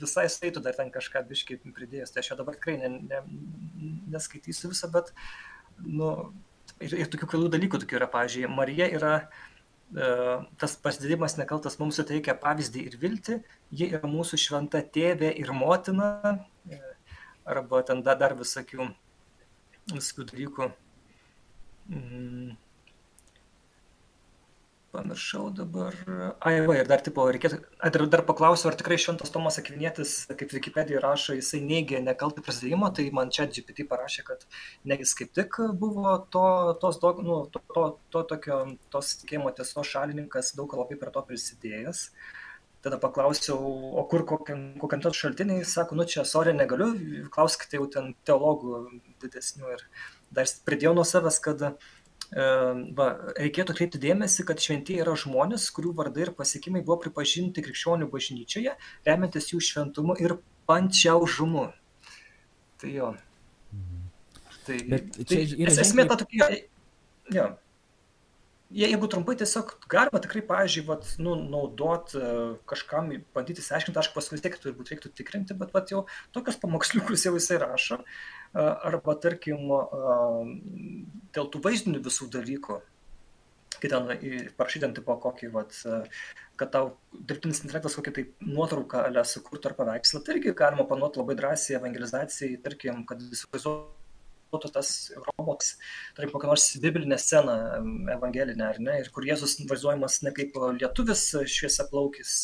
visai skaitų dar ten kažką biškai pridėjęs. Tai aš jo dabar tikrai ne, ne, neskaitysiu visą, bet, nu, ir, ir tokių kvailų dalykų tokių yra, pavyzdžiui, Marija yra e, tas pasidėjimas nekaltas mums suteikia pavyzdį ir viltį, ji yra mūsų šventa tėvė ir motina, e, arba ten dar, dar visokių, visokių dalykų. Pamiršau dabar. Ai, va, ir dar, tipo, reikėtų, dar, dar paklausiu, ar tikrai Šventas Tomas Akvinietis, kaip Wikipedija rašo, jisai neigė nekaltą prasidėjimą, tai man čia GPT parašė, kad negis kaip tik buvo to, tos, dog, nu, to, to, to, tokio, tos tikėjimo tiesos šalininkas, daug labai prie to prisidėjęs. Tada paklausiau, o kur kokiam, kokiam tas šaltiniai, sako, nu čia, sorė, negaliu, klauskite jau ten teologų didesnių ir dar pridėjau nuo savęs, kad va, reikėtų kreipti dėmesį, kad šventieji yra žmonės, kurių vardai ir pasiekimai buvo pripažinti krikščionių bažnyčioje, remiantis jų šventumu ir pančiaužumu. Tai jo. Tai, tai esmė ta tokia, jo. Jeigu trumpai tiesiog galima tikrai, pavyzdžiui, vat, nu, naudot kažkam, bandyti įsiaiškinti, aišku, paskui vis tiek turbūt reiktų tikrinti, bet vat, jau tokius pamoksliukus jau jisai rašo, uh, arba tarkim dėl tų vaizdinių visų dalykų, kai ten parašyti ant tipo kokį, vat, kad tau dirbtinis intelektas kokį tai nuotrauką ale sukurtų ar paveikslą, tai irgi galima panuoti labai drąsiai evangelizacijai, tarkim, kad įsivaizduotų būtų tas robotas, tarkim, kokią nors biblinę sceną evangelinę, ar ne, ir kur Jėzus vaizduojamas ne kaip lietuvis šviesiaplaukis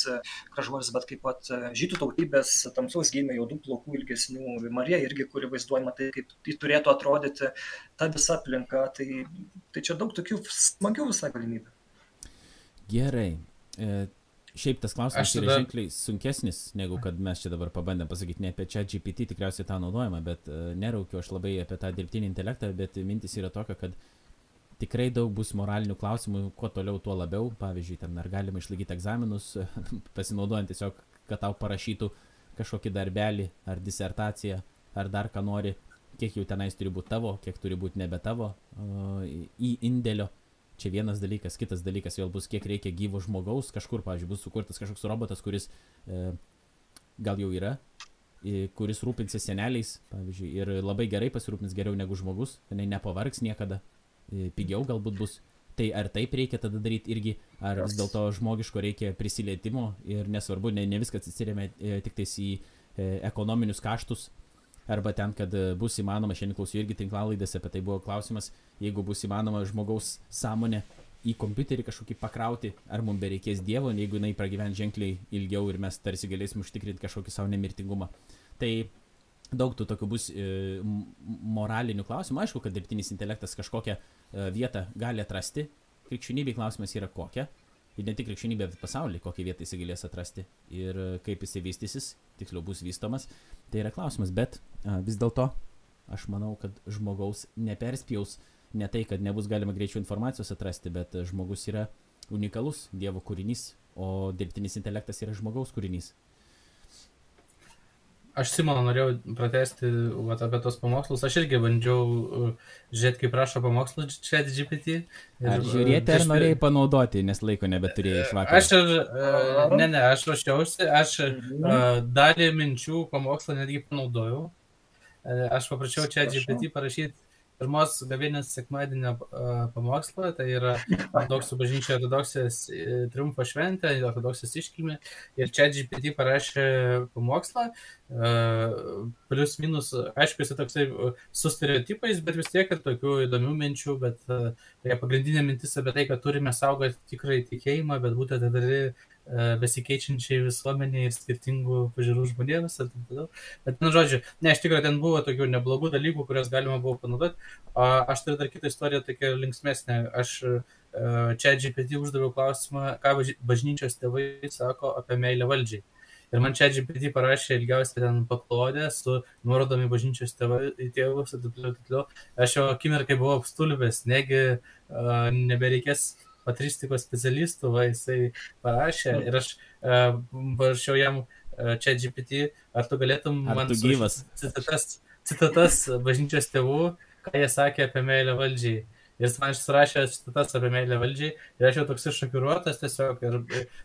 gražuolis, bet kaip pat žydų tautybės tamsaus gimė jaudų plaukų ilgesnių, Marija irgi, kuri vaizduojama tai, kaip tai turėtų atrodyti ta visa aplinka, tai, tai čia daug tokių smagių visą galimybę.
Gerai. E, Šiaip tas klausimas tada... yra ženkliai sunkesnis, negu kad mes čia dabar pabandėm pasakyti ne apie čia GPT, tikriausiai tą naudojimą, bet uh, neraukiu aš labai apie tą dirbtinį intelektą, bet mintis yra tokia, kad tikrai daug bus moralinių klausimų, kuo toliau, tuo labiau. Pavyzdžiui, ten ar galima išlaikyti egzaminus, [LAUGHS] pasinaudojant tiesiog, kad tau parašytų kažkokį darbelį ar disertaciją, ar dar ką nori, kiek jau tenais turi būti tavo, kiek turi būti nebe tavo uh, į indėlio. Čia vienas dalykas, kitas dalykas vėl bus, kiek reikia gyvo žmogaus, kažkur, pavyzdžiui, bus sukurtas kažkoks robotas, kuris e, gal jau yra, e, kuris rūpinsis seneliais, pavyzdžiui, ir labai gerai pasirūpins geriau negu žmogus, jinai nepavargs niekada, e, pigiau galbūt bus. Tai ar taip reikia tada daryti irgi, ar vis dėlto žmogiško reikia prisilietimo ir nesvarbu, ne, ne viskas atsiriamė e, tik tais į e, ekonominius kaštus, arba ten, kad e, bus įmanoma, šiandien klausiu irgi tinklalaidėse, apie tai buvo klausimas, jeigu bus įmanoma žmogaus sąmonę į kompiuterį kažkokį pakrauti, ar mums bereikės Dievo, jeigu jinai pragyvent ženkliai ilgiau ir mes tarsi galėsim užtikrinti kažkokį savo nemirtingumą. Tai daug tų tokių bus e, moralinių klausimų. Aišku, kad dirbtinis intelektas kažkokią e, vietą gali atrasti. Krikščionybė klausimas yra kokia ir ne tik krikščionybė, bet pasaulyje, kokią vietą jis galės atrasti ir e, kaip jis vystysis, tiksliau bus vystomas, tai yra klausimas. Bet vis dėlto aš manau, kad žmogaus neperspjaus ne tai, kad nebus galima greičiau informacijos atrasti, bet žmogus yra unikalus Dievo kūrinys, o dirbtinis intelektas yra žmogaus kūrinys.
Aš Simono norėjau pratesti vat, apie tos pamokslus. Aš irgi bandžiau uh, žiūrėti, kaip rašo pamokslus čia GPT.
Ir, ar uh, žiūrėti, ar norėjai panaudoti, nes laiko nebeturėjai iš vakaro?
Aš ir, uh, ne, ne, aš ruošiausi, aš uh, dalį minčių pamokslą netgi panaudojau. Uh, aš paprašiau čia GPT parašyti pirmos gavėnės sekmadienio pamokslą, tai yra ortodoksų bažnyčia ortodoksijos e, triumfo šventė, ortodoksijos iškilmė. Ir čia GPT parašė pamokslą, plus minus, aišku, jis toksai su stereotipais, bet vis tiek ir tokių įdomių minčių, bet tai pagrindinė mintis apie tai, kad turime saugoti tikrai tikėjimą, bet būtent tada besikeičiančiai visuomeniai ir skirtingų pažiūrų žmonėms ir taip toliau. Bet, nu, žodžiu, ne, iš tikrųjų ten buvo tokių neblogų dalykų, kuriuos galima buvo panaudoti. Aš turiu dar kitą istoriją, tokia linksmesnė. Aš čia GPT uždaviau klausimą, ką bažnyčios tėvai sako apie meilę valdžiai. Ir man čia GPT parašė ilgiausiai ten paklodę su nuorodomi bažnyčios tėvus ir taip toliau. Aš jau akimirkai buvau apstulbęs, negi uh, nebereikės patristikos specialistų, va jisai parašė mm. ir aš uh, parašiau jam uh, čia GPT, ar tu galėtum
ar
man
tu gyvas?
Citatas, citatas bažnyčios tėvų, ką jie sakė apie meilę valdžiai. Ir jis man surašė citatas apie meilę valdžiai ir aš jau toks iššokiruotas tiesiog ir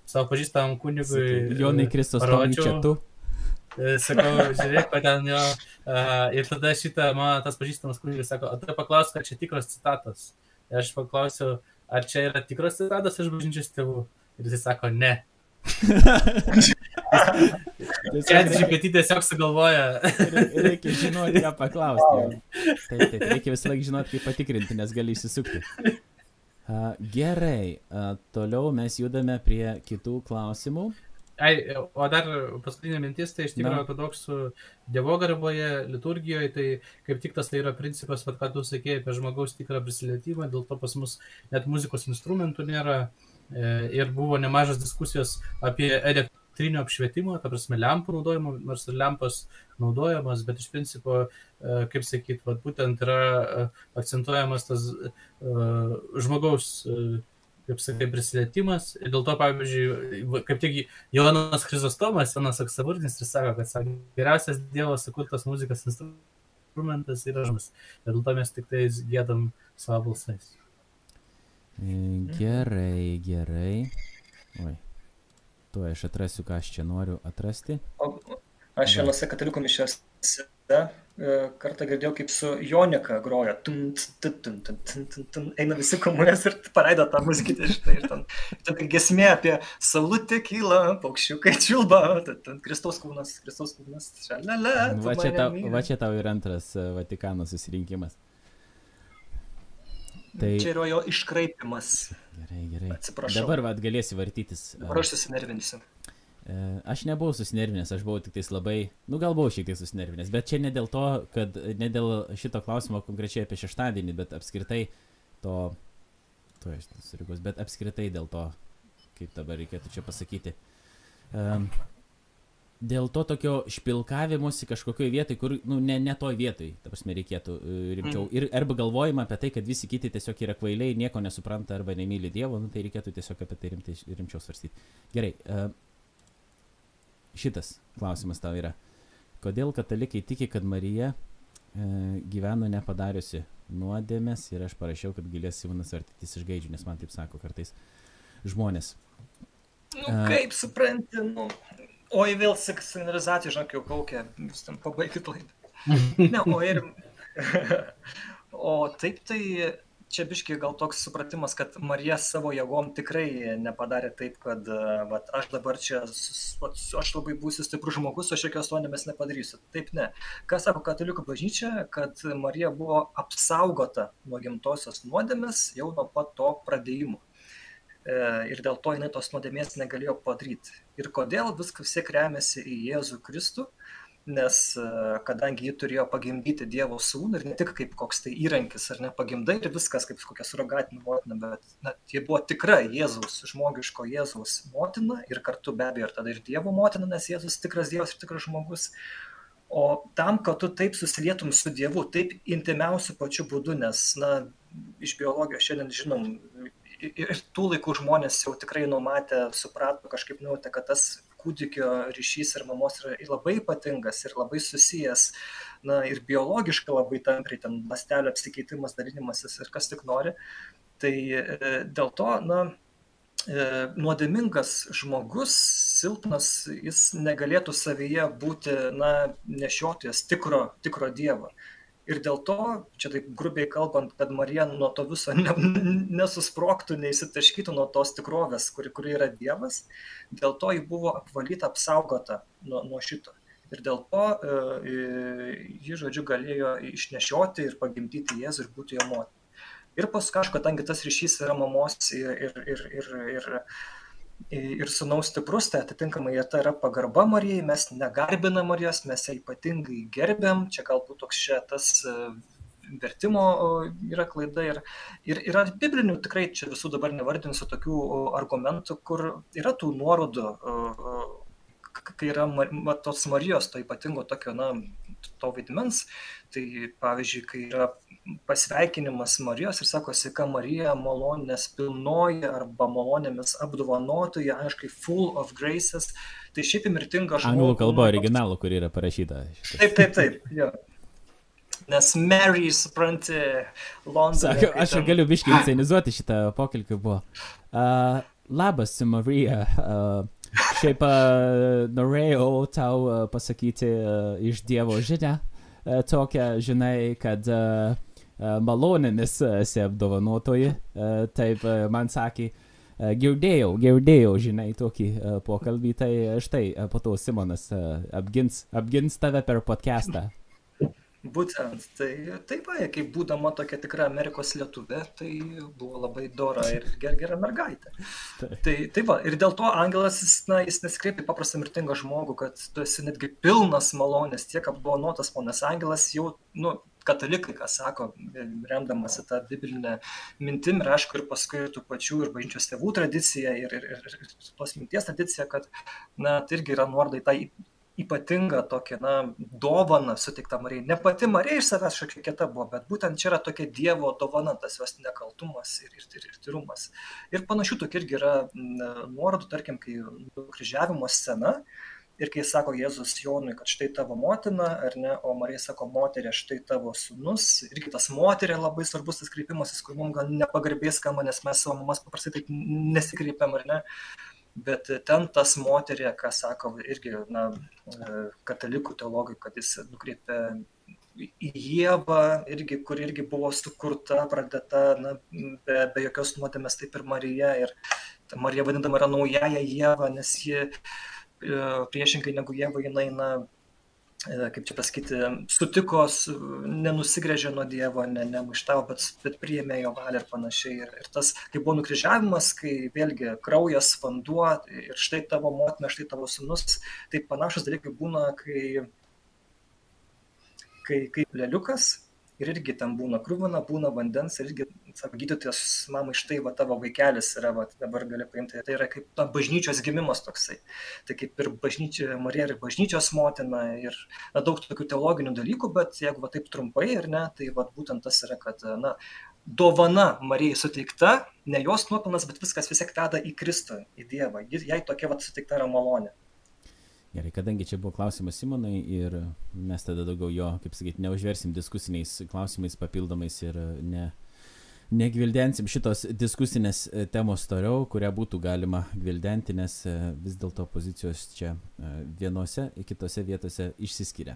savo pažįstamam kunigui.
Jonai Kristus, čia tu.
Sakau, žiūrėk, ko ten jo. Uh, ir tada šitą, man tas pažįstamas kunigas sako, o tu paklausk, kad čia tikros citatos. Ir aš paklausiau, ar čia yra tikros citatos iš bažnyčios tėvų? Ir jis sako, ne. [LAUGHS] Čia GPT tiesiog sugalvoja.
reikia žinoti, ką paklausti. [LAUGHS] Taip, taip, reikia visą laiką žinoti, kaip patikrinti, nes gali įsisukti. Gerai, toliau mes judame prie kitų klausimų.
Ai, o dar paskutinė mintis, tai iš tikrųjų ortodoksų dievogarboje, liturgijoje, tai kaip tik tas tai yra principas, vat, ką tu sakėjai apie žmogaus tikrą prisilietimą, dėl to pas mus net muzikos instrumentų nėra e, ir buvo nemažas diskusijos apie elektrinio apšvietimo, ta prasme, lempų naudojimo, nors ir lempas naudojamas, bet iš principo, e, kaip sakyt, vat, būtent yra e, akcentuojamas tas žmogaus kaip sakai, prisilietimas. Ir dėl to, pavyzdžiui, kaip tik Jonas Chrizostomas, Jonas Aksavurnis ir sako, kad sako, geriausias Dievo sukurtas muzikos instrumentas yra žmogus. Ir dėl to mes tik tai gėdam savo balsais.
E, gerai, gerai. Oi. Tuo aš atrasiu, ką aš čia noriu atrasti.
O aš vienose katalikų mišiose kartą girdėjau, kaip su Jonika groja. Tum, tum, tum, tum, tum, tum, tum, eina visi komunės ir paleido tą muziką. Štai, ir ten tokia gesmė apie saulutę kyla, paukščiukai čiulba, Kristaus kūnas, Kristaus kūnas. Šalele,
va, čia tau, va čia tau ir antras e, Vatikano susirinkimas.
Tai... Čia yra jo iškraipimas.
Gerai, gerai.
Atsiprašau.
Dabar vad galėsi vartytis.
Dabar aš susinervinsiu.
E, aš nebuvau susinervinęs, aš buvau tik tais labai, nu gal buvau šiek tiek susinervinęs, bet čia ne dėl to, kad ne dėl šito klausimo konkrečiai apie šeštadienį, bet apskritai to, to aš surigos, bet apskritai dėl to, kaip dabar reikėtų čia pasakyti. Um, dėl to tokio špilkavimuose kažkokioje vietoje, kur, nu, ne, ne toj vietoj, ta prasme, reikėtų uh, rimčiau. Mm. Ir arba galvojama apie tai, kad visi kiti tiesiog yra kvailiai, nieko nesupranta arba nemyli Dievo, nu, tai reikėtų tiesiog apie tai rimtai, rimčiau svarstyti. Gerai. Uh, šitas klausimas tau yra. Kodėl katalikai tiki, kad Marija e, gyveno nepadariusi nuodėmės ir aš parašiau, kad galės Simonas artytis iš gaidžių, nes man taip sako kartais žmonės.
Nu, kaip supranti, nu, oi vėl signalizacija, žinok, jau kaukia, jūs ten pabaigit laidą. Ne, o ir... [LAUGHS] o taip tai čia biški gal toks supratimas, kad Marija savo jėgom tikrai nepadarė taip, kad vat, aš dabar čia, vat, aš labai būsiu stiprus žmogus, aš jokios nuodėmės nepadarysiu. Taip ne. Kas sako katalikų bažnyčia, kad Marija buvo apsaugota nuo gimtosios nuodėmės jau nuo pat to pradėjimo. E, ir dėl to jinai tos nuodėmės negalėjo padaryti. Ir kodėl viskas vis tiek remiasi į Jėzų Kristų, nes e, kadangi ji turėjo pagimdyti Dievo sūnų ir ne tik kaip koks tai įrankis ar ne pagimdai ir viskas kaip kokia surogatinė motina, bet na, ji buvo tikra Jėzaus, žmogiško Jėzaus motina ir kartu be abejo ir tada ir Dievo motina, nes Jėzus tikras Dievas ir tikras žmogus. O tam, kad tu taip susilietum su Dievu, taip intimiausiu pačiu būdu, nes, na, iš biologijos šiandien žinom, ir tų laikų žmonės jau tikrai numatė, suprato, kažkaip nujautė, kad tas kūdikio ryšys ir mamos yra labai ypatingas ir labai susijęs, na ir biologiškai labai tampriai, ten lastelio apsikeitimas, dalinimasis ir kas tik nori. Tai e, dėl to, na, e, nuodėmingas žmogus, silpnas, jis negalėtų savyje būti, na, nešiotojas tikro, tikro Dievo. Ir dėl to, čia taip grubiai kalbant, kad Marija nuo to viso ne, nesusproktų, neįsitaškytų nuo tos tikrovės, kuri, kuri yra Dievas, dėl to ji buvo apvalyta, apsaugota nuo, nuo šito. Ir dėl to e, ji, žodžiu, galėjo išnešioti ir pagimdyti Jėzų ir būti jo motina. Ir paskui, kadangi tas ryšys yra mamos ir, ir, ir, ir, ir ir sunaus stiprus, tai atitinkamai ta yra pagarba Marijai, mes negarbinam Marijos, mes ją ypatingai gerbiam, čia galbūt toks čia tas e, vertimo yra klaida ir, ir yra biblinių, tikrai čia visų dabar nevardinsiu tokių argumentų, kur yra tų nuorodų, kai yra tos Marijos, to ypatingo tokio, na, to vaidmens, tai pavyzdžiui, kai yra pasveikinimas Marijos ir sako, sveika Marija, malonės pilnoji arba malonėmis apdovanotoji, aiškiai, full of graces. Tai šiaip mirtinga žmogus.
Anglų kalba originalų, kur yra parašyta.
Šitas. Taip, taip, taip. Jo. Nes Mary, supranti, Londone.
Aš ten... galiu biškai inscenizuoti šitą pokalbį buvo. Uh, labas, Marija. Uh, šiaip uh, norėjau tau uh, pasakyti uh, iš Dievo žinę. Uh, tokią, žinai, kad uh, malonėmis esi apdovanotoji. Taip man sakė, girdėjau, girdėjau, žinai, tokį pokalbį, tai štai po to Simonas apgins, apgins tave per podcastą.
Būtent, tai taip, va, kaip būdama tokia tikra Amerikos lietuvė, tai buvo labai dora ir ger, gera mergaitė. Tai, tai va, ir dėl to angelas, jis, na, jis nesikreipia paprastą mirtingą žmogų, kad tu esi netgi pilnas malonės, tiek apdovanotas ponas angelas jau, nu, katalikai, ką sako, remdamasi tą biblinę mintim ir aišku, ir paskui tų pačių ir bažnyčios tėvų tradicija ir, ir, ir, ir tos minties tradicija, kad, na, tai irgi yra nuorodai tai ypatinga tokia, na, dovana sutikta Marijai. Ne pati Marija iš savęs kažkokia kita buvo, bet būtent čia yra tokia Dievo dovana, tas jos nekaltumas ir, ir, ir, tyrumas. Ir panašių tokia irgi yra nuorodų, tarkim, kai nukryžiavimo scena, ir kai sako Jėzus Jonui, kad štai tavo motina, ar ne, o Marija sako, moterė, štai tavo sunus, irgi tas moterė labai svarbus tas kreipimasis, kur mums gal nepagarbės skamba, nes mes savo mamas paprastai taip nesikreipiam, ar ne, bet ten tas moterė, ką sako irgi, na, katalikų teologai, kad jis nukreipia į Jėvą, irgi, kur irgi buvo sukurta, pradėta, na, be, be jokios nuodėmės, taip ir Marija. Ir Marija vadinama yra naujaja Jėva, nes ji E, priešingai negu Jėva jinai, na, e, kaip čia pasakyti, sutiko, nenusigrėžė nuo Dievo, ne, nemaištavo, bet, bet priėmė jo valią ir panašiai. Ir, ir tas, kai buvo nukryžiavimas, kai vėlgi kraujas, vanduo ir štai tavo motina, štai tavo sunus, tai panašus dalykai būna, kai, kai, kai leliukas ir irgi ten būna krūvina, būna vandens ir irgi, sako, gydytojas, mama, štai va tavo vaikelis yra, va dabar gali paimti. Tai yra kaip ta bažnyčios gimimas toksai. Tai kaip ir bažnyčia, Marija ir bažnyčios motina ir na, daug tokių teologinių dalykų, bet jeigu va taip trumpai ir ne, tai va būtent tas yra, kad, na, dovana Marijai suteikta, ne jos nuopelnas, bet viskas vis tiek tada į Kristų, į Dievą. Jai tokia va suteikta yra malonė.
Gerai, kadangi čia buvo klausimas Simonai ir mes tada daugiau jo, kaip sakyti, neužversim diskusiniais klausimais papildomais ir ne, negvildensim šitos diskusinės e, temos toliau, kurią būtų galima gvildenti, nes e, vis dėlto pozicijos čia e, vienose, kitose vietose išsiskiria.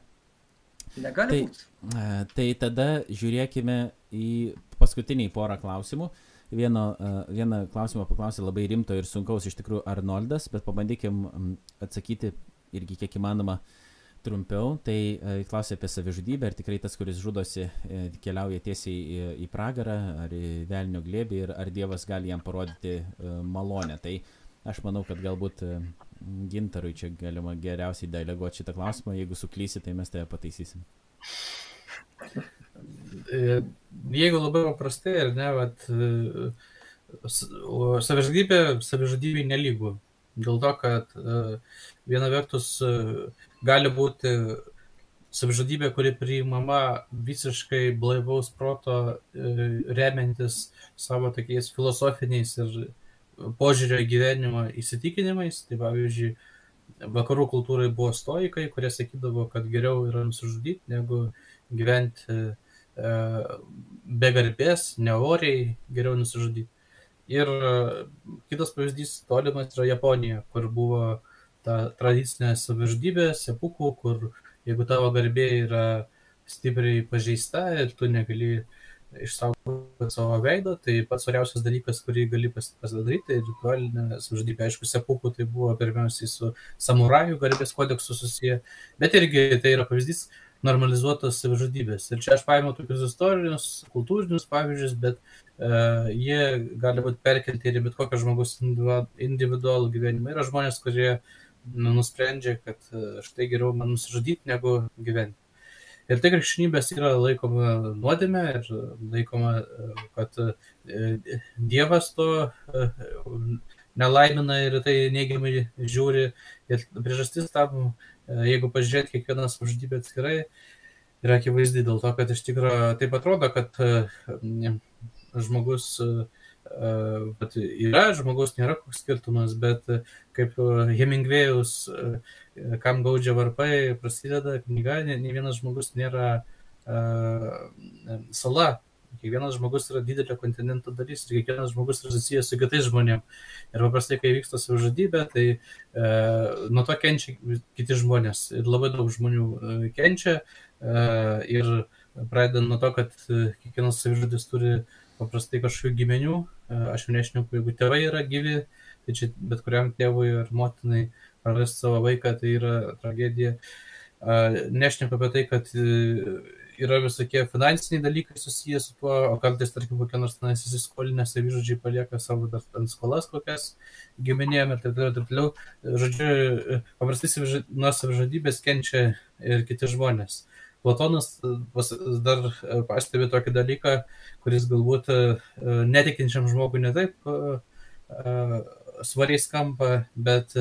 Negali tai, būti.
Tai tada žiūrėkime į paskutinį porą klausimų. Vieno, vieną klausimą paklausė labai rimto ir sunkaus iš tikrųjų Arnoldas, bet pabandykim atsakyti irgi kiek įmanoma trumpiau, tai e, klausė apie savižudybę, ar tikrai tas, kuris žudosi, e, keliauja tiesiai į, į pragarą, ar į velnio glėbį, ir ar Dievas gali jam parodyti e, malonę. Tai aš manau, kad galbūt gintarui čia galima geriausiai deleguoti šitą klausimą, jeigu suklysi, tai mes tave pataisysim.
Jeigu labai paprastai, ar ne, vat, savižudybė, savižudybė nelygų. Dėl to, kad viena vertus gali būti savižudybė, kuri priimama visiškai blaivaus proto, remiantis savo tokiais filosofiniais ir požiūrio į gyvenimą įsitikinimais. Tai pavyzdžiui, vakarų kultūrai buvo stoikai, kurie sakydavo, kad geriau yra nusižudyti, negu gyventi be garbės, neoriai, geriau nusižudyti. Ir e, kitas pavyzdys tolimas yra Japonija, kur buvo ta tradicinė savižudybė, sepukų, kur jeigu tavo garbė yra stipriai pažeista ir tu negali išsaugoti savo veido, tai pats svariausias dalykas, kurį gali pasidaryti, tai ritualinė savižudybė. Aišku, sepukų tai buvo pirmiausiai su samurajų garbės kodeksu susiję, bet irgi tai yra pavyzdys, normalizuotos savižudybės. Ir čia aš paėmiau tokius istorinius, kultūrinius pavyzdžius, bet uh, jie gali būti perkelti ir bet kokią žmogus individualų gyvenimą. Yra žmonės, kurie nu, nusprendžia, kad uh, štai geriau man nusižudyti, negu gyventi. Ir tai krikščionybės yra laikoma nuodėme ir laikoma, kad Dievas to nelaimina ir tai neigiamai žiūri. Ir priežastis tam jeigu pažiūrėt kiekvieną savižudybę atskirai, yra akivaizdi dėl to, kad iš tikrųjų taip atrodo, kad žmogus bet yra, žmogus nėra koks skirtumas, bet kaip Hemingvėjus, kam gaudžia varpai, prasideda knyga, ne, ne vienas žmogus nėra sala, Kiekvienas žmogus yra didelio kontinento dalis ir kiekvienas žmogus yra susijęs su kitais žmonėmis. Ir paprastai, kai vyksta savižudybė, tai e, nuo to kenčia kiti žmonės. Ir labai daug žmonių e, kenčia. E, ir pradedant nuo to, kad e, kiekvienas savižudis turi paprastai kažkokių gimenių. E, aš jau nešneku, jeigu tėvai yra gyvi, tai čia bet kuriam tėvui ar motinai prarasti savo vaiką, tai yra tragedija. E, nešneku apie tai, kad e, yra visokie finansiniai dalykai susiję su tuo, o kartais, tarkim, kokie nors tenais įsiskolinę savižudžiai palieka savo dar ant skolas kokias giminėm ir taip toliau, taip toliau. Žodžiu, paprastai nuo savižudybės kenčia ir kiti žmonės. Platonas dar pastebi tokį dalyką, kuris galbūt netikinčiam žmogui netaip svariai skamba, bet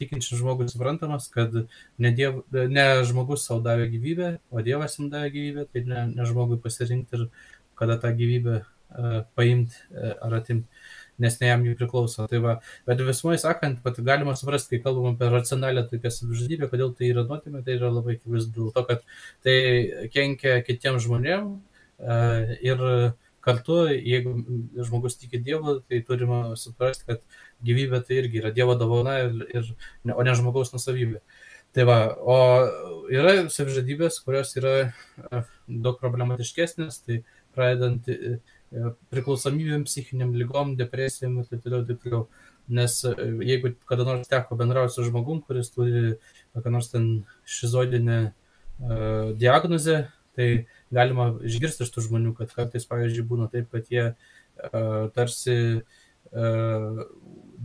tikinčiam žmogui suprantamas, kad ne, diev, ne žmogus savo davė gyvybę, o Dievas jam davė gyvybę, tai ne, ne žmogui pasirinkti ir kada tą gyvybę paimti ar atimti, nes ne jam jų priklauso. Tai va, bet visumoje sakant, pat galima suprasti, kai kalbam apie racionalią tokią savižudybę, kodėl tai yra nuotėmė, tai yra labai akivaizdu dėl to, kad tai kenkia kitiems žmonėms uh, ir kartu, jeigu žmogus tiki Dievu, tai turime suprasti, kad gyvybė tai irgi yra Dievo dovana, ir, ir, o ne žmogaus nusavybė. Tai va, o yra savižudybės, kurios yra e, daug problematiškesnės, tai pradedant e, e, priklausomybėm, psichiniam lygom, depresijom ir taip toliau, taip toliau. Nes jeigu kada nors teko bendrauti su žmogum, kuris turi kokią nors ten šizoidinę uh, diagnozę, tai galima išgirsti iš tų žmonių, kad kartais, pavyzdžiui, būna taip, kad jie uh, tarsi uh,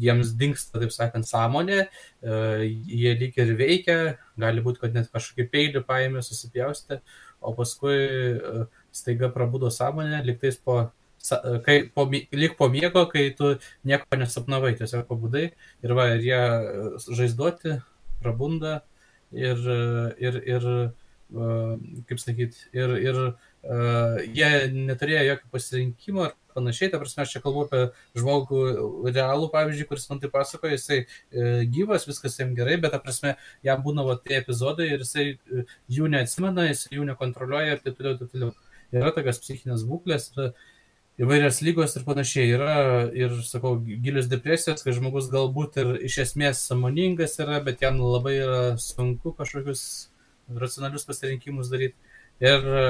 jiems dinksta, taip sakant, sąmonė, e, jie lyg ir veikia, gali būti, kad net kažkokį peilį paėmė, susipjaustė, o paskui e, staiga prabudo sąmonė, liktais po, e, kai, po, lyg po miego, kai tu nieko nesapnavai, tiesiog pabudai ir va, ir jie žaizduoti, prabunda ir, ir, ir kaip sakyt, ir, ir uh, jie neturėjo jokio pasirinkimo ir panašiai, ta prasme, aš čia kalbu apie žmogų realų, pavyzdžiui, kuris man tai pasakoja, jisai e, gyvas, viskas jam gerai, bet ta prasme, jam būna va, tie epizodai ir jisai e, jų neatsimena, jisai jų nekontroliuoja ir taip toliau, taip toliau. Yra tokios psichinės būklės, yra įvairios lygos ir panašiai. Yra ir, sakau, gilius depresijos, kai žmogus galbūt ir iš esmės samoningas yra, bet jam labai yra sunku kažkokius racionalius pasirinkimus daryti. Ir e,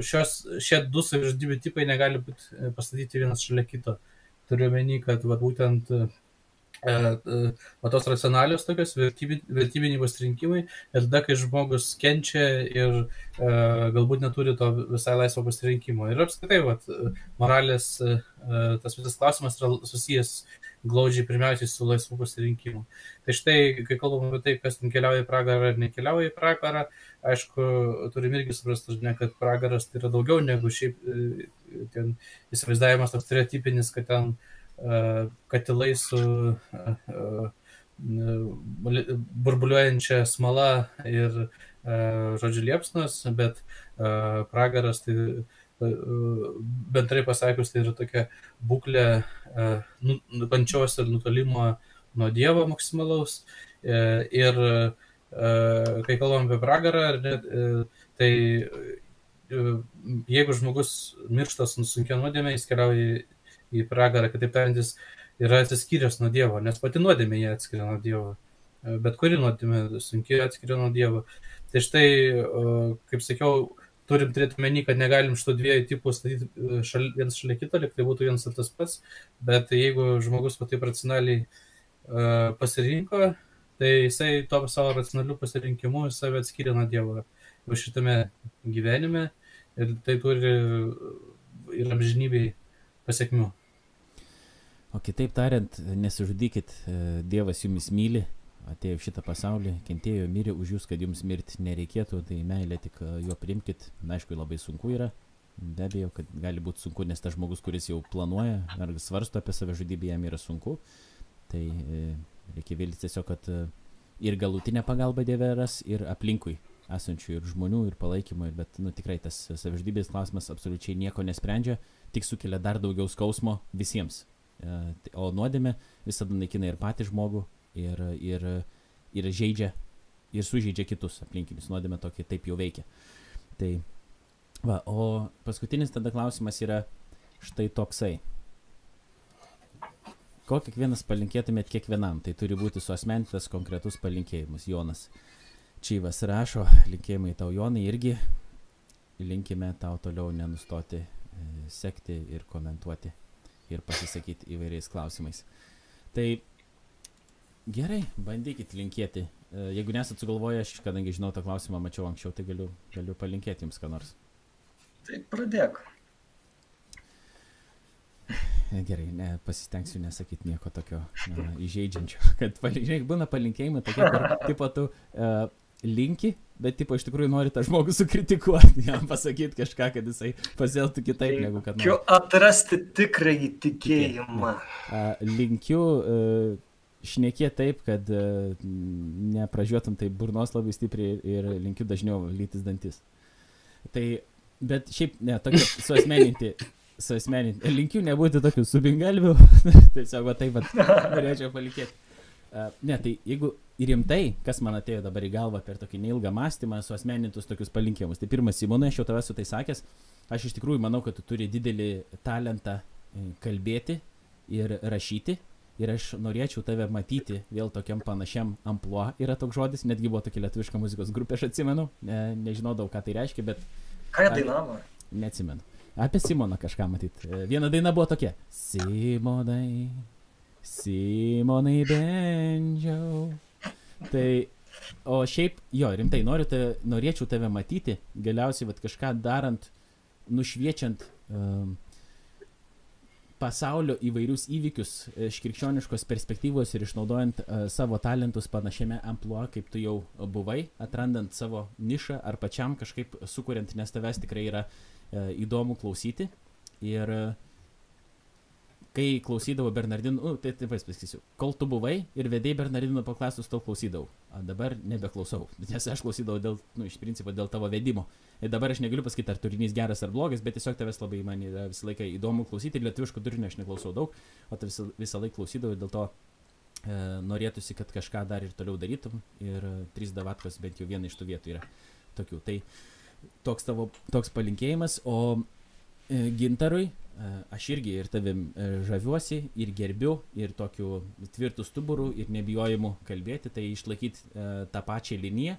šios, šie du savižudybių tipai negali būti e, pastatyti vienas šalia kito. Turiu menį, kad va, būtent e, va, tos racionalios tokios vertybiniai pasirinkimai ir tada, kai žmogus kenčia ir galbūt neturi to visai laisvo pasirinkimo. Ir apskritai, va, moralės tas visas klausimas yra susijęs glaudžiai pirmiausiai su laisvu pasirinkimu. Tai štai, kai kalbam apie tai, kas ten keliauja į pragarą ar nekeliauja į pragarą, aišku, turim irgi suprasti, ne, kad pragaras tai yra daugiau negu šiaip e, ten įsivaizdavimas toks stereotipinis, kad ten uh, katilai su uh, burbuliuojančia smala ir, žodžiu, liepsnos, bet pragaras tai bendrai pasakius, tai yra tokia būklė nu, kančios ir nutolimo nuo Dievo maksimalaus. Ir kai kalbam apie pragarą, tai jeigu žmogus miršta su sunkia nuodėmė, jis keliauja į pragarą, kitaip tariant, jis yra atsiskyręs nuo Dievo, nes pati nuodėmė jie atskiria nuo Dievo. Bet kuri nuodėmė sunkiai atskiria nuo Dievo. Tai štai, kaip sakiau, turim turėti omeny, kad negalim šitų dviejų tipų statyti e, šal, vienas šalia kito, lyg tai būtų vienas ir tas pats, bet jeigu žmogus va taip racionaliai uh, pasirinko, tai jisai to savo racionalių pasirinkimų save atskiria nuo Dievo. jau šitame gyvenime ir tai turi ir amžinybei pasiekmių.
O kitaip tariant, nesižudykit, e, Dievas jumis myli, atėjo šitą pasaulį, kentėjo, mirė už jūs, kad jums mirti nereikėtų, tai meilė tik e, jo primkit, na aišku, labai sunku yra, be abejo, kad gali būti sunku, nes tas žmogus, kuris jau planuoja ar svarsto apie savižudybę, jam yra sunku, tai e, reikia viltis tiesiog, kad ir galutinė pagalba Dieve ras, ir aplinkui esančių ir žmonių, ir palaikymo, ir, bet, nu, tikrai tas savižudybės klausimas absoliučiai nieko nesprendžia, tik sukelia dar daugiau skausmo visiems. E, o nuodėmė visada naikina ir patį žmogų, ir, ir, ir žaidžia, ir sužeidžia kitus aplinkinius. Nuodėmė tokį taip jau veikia. Tai, va, o paskutinis tada klausimas yra štai toksai. Ko kiekvienas palinkėtumėt kiekvienam? Tai turi būti suosmentas konkretus palinkėjimas. Jonas. Čyvas rašo, linkėjimai tau Jonai irgi, linkime tau toliau nenustoti e, sekti ir komentuoti ir pasisakyti įvairiais klausimais. Tai gerai, bandykit linkėti. E, jeigu nesat sugalvoję, aš kadangi žinau tą klausimą, mačiau anksčiau, tai galiu, galiu palinkėti jums ką nors.
Tai pradėk.
E, gerai, ne, pasistengsiu nesakyti nieko tokio na, įžeidžiančio, kad žinai, būna palinkėjimai tokie, kur [LAUGHS] tipo tu uh, linki, bet tipo iš tikrųjų nori tą žmogų sukritikuoti, [LAUGHS] jam pasakyti kažką, kad jisai pasielgtų kitaip tai negu kad nori.
Linkiu atrasti tikrąjį tikėjimą.
Linkiu šnekėti taip, kad nepražiūrėtum tai burnos labai stipriai ir linkiu dažniau lytis dantis. Tai, bet šiaip, ne, tokia suasmeninti. [LAUGHS] Suasmeninti. Linkiu nebūti tokiu subingalviu. [LAUGHS] Tiesiog va taip pat norėčiau palikėti. Ne, tai jeigu rimtai, kas man atėjo dabar į galvą per tokį neilgą mąstymą, suosmenintus tokius palinkimus. Tai pirmas, Simonai, aš jau tavęs su tai sakęs, aš iš tikrųjų manau, kad tu turi didelį talentą e, kalbėti ir rašyti. Ir aš norėčiau tave matyti vėl tokiam panašiam ampluo, yra toks žodis, netgi buvo tokia lietuviška muzikos grupė, aš atsimenu, ne, nežinodavau, ką tai reiškia, bet...
Ką jie dainavo?
Neatsimenu. Apie Simoną kažką matyt. E, viena daina buvo tokia. Simonai, Simonai bendžiau. Tai, o šiaip, jo, rimtai, noriu te, norėčiau tave matyti, galiausiai vat, kažką darant, nušviečiant um, pasaulio įvairius įvykius iš krikščioniškos perspektyvos ir išnaudojant uh, savo talentus panašiame ampluo, kaip tu jau buvai, atrandant savo nišą ar pačiam kažkaip sukuriant, nes tavęs tikrai yra uh, įdomu klausyti. Ir uh, kai klausydavau Bernardinų, nu, tai taip pasakysiu, kol tu buvai ir vedėjai Bernardinų paklaustus, tau klausydavau, o dabar nebeklausau, [LAUGHS] nes aš klausydavau dėl, nu, iš principo dėl tavo vedimo. Ir dabar aš negaliu pasakyti, ar turinys geras ar blogas, bet tiesiog tavęs labai man yra visą laiką įdomu klausyti ir lietuviško turinio aš neklausau daug, o tai visą, visą laiką klausydavau ir dėl to e, norėtųsi, kad kažką dar ir toliau darytum ir e, trys davatkos bent jau viena iš tų vietų yra tokių. Tai toks tavo toks palinkėjimas, o e, gintarui aš irgi ir tavim žaviuosi ir gerbiu ir tokiu tvirtu stuburu ir nebijojimu kalbėti, tai išlaikyti tą pačią liniją.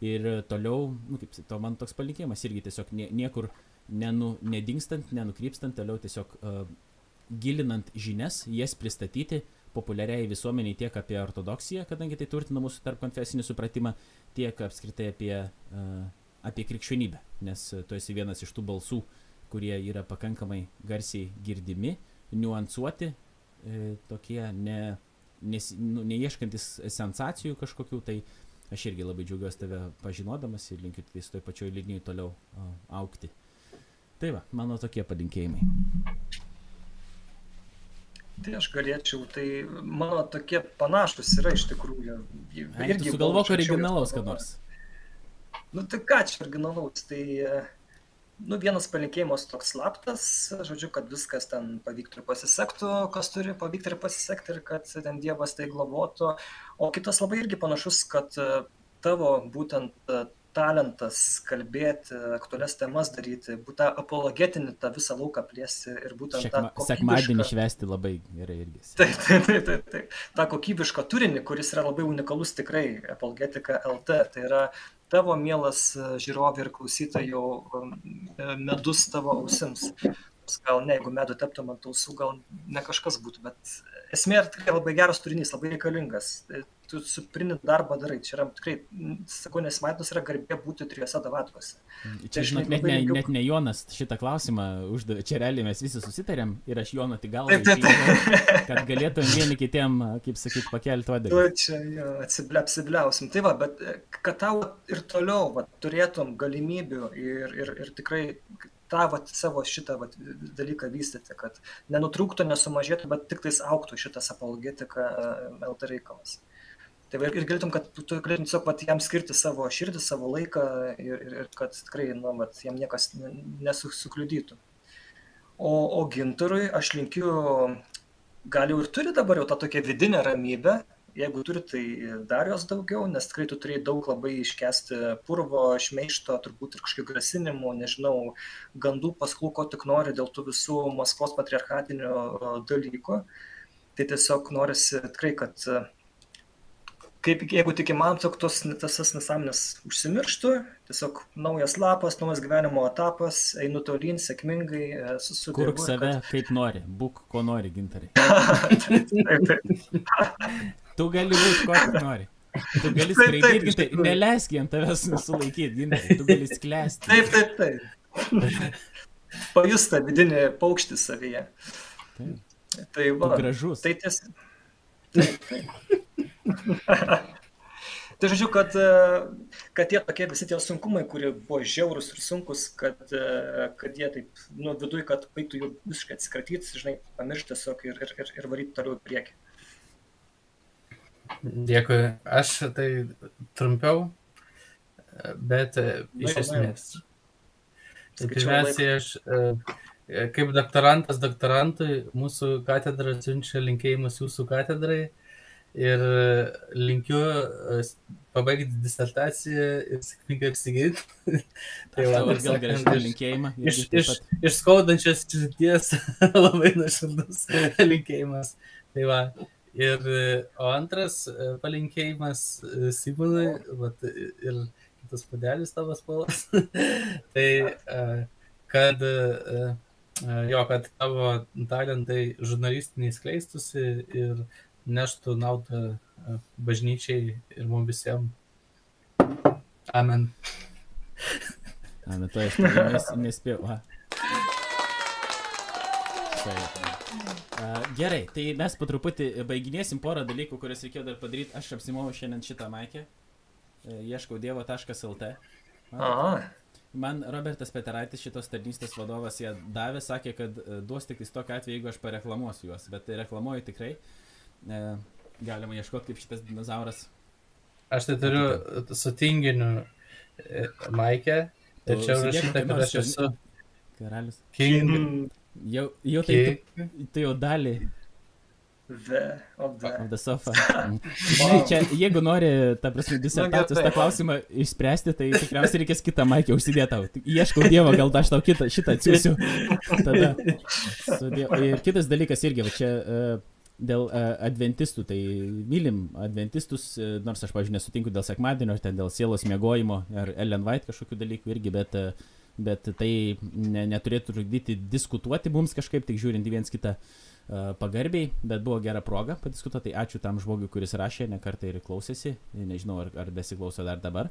Ir toliau, nu, kaip to man toks palinkėjimas irgi tiesiog nie, niekur nenu, nedingstant, nenukrypstant, toliau tiesiog uh, gilinant žinias, jas pristatyti populiariai visuomeniai tiek apie ortodoksiją, kadangi tai turtina mūsų tarp konfesinį supratimą, tiek apskritai apie, uh, apie krikščionybę, nes tu esi vienas iš tų balsų, uh, kurie yra pakankamai garsiai girdimi, niuansuoti, e, tokie ne, nes, nu, neieškantis sensacijų kažkokių, tai aš irgi labai džiaugiuosi tave pažinodamas ir linkiu su toj pačioj linijai toliau aukti. Tai va, mano tokie palinkėjimai.
Tai aš galėčiau, tai mano tokie panašus yra iš tikrųjų.
Irgi sugalvok originalaus, kad nors.
Nu tai ką čia originalaus, tai uh, nu vienas palinkėjimas toks slaptas žodžiu kad viskas ten pavyktų ir pasisektų kas turi pavykti ir pasisekti ir kad ten dievas tai globotų o kitas labai irgi panašus kad tavo būtent talentas kalbėti, aktualias temas daryti, būtent apologetinį tą visą lauką plėsti ir būtent
Šekma, tą... Sekmadienį švesti labai gerai irgi. [LAUGHS]
Taip, taip, taip, taip, taip. Ta kokybišką turinį, kuris yra labai unikalus tikrai, apologetika LT, tai yra tavo mielas žiūrovai ir klausytojų medus tavo ausims. Gal ne, jeigu medų teptum ant ausų, gal ne kažkas būtų, bet esmė yra tikrai labai geras turinys, labai reikalingas. tu suprini darbą darai. Čia yra tikrai, sakau, nesimatymas yra garbė būti trijose davatkose.
Čia, tai žinot, net ne, net ne Jonas šitą klausimą uždavė, čia realiai mes visi susitarėm ir aš Jono tik galvą, taip, taip, taip. kad galėtum vieni kitiem, kaip sakyt, pakelti uodegą.
Tu čia jo, atsible, apsibliausim. Tai va, bet kad tau ir toliau va, turėtum galimybių ir, ir, ir tikrai tą vat, savo šitą vat, dalyką vystyti, kad nenutrūktų, nesumažėtų, bet tik tais auktų šitas apologetika LT reikalas. Tai ir, galėtum, kad tu galėtum tiesiog pat jam skirti savo širdį, savo laiką ir, ir, ir kad tikrai nu, vat, jam niekas nesukliudytų. O, o gintarui aš linkiu, gal jau ir turi dabar jau tą tokią vidinę ramybę, jeigu turi, tai dar jos daugiau, nes tikrai tu turėjai daug labai iškesti purvo, šmeišto, turbūt ir kažkokių grasinimų, nežinau, gandų pasklų, ko tik nori dėl tų visų Maskvos patriarchatinių dalykų. Tai tiesiog norisi tikrai, kad kaip jeigu tik įmanoma, tiesiog tos tasas nesąmonės užsimirštų, tiesiog naujas lapas, naujas gyvenimo etapas, einu tolyn sėkmingai,
susiduriu. Kurk save kad... kaip nori, būk ko nori, gintarai. [LAUGHS]
taip, taip.
Tu gali būti, ko tik nori. Tu gali skraidyti, tai neleisk jam tavęs sulaikyti, gintai, tu gali sklęsti.
Taip, taip, taip. Pajusta vidinė paukštį savyje. Taip. Tai va.
Tu gražus.
Tai ties. Taip, taip. Tai žodžiu, kad, kad tie tokie visi tie sunkumai, kurie buvo žiaurus ir sunkus, kad, kad jie taip, nu, viduje, kad baigtų jų visiškai atsikratyti, žinai, pamiršti tiesiog ir, ir, ir, ir varyti toliau į priekį.
Dėkui. Aš tai trumpiau, bet e, iš esmės. Pirmiausiai, aš e, kaip doktorantas doktorantui, mūsų katedra siunčia linkėjimus jūsų katedrai ir linkiu e, pabaigti disertaciją ir sėkmingai apsiginti. [LAUGHS]
tai va, gal gražų linkėjimą.
Iš, iš, iš skaudančios širdies [LAUGHS] labai nuoširdus linkėjimas. Tai va, Ir, o antras e, palinkėjimas e, Simonui, vat, ir kitas padelis tavo spalvas, [LAUGHS] tai e, kad, jo, kad tavo talentai žurnalistiniai skleistusi ir neštų naudą bažnyčiai ir mums visiems. Amen.
Amen, to aš nespėjau. [LAUGHS] Taip. Gerai, tai mes po truputį baiginėsim porą dalykų, kuriuos reikėjo dar padaryti. Aš apsimoviau šiandien šitą maikę. E, ieškau dievo.lt.
Aha.
Man Robertas Peteraitis, šitos tarnystės vadovas, jie davė, sakė, kad e, duos tik tokiu atveju, jeigu aš pareklamuosiu juos. Bet tai reklamuoju tikrai. E, galima ieškoti kaip šitas dinozauras.
Aš tai turiu su tinginiu maikę. Ir čia užrašyta, kad aš esu.
Karalius.
King.
Jau, jau tai, tu, tu jau dalį.
The, of the,
of the sofa. [LAUGHS] wow. Čia, jeigu nori, ta prasme, disertacijos tą klausimą išspręsti, tai tikriausiai reikės kitą maikę užsidėti tau. Ieškau Dievo, gal aš tau kitą, šitą atsiųsiu. Tada. [LAUGHS] Ir kitas dalykas irgi, va, čia uh, dėl uh, adventistų, tai mylim adventistus, uh, nors aš, pažiūrėjau, nesutinku dėl sekmadienio, ten dėl sielos mėgojimo ar Ellen White kažkokių dalykų irgi, bet uh, bet tai ne, neturėtų trukdyti diskutuoti mums kažkaip, tik žiūrint į viens kitą uh, pagarbiai, bet buvo gera proga padiskutuoti. Tai ačiū tam žmogui, kuris rašė, nekartą ir klausėsi, nežinau, ar, ar besiklauso dar dabar.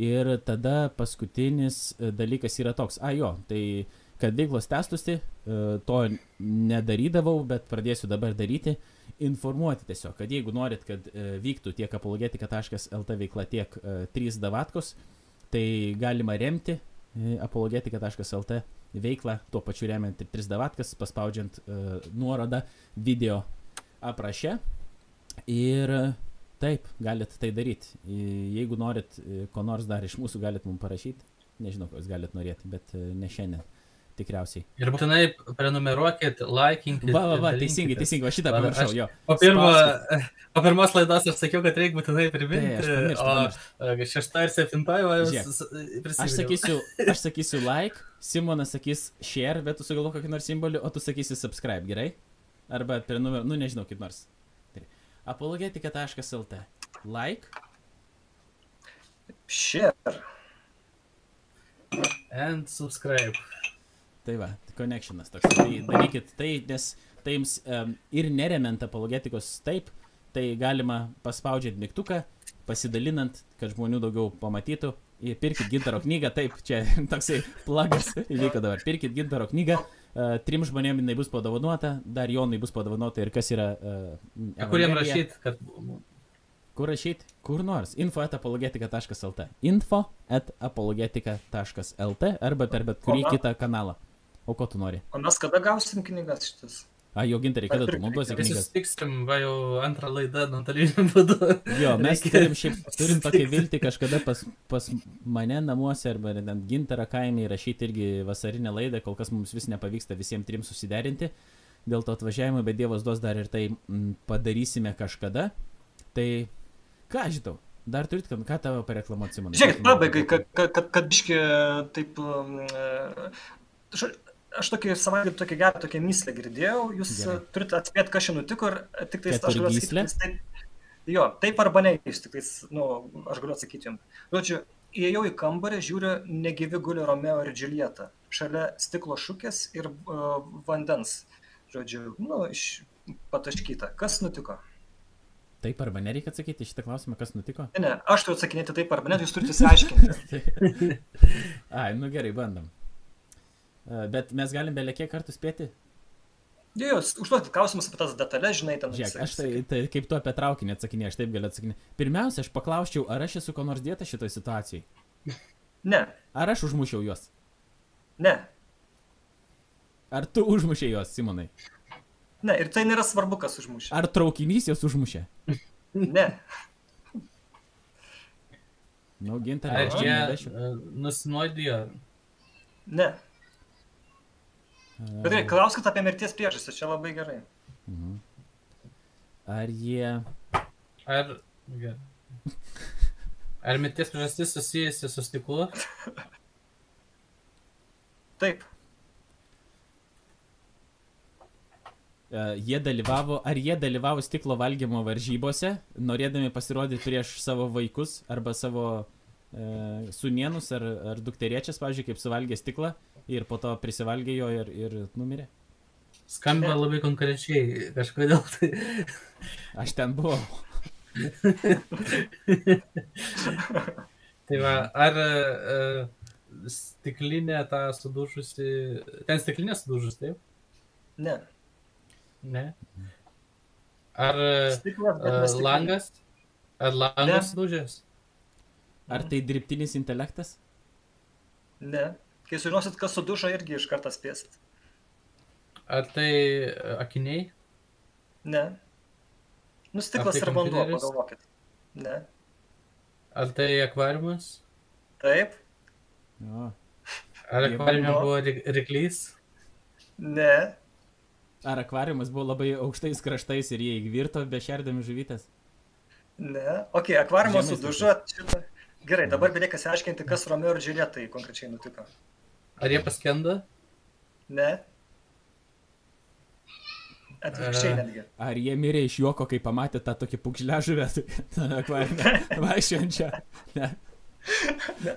Ir tada paskutinis dalykas yra toks, a jo, tai kad veiklos testusi, uh, to nedarydavau, bet pradėsiu dabar daryti. Informuoti tiesiog, kad jeigu norit, kad vyktų tiek apologetika.lt veikla, tiek uh, 3 davatkos, tai galima remti apologetika.lt veiklą, tuo pačiu remiant ir 3 davatkas, paspaudžiant uh, nuorodą video apraše. Ir taip, galit tai daryti. Jeigu norit ko nors dar iš mūsų, galit mums parašyti. Nežinau, ko jūs galit norėti, bet ne šiandien tikriausiai.
Ir būtinai prenumeruokit, likinkit.
Va, va, va teisingai, teisingai, aš šitą pamiršau, jo.
Po, pirmo, po pirmos laidos aš sakiau, kad reikia būtinai priminti, tai, o šeštą ir septintą jau
prisimenu. Aš sakysiu, [LAUGHS] aš sakysiu like, Simonas sakys share, bet tu sugalvo kokį nors simbolį, o tu sakysi subscribe, gerai? Arba prenumeruok, nu nežinau, kaip nors. Tai, apologetika.lt. Like.
Share.
And subscribe.
Tai va, connectionas toks. Tai darykit tai, nes tai jums um, ir neremiant apologetikos taip, tai galima paspaudžiant mygtuką, pasidalinant, kad žmonių daugiau pamatytų. Ir pirkit gintaro knygą, taip, čia [LAUGHS] toksai plagas įvyko dabar. Pirkit gintaro knygą, uh, trim žmonėm jinai bus padovanota, dar Jonui bus padovanota ir kas yra... Uh,
A kur jam rašyti, kad...
Kur rašyti? Kur nors. info etapologetika.lt. info etapologetika.lt arba per bet kurį kitą kanalą. O ko tu nori?
O mes kada gausim knygas šitas?
A, jau gintarai, kada tu naudosi
Visi
knygas?
susitiksim, va jau antrą laidą nuotoliniu būdu.
Jo, mes
Reikia-
turim, šiaip, turim tokią viltį kažkada pas, pas mane namuose arba net gintarą kaimį įrašyti irgi vasarinę laidą, kol kas mums vis nepavyksta visiems trim susiderinti. Dėl to atvažiavimo, bet Dievas duos dar ir tai m, padarysime kažkada. Tai ką aš žinau, dar turit, ką, ką tavo pareklamuoti, Simonai?
Žiūrėkit, pabaigai, kad, kad, kad, biški taip... ša- Aš tokį savaitgalį tokį gerą tokią myslę girdėjau, jūs
Gerai.
Gerai. turite atspėti, kas čia nutiko ir tik tai
Keturgyslė?
taip. Jo, taip arba ne, jūs tik tais, nu, aš galiu atsakyti jums. Žodžiu, įėjau į kambarį, žiūriu, negyvi guli Romeo ir Džiulieta. Šalia stiklo šukės ir uh, vandens. Žodžiu, nu, iš pataškyta. Kas nutiko?
Taip arba nereikia atsakyti šitą klausimą, kas nutiko?
Ne, ne, aš turiu atsakinėti taip arba ne, jūs turite [LAUGHS] įsiaiškinti.
Ai, nu gerai, bandom. Bet mes galim belie kiek kartų spėti?
Jo, jūs užduokit klausimus apie tas detalės, žinai, ten.
Žiūrėk, aš tai, tai kaip tu apie traukinį atsakinėjai, aš taip galiu atsakinėti. Pirmiausia, aš paklausčiau, ar aš esu ko nors dėta šitoje situacijoje. [LAUGHS]
Ne,
Ar aš užmušiau juos?
ne,
Ar tu užmušiai juos, Simonai?
ne, ir tai nėra svarbu, kas užmušė.
Ar traukinys juos užmušė?
Ne,
Nu, gintarė,
Ar
aš čia
e, nusinuodijo?
ne. Bet gerai, klauskit apie mirties priežastį, čia labai gerai.
Mhm. Ar jie...
Ar... gerai. Ar mirties priežastis susijusi su stiklu?
Taip,
e, Jie dalyvavo, ar jie dalyvavo stiklo valgymo varžybose, norėdami pasirodyti prieš savo vaikus arba savo sunienus ar, ar dukteriečias, pavyzdžiui, kaip suvalgė stiklą ir po to prisivalgė jo ir, ir numirė.
Skamba labai konkrečiai kažkodėl tai. [LAUGHS]
Aš ten buvau.
Tai va, ar uh, stiklinė ta sudužusi... Ten stiklinė sudužus, taip?
ne.
Ne. Ar
Stiklas, stiklinė.
langas? Ar langas sudužęs?
Ar tai dirbtinis intelektas?
Ne. Kai sužinosit, kas sudužo, irgi iš karto spėsit.
Ar tai uh, akiniai?
Ne. Nu, stiklas
Ar tai
ir vanduo, pagalvokit. Ne.
Ar tai akvariumas?
Taip.
Jo.
Ar akvariume buvo ry- ryklys?
Ne.
Ar akvariumas buvo labai aukštais kraštais ir jie įvirto be šerdami žuvytės?
Ne. Ok, akvariumas sudužo. Šitą. Gerai, dabar belieka išsiaiškinti, kas Romeo ir Džiulietai konkrečiai nutiko.
Ar jie paskendo?
Ne. Atvirkščiai netgi.
Ar jie mirė iš juoko, kai pamatė tą tokį pukžležuvę akvariumą [LAUGHS] vaikščiojančią? Ne.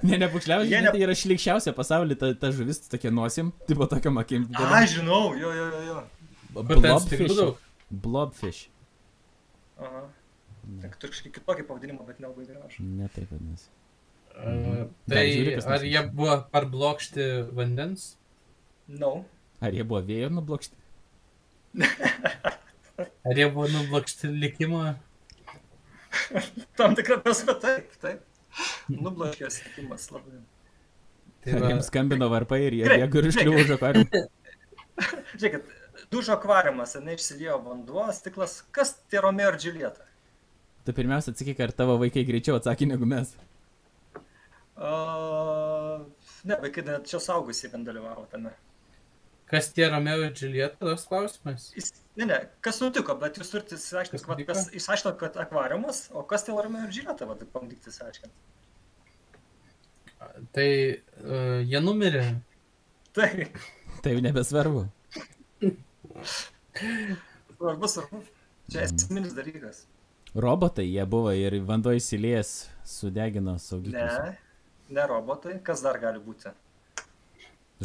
Ne, ne pukžležuvė,
Jie
ne... tai yra šlikščiausia pasaulyje, ta, ta žuvis tokia nosim, tipo tokia makim.
A, žinau, jo, jo, jo,
Blobfish.
daug?
Blobfish.
Aha. Kažkokį kitokį pavadinimą, bet nelabai gražų.
Ne taip vadinasi. Dar
tai
žiūri, kas
ar jie buvo parblokšti vandens?
No.
Ar jie buvo vėjo nublokšti? [LAUGHS]
Ar jie buvo nublokšti likimo?
Tam tikrą prasme, taip, taip. Nubloškė sėkimas labai.
Tai
Ar
va,
jiems skambino varpai ir jie bėgo ir iškliuvo už akvariumą? [LAUGHS]
Žiūrėkit, dužo akvariumas, ne išsiliejo vanduo, stiklas. Kas tie Romeo ir Džiulieta?
Tu pirmiausia atsakyk, ar tavo vaikai greičiau atsakė negu mes.
Uh, ne, vaikai net čia saugusiai vien dalyvavo tame.
kas tie Romeo ir Džiulieta, toks klausimas?
Jis, ne, ne, kas nutiko, bet jūs turite išsiaiškinti,
Kas
kas, išsiaiškinot, kad akvariumas, o kas tai Romeo ir Džiulieta, va, taip pamdykti išsiaiškinti.
Tai uh, jie numirė.
Tai,
Tai jau nebesvarbu.
svarbu, svarbu. Čia esminis dalykas.
Robotai jie buvo ir vanduo įsiliejęs sudegino saugiklius.
Ne, ne robotai, kas dar gali būti?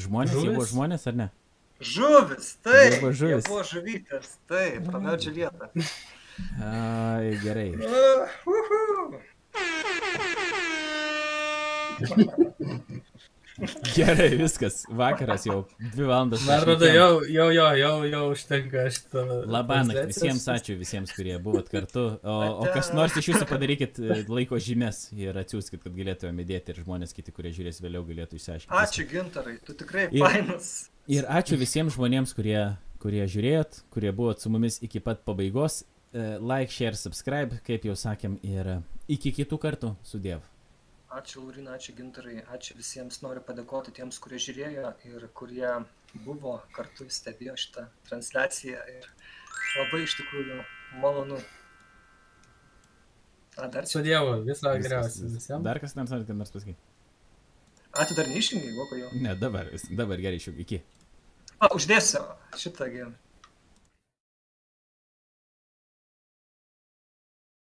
Žmonės, jie buvo žmonės ar ne?
Žuvis, taip.
Jie buvo žuvys.
Jie buvo žuvytės, taip, Romeo ir Džiulieta.
Ai, gerai.
Uh, uhu. [LAUGHS]
Gerai, viskas. Vakaras jau dvi valandas.
Man atrodo, jau, jau, jo, jau, jau užtenka šito.
Labanakt visiems ačiū visiems, kurie buvot kartu. O, o kas nors iš jūsų padarykit e, laiko žymės ir atsiųskit, kad galėtume įdėti ir žmonės kiti, kurie žiūrės vėliau, galėtų išsiaiškinti.
Ačiū gintarai, tu tikrai
Ir-
fainas.
Ir ačiū visiems žmonėms, kurie, kurie žiūrėjot, kurie buvot su mumis iki pat pabaigos. E, Like, share, subscribe, kaip jau sakėm, ir e, iki kitų kartų. Sudėv.
Ačiū Laurina, ačiū Gintarai, ačiū visiems. Noriu padėkoti tiems, kurie žiūrėjo ir kurie buvo kartu stebėjo šitą transliaciją. Ir labai iš tikrųjų malonu. A, dar
Su Dievu, viso geriausio visiems.
Dar kas nors norite nors pasakyti?
A, tu dar neišjungiai, Voko jau.
Ne, dabar, vis- dabar gerai, šiuk, iki.
A, uždėsiu šitągi.